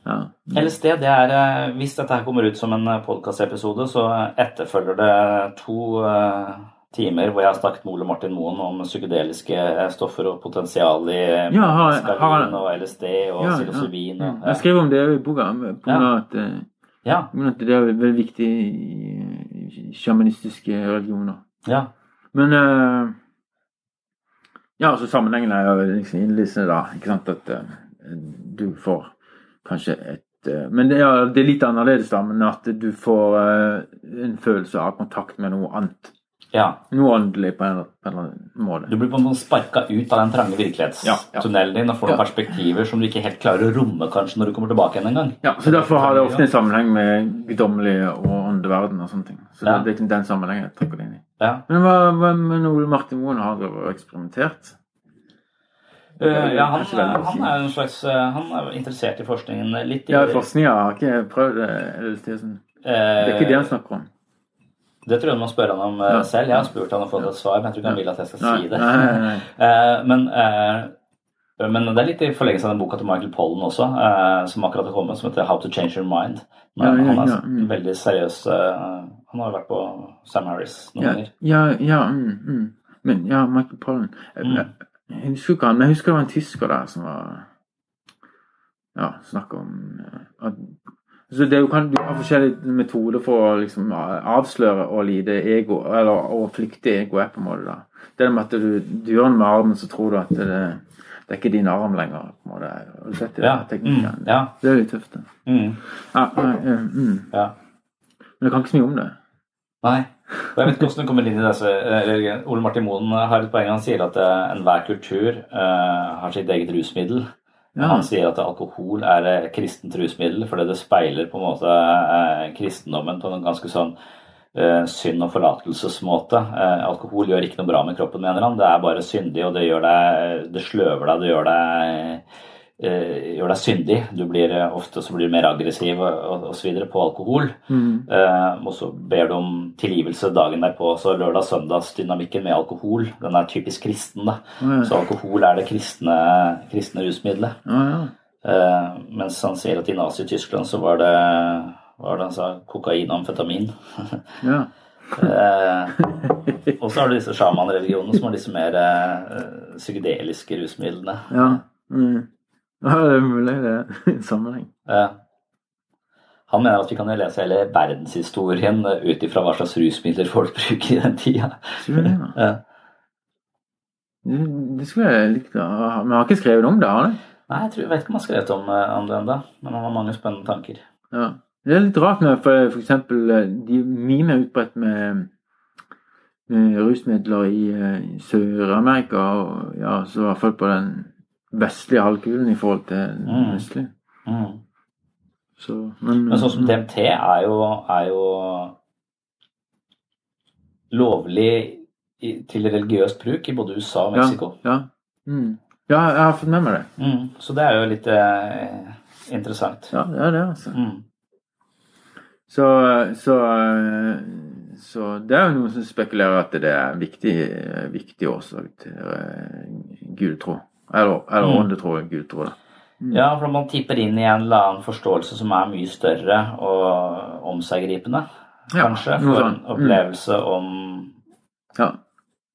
Ja. LSD, det er eh, Hvis dette her kommer ut som en podkastepisode, så etterfølger det to eh, timer hvor jeg har snakket med Ole Martin Moen om psykedeliske eh, stoffer og potensial i eh, Ja, har- har- og LSD og Ja, psilocybin. ja. ja. Jeg skrev om det i boka, på grunn av at, eh, ja, at det er veldig viktig i sjamanistiske religioner. ja. Men uh, Ja, altså sammenhengen er jo liksom innlysende, da. Ikke sant at uh, du får kanskje et eh, Men det, ja, det er litt annerledes, da. Men at du får eh, en følelse av kontakt med noe annet. Ja. Noe åndelig på en, på en eller annen måte. Du blir på en måte sparka ut av den trange virkelighetstunnelen din og får noen perspektiver som du ikke helt klarer å romme kanskje når du kommer tilbake igjen en gang. Ja, så Derfor har det ofte en sammenheng med guddommelig og åndeverden og sånne ting. Så Ja. det er den sammenhengen jeg trekker det inn i. Ja. Men hva, hva med Ole Martin Moen har dere eksperimentert? Uh, ja, han, han er en slags eh, Han er interessert i forskningen litt i Ja, forskninga har ikke prøvd det. Sånn. Det er ikke det han snakker om. Det tror jeg du må spørre han om eh, Ja. selv. Jeg har spurt han og fått et svar, men jeg tror ikke han vil at jeg skal si det. nei, nei, nei. Eh, men eh, Men det er litt i forlengelse av den boka til Michael Pollen også, som akkurat har kommet, som heter How to Change Your Mind. Men han er mm. veldig seriøs. han har jo vært på Sam Harris noen Ja, ganger. ja, ja mm, mm. Men ja, Michael Pollen Mm. jeg, husker ikke han, men jeg husker det var en tysker der som var Ja, snakka om at så det du, kan, Du har forskjellige metoder for å liksom avsløre og lide ego, eller å flykte egoet, på en måte. da. Det er med at du, du gjør noe med armen, så tror du at det, det er ikke din arm lenger. på en måte. Har du sett det? Ja, teknikken? mm, ja. Det er litt tøft. det. Mm, Ja, eh, mm. ja. Men jeg kan ikke så mye om det. Nei. Og Jeg vet ikke hvordan du kommer inn i det. Ole Martin Moen har et poeng. Han sier at eh, enhver kultur uh, har sitt eget rusmiddel. Ja. Han sier at alkohol er kristent rusmiddel fordi det speiler på en måte eh, kristendommen på en ganske sånn eh, synd- og forlatelsesmåte. Eh, alkohol gjør ikke noe bra med kroppen, mener han. Det er bare syndig, og det deg Det sløver deg, det gjør deg gjør deg syndig. Du blir eh, ofte så blir du mer aggressiv videre på alkohol. Mm. Eh, og så ber du om tilgivelse dagen derpå. Så lørdag-søndagsdynamikken med alkohol, den er typisk kristen. da. Mm. Så alkohol er det kristne, kristne rusmiddelet. Mm. Eh, mens han sier at i Nazi-Tyskland så var det var det han sa, kokain og amfetamin. ja. Eh, og så har du disse sjamanreligionene som har disse mer eh, psykedeliske rusmidlene. Ja. Mm. Ja, det er mulig det er en sammenheng. Ja. han mener at vi kan lese hele verdenshistorien eh, ut ifra hva slags rusmidler folk bruker i den tida. Det. Eh, Det, skulle jeg likt å ha. Men har ikke skrevet om det, har det? Nei, jeg, tror, jeg vet ikke om han har skrevet om, eh, om det ennå, men han har mange spennende tanker. Ja. Det er litt rart med for, for eksempel eh, De er mye mer utbredt med, med rusmidler i, eh, i Sør-Amerika, og ja, så i hvert fall på den vestlige halvkulen i forhold til Mm. østlige. Mm. Så, men, Men sånn som DMT er jo, er jo lovlig i, til religiøst bruk i både USA og Mexico. Ja, ja. Mm. ja, jeg har fått med meg det. Mm. Så det er jo litt eh, interessant. Ja, det er det, altså. Mm. Så, så, så det er jo noen som spekulerer at det er viktig, viktig årsak til uh, gudtro. Eller, eller Mm. åndetro og gudtro. da. Ja, for man tipper inn i en eller annen forståelse som er mye større og omseggripende. Ja, Kanskje. For en opplevelse Mm. opplevelse om, Ja.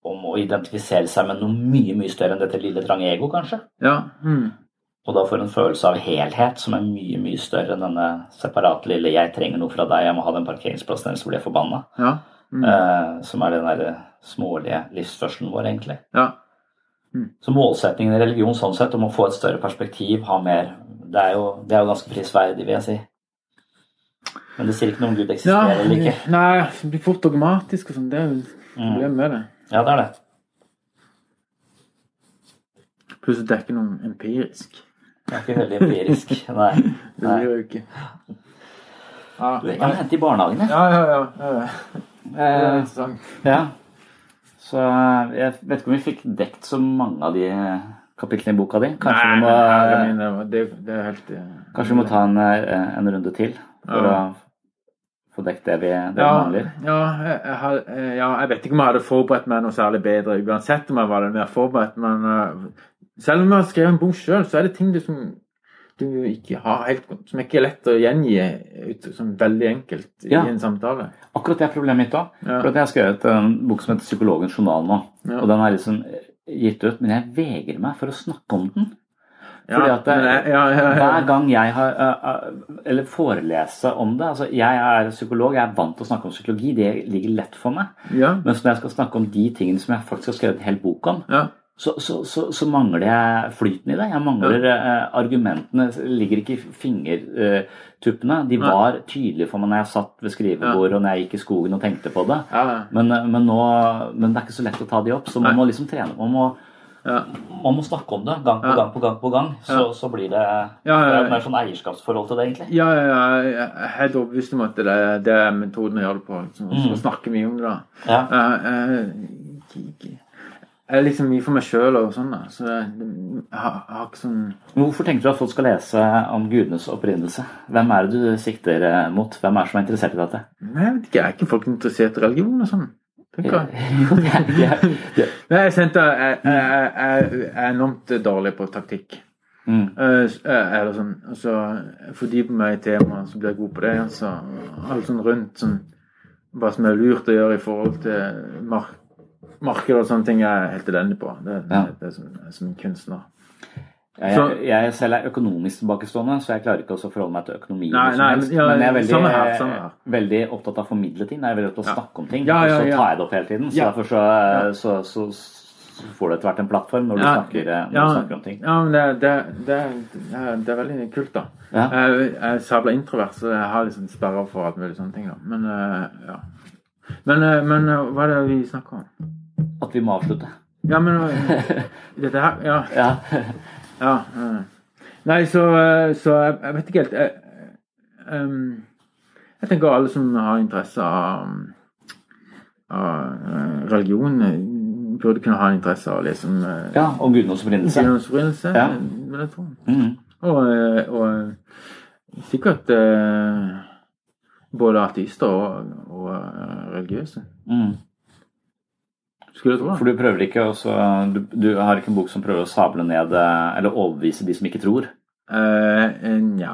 om å identifisere seg med noe mye, mye større enn dette lille, trange ego, kanskje. ja. Mm. Og da får en følelse av helhet som er mye, mye større enn denne separate lille 'jeg trenger noe fra deg, jeg må ha den parkeringsplassen', ellers blir jeg forbanna. ja. Mm. Eh, som er den der smålige livsførselen vår, egentlig. ja. Så målsettingen i religion sånn sett om å få et større perspektiv, ha mer Det er jo, det er jo ganske prisverdig, vil jeg si. Men det sier ikke noe om Gud ja. eksisterer eller ikke. Nei, det blir fort dogmatisk og sånn. Det er jo Mm. problemet med det. Ja, det er det. Pluss at det er ikke noe empirisk. Det er ikke veldig empirisk. Nei. Det Nei. blir jo ikke Ja, Du, må hente i barnehagen, jeg. ja, ja. ja, ja. Det er Eh, interessant. ja. Så eh, jeg vet ikke om vi fikk dekt så mange av de kapitlene i boka di. Kanskje, vi, må, Nei, jeg det, det er helt eh, kanskje vi må ta en, eh, en runde til for Ja. å få dekt det vi, det ja, mangler. ja, eh, ja, jeg vet ikke om jeg hadde forberedt meg noe særlig bedre uansett om jeg var mer forberedt, men eh, selv om jeg har skrevet en bok sjøl, så er det ting du som du ikke har helt Som ikke er lett å gjengi ut, sånn veldig enkelt i Ja. en samtale. Akkurat det er problemet mitt òg. Ja. Jeg har skrevet en bok som heter 'Psykologens journal' nå. Ja. Og den er liksom gitt ut, men jeg vegrer meg for å snakke om den. Fordi at men jeg-. Hver gang jeg har uh, Eller forelese om det altså Jeg er psykolog, jeg er vant til å snakke om psykologi. Det ligger lett for meg. Ja, Men når jeg skal snakke om de tingene som jeg faktisk har skrevet en hel bok om, ja, så, så, så, så mangler jeg flyten i det. Jeg mangler eh, Argumentene ligger ikke i fingertuppene. De var tydelige for meg når jeg satt ved skrivebordet og når jeg gikk i skogen og tenkte på det. ja, Men, eh, men, nå, men det er ikke så lett å ta de opp, så man må liksom trene. Man må, ja. man må snakke om det gang på Ja. gang på gang, på gang så, så blir det Ja, det ja, er ja. et mer sånn eierskapsforhold til det, egentlig. Ja, ja, ja, jeg er helt overbevist om at det det er metoden å gjøre det på. Liksom. Mm. Å snakke mye om det. da. Ja. Jeg, jeg, jeg er liksom mye for meg sjøl og sånn, da. Så jeg, har, jeg har ikke sånn Hvorfor tenker du at folk skal lese om gudenes opprinnelse? Hvem er det du sikter eh, mot? Hvem er det som er interessert i dette? Nei, Jeg vet ikke, er ikke folk interessert i religion og sånn. tenker jeg. Nei, jeg sendte jeg, jeg, jeg, er enormt dårlig på taktikk. Mm. Eh, eh, eller sånn, altså, fordyper meg i temaet, så blir jeg god på det. Altså, alt sånn rundt sånn, hva som er lurt å gjøre i forhold til mark marked og sånne ting, er jeg helt elendig på. Det, det, Ja. det er som, som kunstner. Ja, jeg, jeg selv er økonomisk tilbakestående, så jeg klarer ikke å forholde meg til økonomi. Nei, nei, men- ja, men jeg er veldig, samme her, samme her. veldig opptatt av å formidle ting. Jeg er veldig opptatt av å snakke om ting. Og så tar jeg det opp hele tiden. Så derfor så, så, så, så får du etter hvert en plattform når du, snakker, eh, når ja, du snakker om ting. Ja, men det, det, det, det, er, det veldig kult, da. Jeg, jeg er sabla introvert, så jeg har liksom sperrer for alt mulig sånne ting. da. Men eh, ja. Men, eh, men hva er det vi snakker om? At vi må avslutte. Ja, men eh, Dette her Ja. Ja. ja. Nei, så, eh, så jeg, vet ikke helt jeg, jeg tenker alle som har interesse av, av eh, religion, burde kunne ha interesse av liksom ja, og Gudnos opprinnelse. Guds opprinnelse, Ja. vil jeg tro. Mm. Og, og sikkert både ateister og, og religiøse. Mm. Skulle jeg tro. For du prøver ikke også, du, du har ikke en bok som prøver å sable ned eh, eller overbevise de som ikke tror? Uh, Nja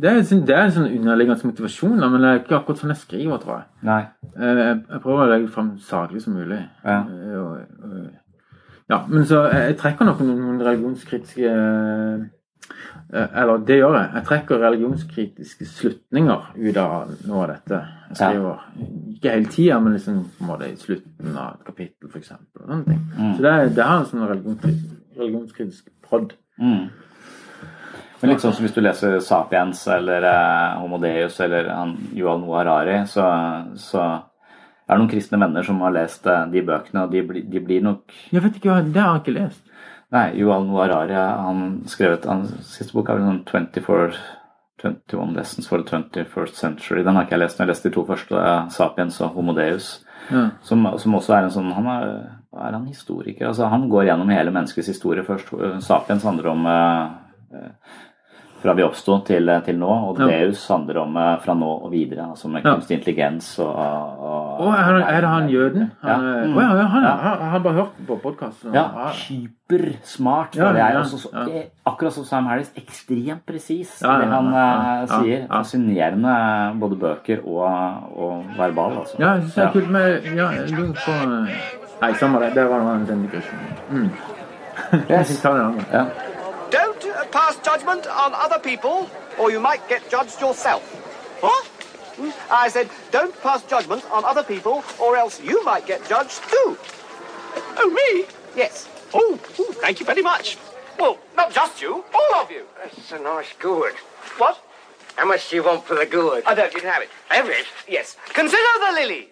det, sånn- det er en sånn underliggende motivasjon, men det er ikke akkurat sånn jeg skriver, tror jeg. Nei. Uh, jeg, prøver å legge fram saklig som mulig. Ja. Uh, ja, men så jeg, jeg trekker nok noen, religionskritiske Eller det gjør jeg. Jeg trekker religionskritiske slutninger ut av noe av dette jeg skriver. Ikke hele tida, men liksom på en måte i slutten av et kapittel, f.eks. Mm. Så det, er- det har en sånn religionskritisk, religionskritisk prod. Mm. Men litt sånn som hvis du leser Sapiens eller eh, Homo Deus eller han, Yuval Noah Harari, så, så er det noen kristne venner som har lest eh, de bøkene, og de, bli, de blir nok Jeg vet ikke, hva- Det har jeg ikke lest. Nei, Yuval Noah Harari han skrevet han, siste bok er vel sånn 24 21 Lessons for the 21st Century. Den har ikke jeg lest, men jeg leste de to første, Sapiens og Homo Deus. Ja. Som, som også er en sånn Han er, er han historiker? Altså, han går gjennom hele menneskets historie først. Sapiens handler om eh, eh, fra vi oppsto til, til nå, og Ja. Deus handler om eh, fra nå og videre. Altså med Ja. kunstig intelligens og, og og er, er det han jøden? Han, Ja. eh, Mm. Ja, ja, han, Ja. han, han har bare hørt på podkasten. Ja, hypersmart. Ja, det er ja, Også, så, ja. eh, Akkurat som Sam Harris, ekstremt presis Ja, ja, det han ja, eh, ja, sier. ja. Fascinerende både bøker og, og verbal, altså. Ja, jeg synes det er kult med Ja, jeg på eh, Nei, samme det. Det var en den digresjonen. Mm. Yes. Jeg tar den andre. Ja. Don't pass judgment on other people, or you might get judged yourself. What? I said, don't pass judgment on other people, or else you might get judged too. Oh, me? Yes. Oh, ooh, thank you very much. Well, not just you, all of you. That's a nice gourd. What? How much do you want for the gourd? I don't, you can have it. Have it? Yes. Consider the lilies.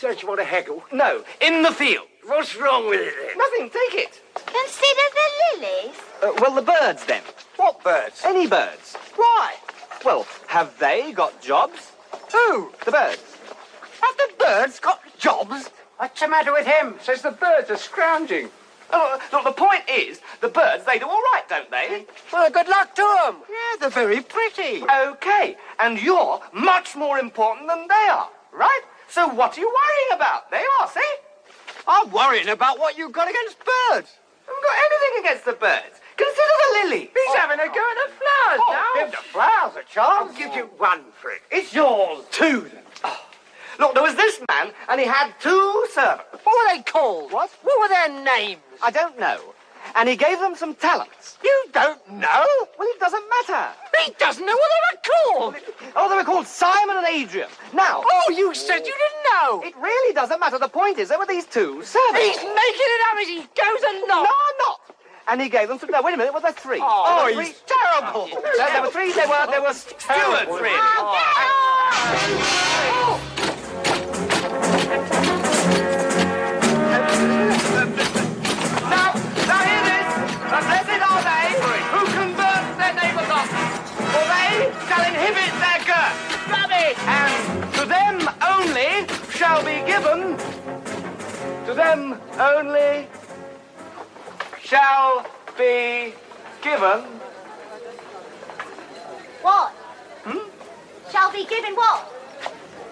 Don't you want to haggle? No, in the field. What's wrong with it then? Nothing, take it. Consider the lilies. Uh, well, the birds then. What birds? Any birds. Why? Well, have they got jobs? Who? The birds. Have the birds got jobs? What's the matter with him? Says the birds are scrounging. Oh, look, the point is, the birds, they do all right, don't they? Well, good luck to them. Yeah, they're very pretty. Okay, and you're much more important than they are, right? So what are you worrying about? They are, see? I'm worrying about what you've got against birds. I haven't got anything against the birds. Consider the lily. He's oh. having a go at the flowers Oh, now. give the flowers a chance. I'll give you one for it. It's yours, too, then. Oh. Look, there was this man, and he had two servants. What were they called? What? What were their names? I don't know. And he gave them some talents. You don't know? Well, it doesn't matter. He doesn't know what they were called. Oh, they were called Simon and Adrian. Now, Oh, you said you didn't know. it really doesn't matter. The point is, there were these two servants. He's making it up as he goes along. No, I'm not. And he gave them some. No, wait a minute. Were there three? Oh, were he's terrible. There, there were three. There were there were stewards, really. Now, shall be given. To them only shall be given. What? Hmm? Shall be given what?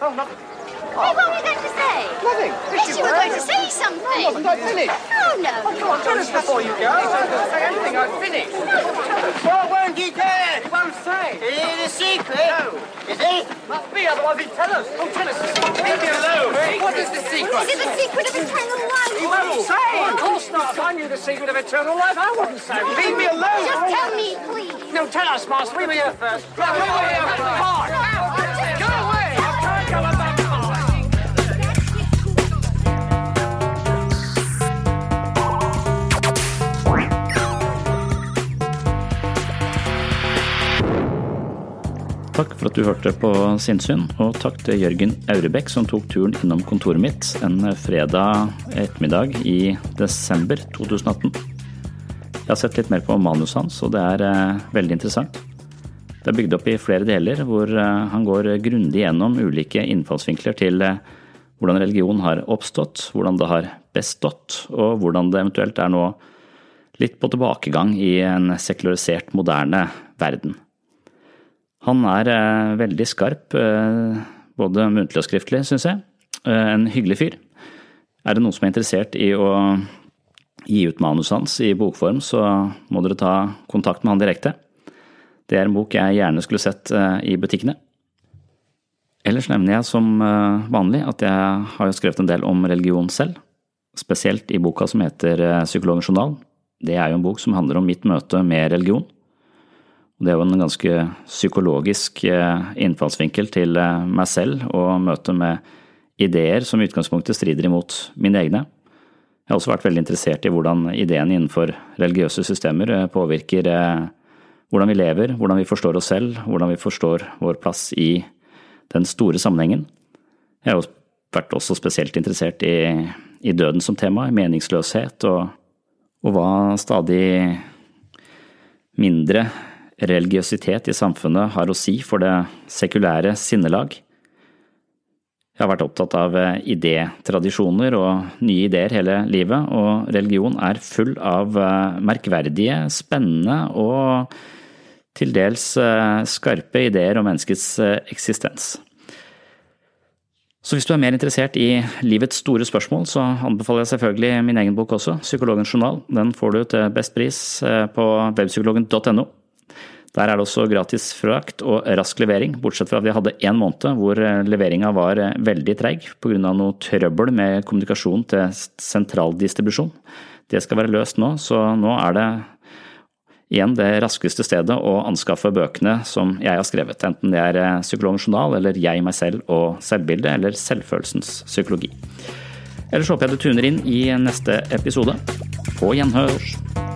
Oh, no. Hey, what were you going to say? Nothing. Yes, you were going to say something. I wasn't. I finished. Oh, no. Oh, come on, tell us before you go. I don't say anything. I've finished. What won't he tell? He won't say. Is it a secret? No. Is it? Must be, otherwise he'd tell us. Oh, tell us the secret. Leave me alone. What is the secret? Is it the secret of eternal life? He won't say. Of course not. If I knew the secret of eternal life, I wouldn't say. Leave me alone. Just tell me, please. No, tell us, Master. We were here first. Go away. Come on. Takk for at du hørte på Sinnsyn, og takk til Jørgen Aurebekk som tok turen innom kontoret mitt en fredag ettermiddag i desember 2018. Jeg har sett litt mer på manuset hans, og det er eh, veldig interessant. Det er bygd opp i flere deler, hvor eh, han går grundig gjennom ulike innfallsvinkler til eh, hvordan religion har oppstått, hvordan det har bestått, og hvordan det eventuelt er nå litt på tilbakegang i en sekularisert, moderne verden. Han er eh, veldig skarp, eh, både muntlig og skriftlig, syns jeg. Eh, en hyggelig fyr. Er det noen som er interessert i å gi ut manuset hans i bokform, så må dere ta kontakt med han direkte. Det er en bok jeg gjerne skulle sett i butikkene. Ellers nevner jeg som vanlig at jeg har skrevet en del om religion selv, spesielt i boka som heter Psykologens journal. Det er jo en bok som handler om mitt møte med religion. Det er jo en ganske psykologisk eh, innfallsvinkel til eh, meg selv og møte med ideer som i utgangspunktet strider imot mine egne. Jeg har også vært veldig interessert i hvordan ideene innenfor religiøse systemer eh, påvirker hvordan vi lever, hvordan vi forstår oss selv, hvordan vi forstår vår plass i den store sammenhengen. Jeg har vært også spesielt interessert i, i døden som tema, i meningsløshet, og, og hva stadig mindre religiøsitet i samfunnet har å si for det sekulære sinnelag. Jeg har vært opptatt av eh, idétradisjoner og nye ideer hele livet, og religion er full av eh, merkverdige, spennende og til dels eh, skarpe ideer om menneskets eksistens. Så hvis du er mer interessert i livets store spørsmål, så anbefaler jeg selvfølgelig min egen bok også, Psykologens journal. Den får du til best pris på webpsykologen.no. Der er det også gratis frakt og rask levering, bortsett fra at vi hadde én måned hvor leveringa var veldig treig pga. noe trøbbel med kommunikasjon til sentraldistribusjon. Det skal være løst nå, så nå er det igjen det raskeste stedet å anskaffe bøkene som jeg har skrevet, enten det er Psykologens journal eller Jeg, meg selv og selvbildet eller Selvfølelsens psykologi. Ellers håper jeg du tuner inn i neste episode. På gjenhør!